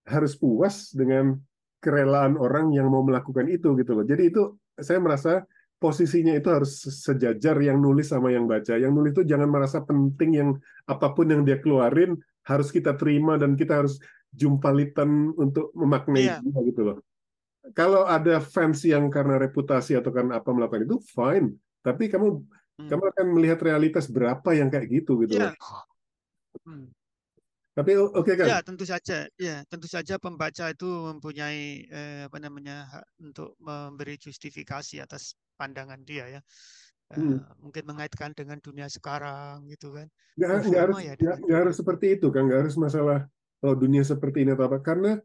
harus puas dengan kerelaan orang yang mau melakukan itu gitu loh. Jadi itu saya merasa posisinya itu harus sejajar yang nulis sama yang baca. Yang nulis itu jangan merasa penting yang apa pun yang dia keluarin harus kita terima dan kita harus jumpalitan untuk memaknai yeah. dia gitu loh. Kalau ada fans yang karena reputasi atau karena apa melakukan itu fine, tapi kamu hmm. kamu akan melihat realitas berapa yang kayak gitu gitu yeah. Hmm. Tapi oke okay, kan? Ya tentu saja, ya tentu saja pembaca itu mempunyai eh, apa namanya hak untuk memberi justifikasi atas pandangan dia ya. Eh, hmm. mungkin mengaitkan dengan dunia sekarang gitu kan. Nggak, nggak harus ya, nggak, nggak harus seperti itu kan, nggak harus masalah oh, dunia seperti ini atau apa. Karena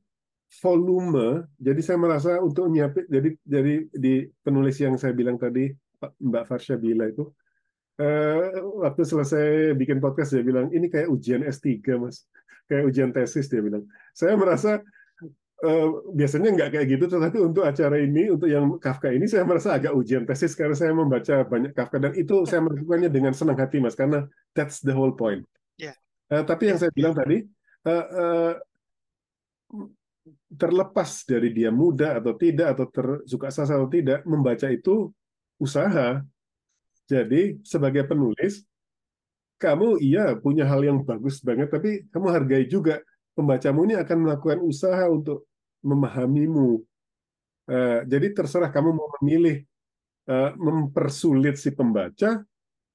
volume, jadi saya merasa untuk nyiapin, jadi jadi di penulis yang saya bilang tadi Mbak Farsha bila itu, eh, waktu selesai bikin podcast dia bilang ini kayak ujian S3 mas kayak ujian tesis dia bilang. Saya merasa uh, biasanya nggak kayak gitu, tetapi untuk acara ini, untuk yang Kafka ini, saya merasa agak ujian tesis karena saya membaca banyak Kafka dan itu saya melakukannya dengan senang hati, mas, karena that's the whole point. Yeah. Uh, tapi yang yeah. saya bilang tadi, uh, uh, terlepas dari dia muda atau tidak atau tersuka sasa atau tidak, membaca itu usaha. Jadi sebagai penulis, kamu iya punya hal yang bagus banget, tapi kamu hargai juga pembacamu ini akan melakukan usaha untuk memahamimu. Uh, jadi terserah kamu mau memilih uh, mempersulit si pembaca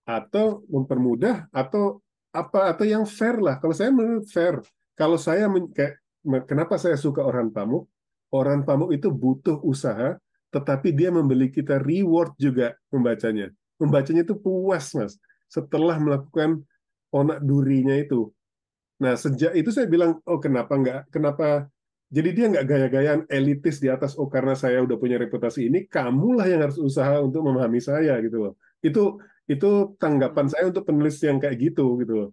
atau mempermudah atau apa atau yang fair lah. Kalau saya menurut fair, kalau saya kayak kenapa saya suka orang pamuk? Orang pamuk itu butuh usaha, tetapi dia membeli kita reward juga membacanya. Membacanya itu puas, Mas. Setelah melakukan onak durinya itu. Nah, sejak itu saya bilang, oh kenapa nggak, kenapa jadi dia nggak gaya-gayaan elitis di atas oh karena saya udah punya reputasi ini kamulah yang harus usaha untuk memahami saya gitu loh itu itu tanggapan saya untuk penulis yang kayak gitu gitu loh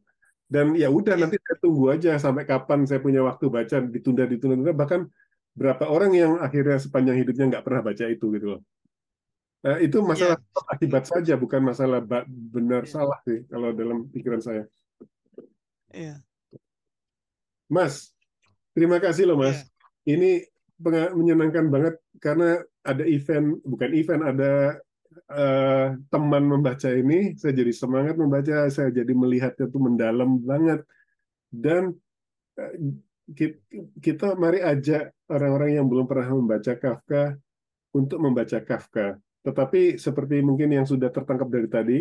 dan ya udah nanti saya tunggu aja sampai kapan saya punya waktu baca ditunda ditunda, ditunda bahkan berapa orang yang akhirnya sepanjang hidupnya nggak pernah baca itu gitu loh nah, itu masalah yeah. akibat saja bukan masalah benar yeah. salah sih kalau dalam pikiran saya yeah. Mas Terima kasih loh Mas. Yeah. Ini menyenangkan banget karena ada event, bukan event, ada uh, teman membaca ini. Saya jadi semangat membaca, saya jadi melihatnya tuh mendalam banget. Dan uh, kita mari ajak orang-orang yang belum pernah membaca Kafka untuk membaca Kafka. Tetapi seperti mungkin yang sudah tertangkap dari tadi,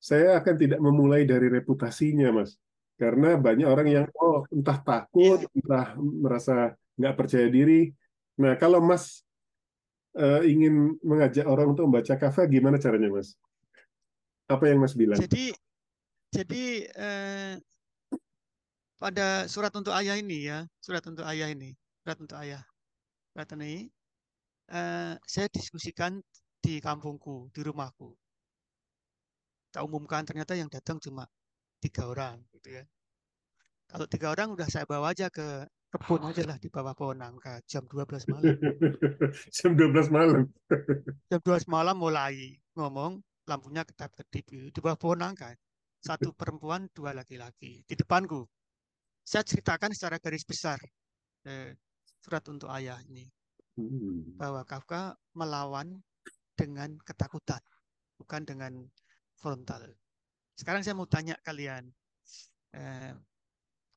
saya akan tidak memulai dari reputasinya, Mas karena banyak orang yang oh entah takut, yeah. entah merasa nggak percaya diri. Nah, kalau Mas uh, ingin mengajak orang untuk membaca Kafka, gimana caranya, Mas? Apa yang Mas bilang? Jadi, jadi eh, pada surat untuk ayah ini ya, surat untuk ayah ini, surat untuk ayah, surat ini, eh, saya diskusikan di kampungku, di rumahku. Tak umumkan ternyata yang datang cuma tiga orang gitu ya. Kalau tiga orang udah saya bawa aja ke kebun aja lah di bawah pohon nangka jam 12 malam. jam 12 malam. jam 12 malam mulai ngomong lampunya kedap-kedip di bawah pohon nangka. Satu perempuan, dua laki-laki di depanku. Saya ceritakan secara garis besar eh, surat untuk ayah ini hmm. bahwa Kafka melawan dengan ketakutan, bukan dengan frontal. Sekarang saya mau tanya kalian, eh,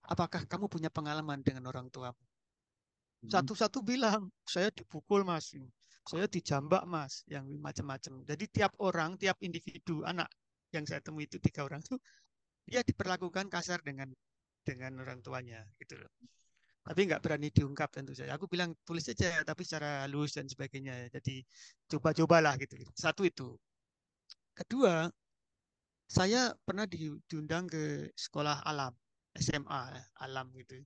apakah kamu punya pengalaman dengan orang tua? Hmm. Satu-satu bilang, saya dipukul mas, saya dijambak mas, yang macam-macam. Jadi tiap orang, tiap individu, anak yang saya temui itu tiga orang itu, dia diperlakukan kasar dengan dengan orang tuanya, gitu loh. Tapi nggak berani diungkap tentu saja. Aku bilang tulis saja, tapi secara halus dan sebagainya. Jadi coba-cobalah gitu. Satu itu. Kedua, saya pernah diundang ke sekolah alam SMA alam gitu.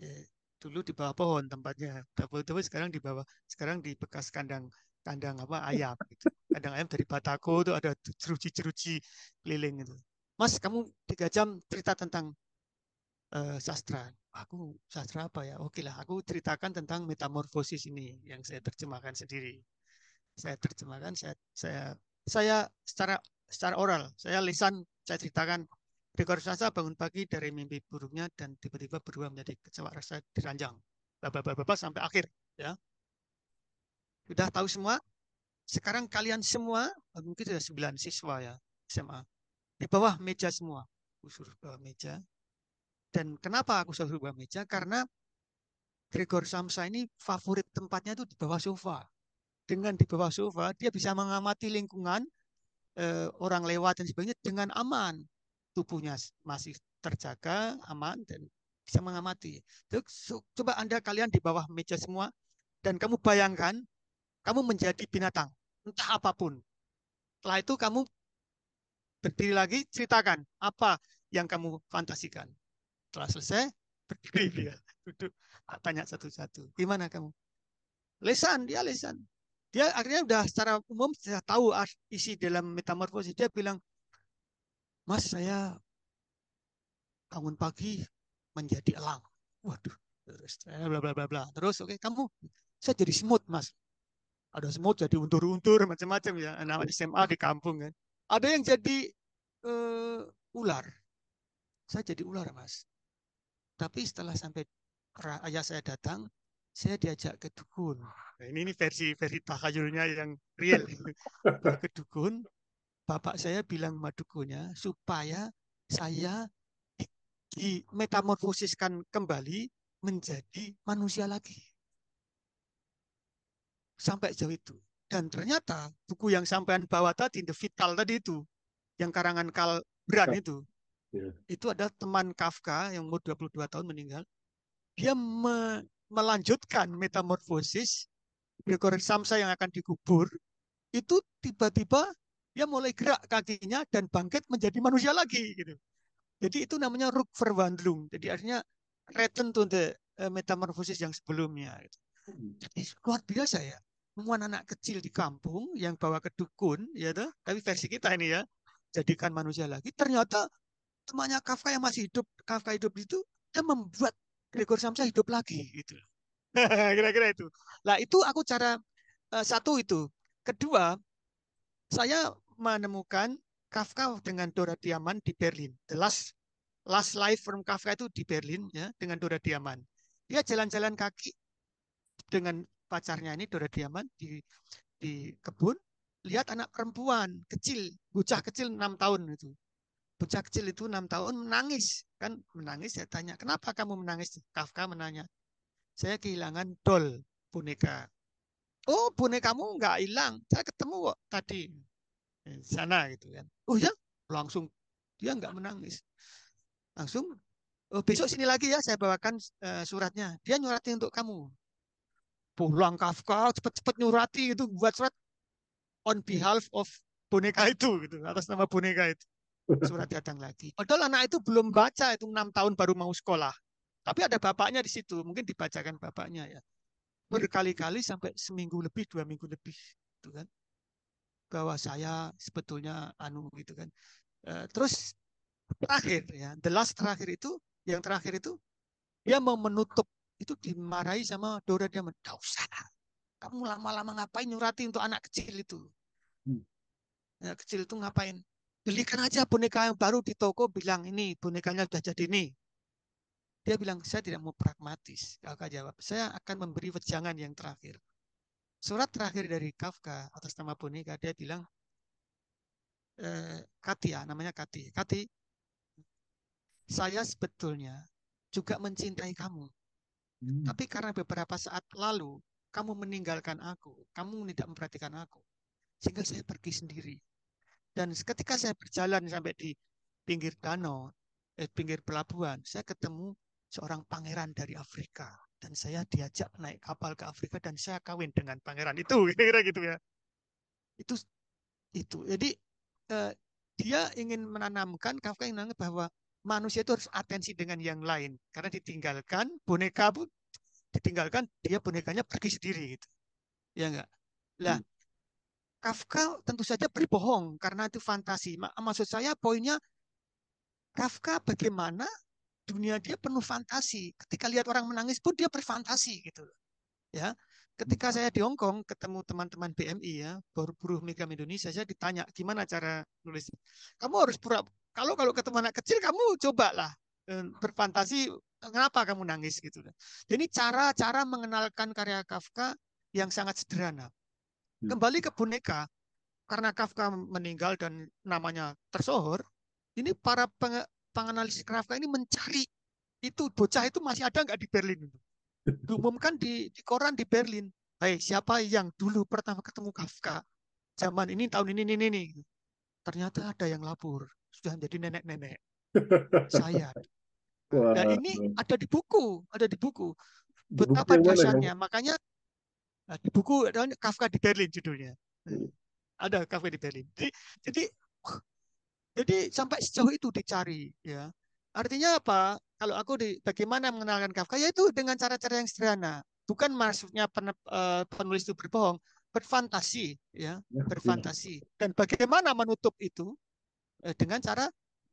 Ya, dulu di bawah pohon tempatnya. Tapi sekarang di bawah sekarang di bekas kandang kandang apa ayam gitu. kandang ayam dari Batako itu ada jeruji-jeruji keliling itu Mas kamu tiga jam cerita tentang uh, sastra. Aku sastra apa ya? Oke lah aku ceritakan tentang metamorfosis ini yang saya terjemahkan sendiri. Saya terjemahkan saya saya saya secara secara oral. Saya lisan, saya ceritakan Rekor Sasa bangun pagi dari mimpi buruknya dan tiba-tiba berubah menjadi kecewa rasa diranjang. Bapak-bapak sampai akhir. ya Sudah tahu semua? Sekarang kalian semua, mungkin sudah sembilan siswa ya, SMA. Di bawah meja semua. Aku suruh bawah meja. Dan kenapa aku suruh bawah meja? Karena Gregor Samsa ini favorit tempatnya itu di bawah sofa. Dengan di bawah sofa, dia bisa mengamati lingkungan, eh, orang lewat dan sebagainya dengan aman. Tubuhnya masih terjaga, aman dan bisa mengamati. Coba Anda kalian di bawah meja semua dan kamu bayangkan kamu menjadi binatang, entah apa pun. Setelah itu kamu berdiri lagi, ceritakan apa yang kamu fantasikan. Setelah selesai, berdiri dia, duduk, tanya satu-satu. Gimana kamu? Lesan, dia lesan. Dia akhirnya udah secara umum sudah tahu isi dalam metamorfosis. Dia bilang, Mas saya bangun pagi menjadi elang. Waduh, terus bla bla bla bla. Terus oke okay, kamu saya jadi semut mas. Ada semut jadi untur-untur macam-macam ya. Anak SMA di kampung kan. Ada yang jadi uh, ular. Saya jadi ular mas. Tapi setelah sampai ayah saya datang, saya diajak ke dukun. Nah, ini, ini versi versi takhayulnya yang real. ke dukun, bapak saya bilang sama dukunnya supaya saya dimetamorfosiskan kembali menjadi manusia lagi. Sampai jauh itu. Dan ternyata buku yang sampean bawa tadi, The Vital tadi itu, yang karangan Karl Brand itu, yeah. itu ada teman Kafka yang umur 22 tahun meninggal, dia me melanjutkan metamorfosis Gregor Samsa yang akan dikubur itu tiba-tiba dia mulai gerak kakinya dan bangkit menjadi manusia lagi gitu. Jadi itu namanya Rückverwandlung. Jadi artinya return to the uh, metamorfosis yang sebelumnya gitu. Jadi luar biasa ya. Semua anak kecil di kampung yang bawa ke dukun ya tuh, tapi versi kita ini ya, jadikan manusia lagi. Ternyata temannya Kafka yang masih hidup, Kafka hidup itu dia membuat Gregor Samsa hidup lagi gitu. Kira-kira itu. Lah itu aku cara uh, satu itu. Kedua, saya menemukan Kafka dengan Dora Diaman di Berlin. The Last Last Life from Kafka itu di Berlin ya dengan Dora Diaman. Dia jalan-jalan kaki dengan pacarnya ini Dora Diaman di di kebun lihat anak perempuan kecil, bocah kecil enam tahun itu. Bocah kecil itu enam tahun menangis kan menangis saya tanya kenapa kamu menangis Kafka menanya saya kehilangan doll boneka. Oh, bonekamu nggak hilang. Saya ketemu kok tadi di sana gitu kan. Oh ya, langsung dia nggak menangis. Langsung oh, besok sini lagi ya saya bawakan uh, suratnya. Dia nyurati untuk kamu. Pulang Kafka cepet-cepet nyurati itu buat surat on behalf of boneka itu gitu atas nama boneka itu surat datang lagi. Padahal anak itu belum baca itu enam tahun baru mau sekolah. Tapi ada bapaknya di situ, mungkin dibacakan bapaknya ya. Berkali-kali sampai seminggu lebih, dua minggu lebih, gitu kan. Bahwa saya sebetulnya anu gitu kan. Uh, terus terakhir ya, the last terakhir itu, yang terakhir itu dia mau menutup itu dimarahi sama Dora dia tidak usah kamu lama-lama ngapain nyurati untuk anak kecil itu hmm. anak kecil itu ngapain belikan aja boneka yang baru di toko bilang ini bonekanya sudah jadi nih dia bilang, saya tidak mau pragmatis. Kafka jawab, saya akan memberi wejangan yang terakhir. Surat terakhir dari Kafka atas nama boneka, dia bilang, eh, Katia, namanya Kati. Kati, saya sebetulnya juga mencintai kamu. Hmm. Tapi karena beberapa saat lalu, kamu meninggalkan aku, kamu tidak memperhatikan aku. Sehingga saya pergi sendiri. Dan ketika saya berjalan sampai di pinggir danau, eh, pinggir pelabuhan, saya ketemu seorang pangeran dari Afrika. Dan saya diajak naik kapal ke Afrika dan saya kawin dengan pangeran itu kira-kira gitu ya. Itu itu. Jadi eh, dia ingin menanamkan Kafka ingin menanamkan bahwa manusia itu harus atensi dengan yang lain. Karena ditinggalkan boneka pun ditinggalkan dia bonekanya pergi sendiri gitu. Ya enggak lah hmm. Kafka tentu saja berbohong karena itu fantasi. Maksud saya poinnya Kafka bagaimana dunia dia penuh fantasi. Ketika lihat orang menangis pun dia berfantasi gitu. Ya. Ketika saya di Hong Kong ketemu teman-teman BMI ya, buruh migran Indonesia, saya ditanya gimana cara nulis. Kamu harus pura kalau kalau ketemu anak kecil kamu cobalah eh, berfantasi kenapa kamu nangis gitu. Jadi cara-cara mengenalkan karya Kafka yang sangat sederhana. Hmm. Kembali ke boneka, karena Kafka meninggal dan namanya tersohor, ini para penganalisis Kafka ini mencari itu bocah itu masih ada nggak di Berlin itu. Diumumkan di, di koran di Berlin. Hai, siapa yang dulu pertama ketemu Kafka? Zaman ini, tahun ini, ini, ini. Ternyata ada yang lapor. Sudah menjadi nenek-nenek. Saya. Nah ini ada di buku. Ada di buku. Betapa dahsyatnya. Makanya nah, di buku ada Kafka di Berlin judulnya. Hmm. Ada Kafka di Berlin. Jadi, jadi jadi sampai sejauh itu dicari ya. Artinya apa? Kalau aku di bagaimana mengenalkan Kafka yaitu dengan cara-cara yang sederhana. Bukan maksudnya pen, uh, penulis itu berbohong, berfantasi ya, ya berfantasi. Dan bagaimana menutup itu uh, dengan cara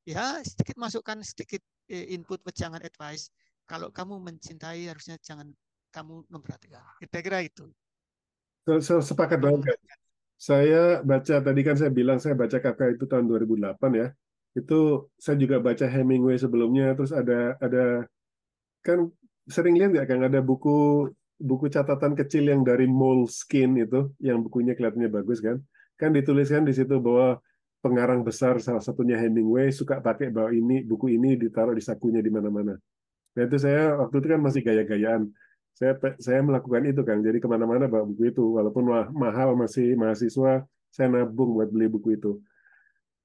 ya sedikit masukkan sedikit uh, input jangan advice. Kalau kamu mencintai harusnya jangan kamu memperhatikan. Kira-kira itu. Sepakat banget saya baca tadi kan saya bilang saya baca Kafka itu tahun 2008 ya. Itu saya juga baca Hemingway sebelumnya terus ada ada kan sering lihat nggak kan ada buku buku catatan kecil yang dari Moleskine itu yang bukunya kelihatannya bagus kan. Kan dituliskan di situ bahwa pengarang besar salah satunya Hemingway suka pakai bahwa ini buku ini ditaruh di sakunya di mana-mana. Nah itu saya waktu itu kan masih gaya-gayaan saya saya melakukan itu kan. Jadi ke mana-mana bawa buku itu. Walaupun mahal masih mahasiswa saya nabung buat beli buku itu.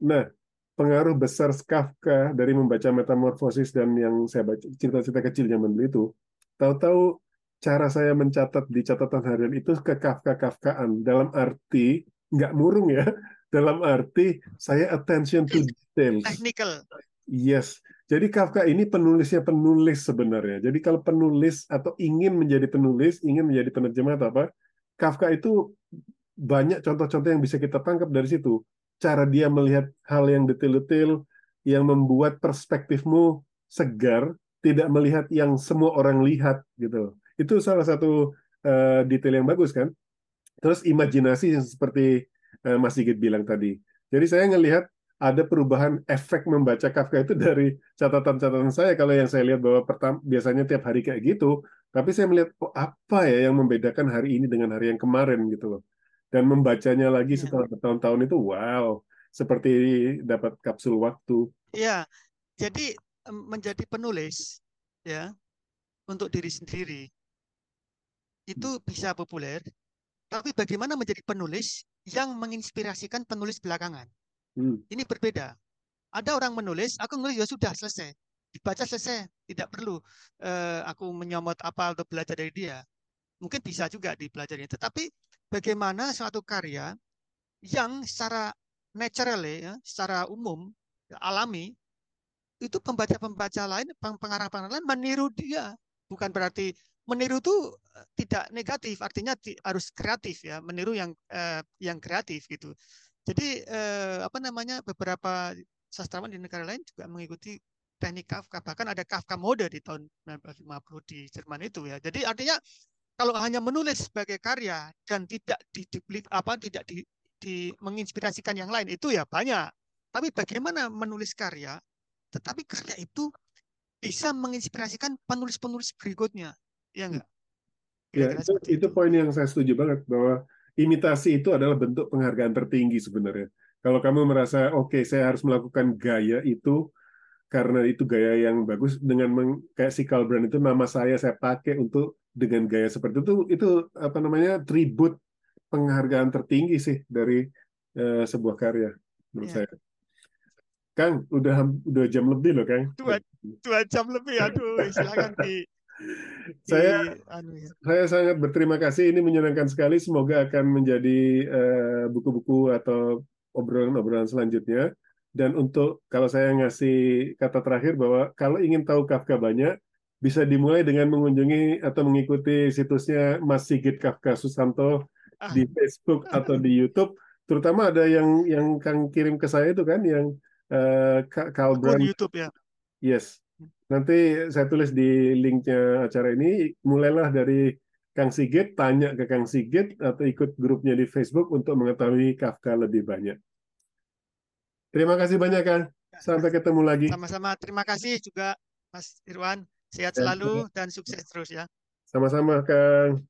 Nah pengaruh besar Kafka dari membaca Metamorfosis dan yang saya baca cerita-cerita kecil zaman dulu itu tahu-tahu cara saya mencatat di catatan harian itu ke Kafka-Kafkaan. Dalam arti nggak murung ya, dalam arti saya attention to details. Technical. Yes, jadi Kafka ini penulisnya penulis sebenarnya. Jadi kalau penulis atau ingin menjadi penulis, ingin menjadi penerjemah atau apa, Kafka itu banyak contoh-contoh yang bisa kita tangkap dari situ. Cara dia melihat hal yang detail-detail, yang membuat perspektifmu segar, tidak melihat yang semua orang lihat gitu. Itu salah satu uh, detail yang bagus kan. Terus imajinasi yang seperti uh, Mas Sigit bilang tadi. Jadi saya ngelihat ada perubahan efek membaca Kafka itu dari catatan-catatan saya. Kalau yang saya lihat bahwa pertama, biasanya tiap hari kayak gitu, tapi saya melihat oh, apa ya yang membedakan hari ini dengan hari yang kemarin gitu loh. Dan membacanya lagi iya. setelah bertahun-tahun itu wow, seperti dapat kapsul waktu. Iya, jadi menjadi penulis ya untuk diri sendiri itu bisa populer, tapi bagaimana menjadi penulis yang menginspirasikan penulis belakangan? Hmm. Ini berbeda. Ada orang menulis, aku menulis ya sudah selesai, dibaca selesai, tidak perlu uh, aku menyomot apa atau belajar dari dia. Mungkin bisa juga dipelajari. Tetapi bagaimana suatu karya yang secara natural ya, secara umum, alami, itu pembaca-pembaca lain, pengarang-pengarang lain meniru dia. Bukan berarti meniru itu eh, tidak negatif, artinya harus kreatif ya, meniru yang eh, yang kreatif gitu. Jadi eh, apa namanya beberapa sastrawan di negara lain juga mengikuti teknik Kafka. Bahkan ada Kafka mode di tahun 1950 di Jerman itu ya. Jadi artinya kalau hanya menulis sebagai karya dan tidak di, apa tidak di, di menginspirasikan yang lain itu ya banyak. Tapi bagaimana menulis karya tetapi karya itu bisa menginspirasikan penulis-penulis berikutnya. Ya enggak? Ya, itu, itu poin yang saya setuju banget bahwa imitasi itu adalah bentuk penghargaan tertinggi sebenarnya. Kalau kamu merasa oke okay, saya harus melakukan gaya itu karena itu gaya yang bagus dengan meng, kayak si Brand itu nama saya saya pakai untuk dengan gaya seperti itu itu apa namanya tribut penghargaan tertinggi sih dari uh, sebuah karya menurut ya. saya. Kang, udah udah jam lebih loh, Kang. Dua, dua jam lebih, aduh, silakan di saya anu ya. saya sangat berterima kasih ini menyenangkan sekali. Semoga akan menjadi eh, buku-buku uh, atau obrolan-obrolan selanjutnya. Dan untuk kalau saya ngasih kata terakhir bahwa kalau ingin tahu Kafka banyak bisa dimulai dengan mengunjungi atau mengikuti situsnya Mas Sigit Kafka Susanto di ah. Facebook atau di YouTube. Terutama ada yang yang Kang kirim ke saya itu kan yang uh, Kalbran YouTube ya. Yes Nanti saya tulis di linknya acara ini, mulailah dari Kang Sigit, tanya ke Kang Sigit, atau ikut grupnya di Facebook untuk mengetahui Kafka lebih banyak. Terima kasih banyak, Kang. Sampai ketemu lagi. Sama-sama. Terima kasih juga, Mas Irwan. Sehat selalu dan sukses terus ya. Sama-sama, Kang.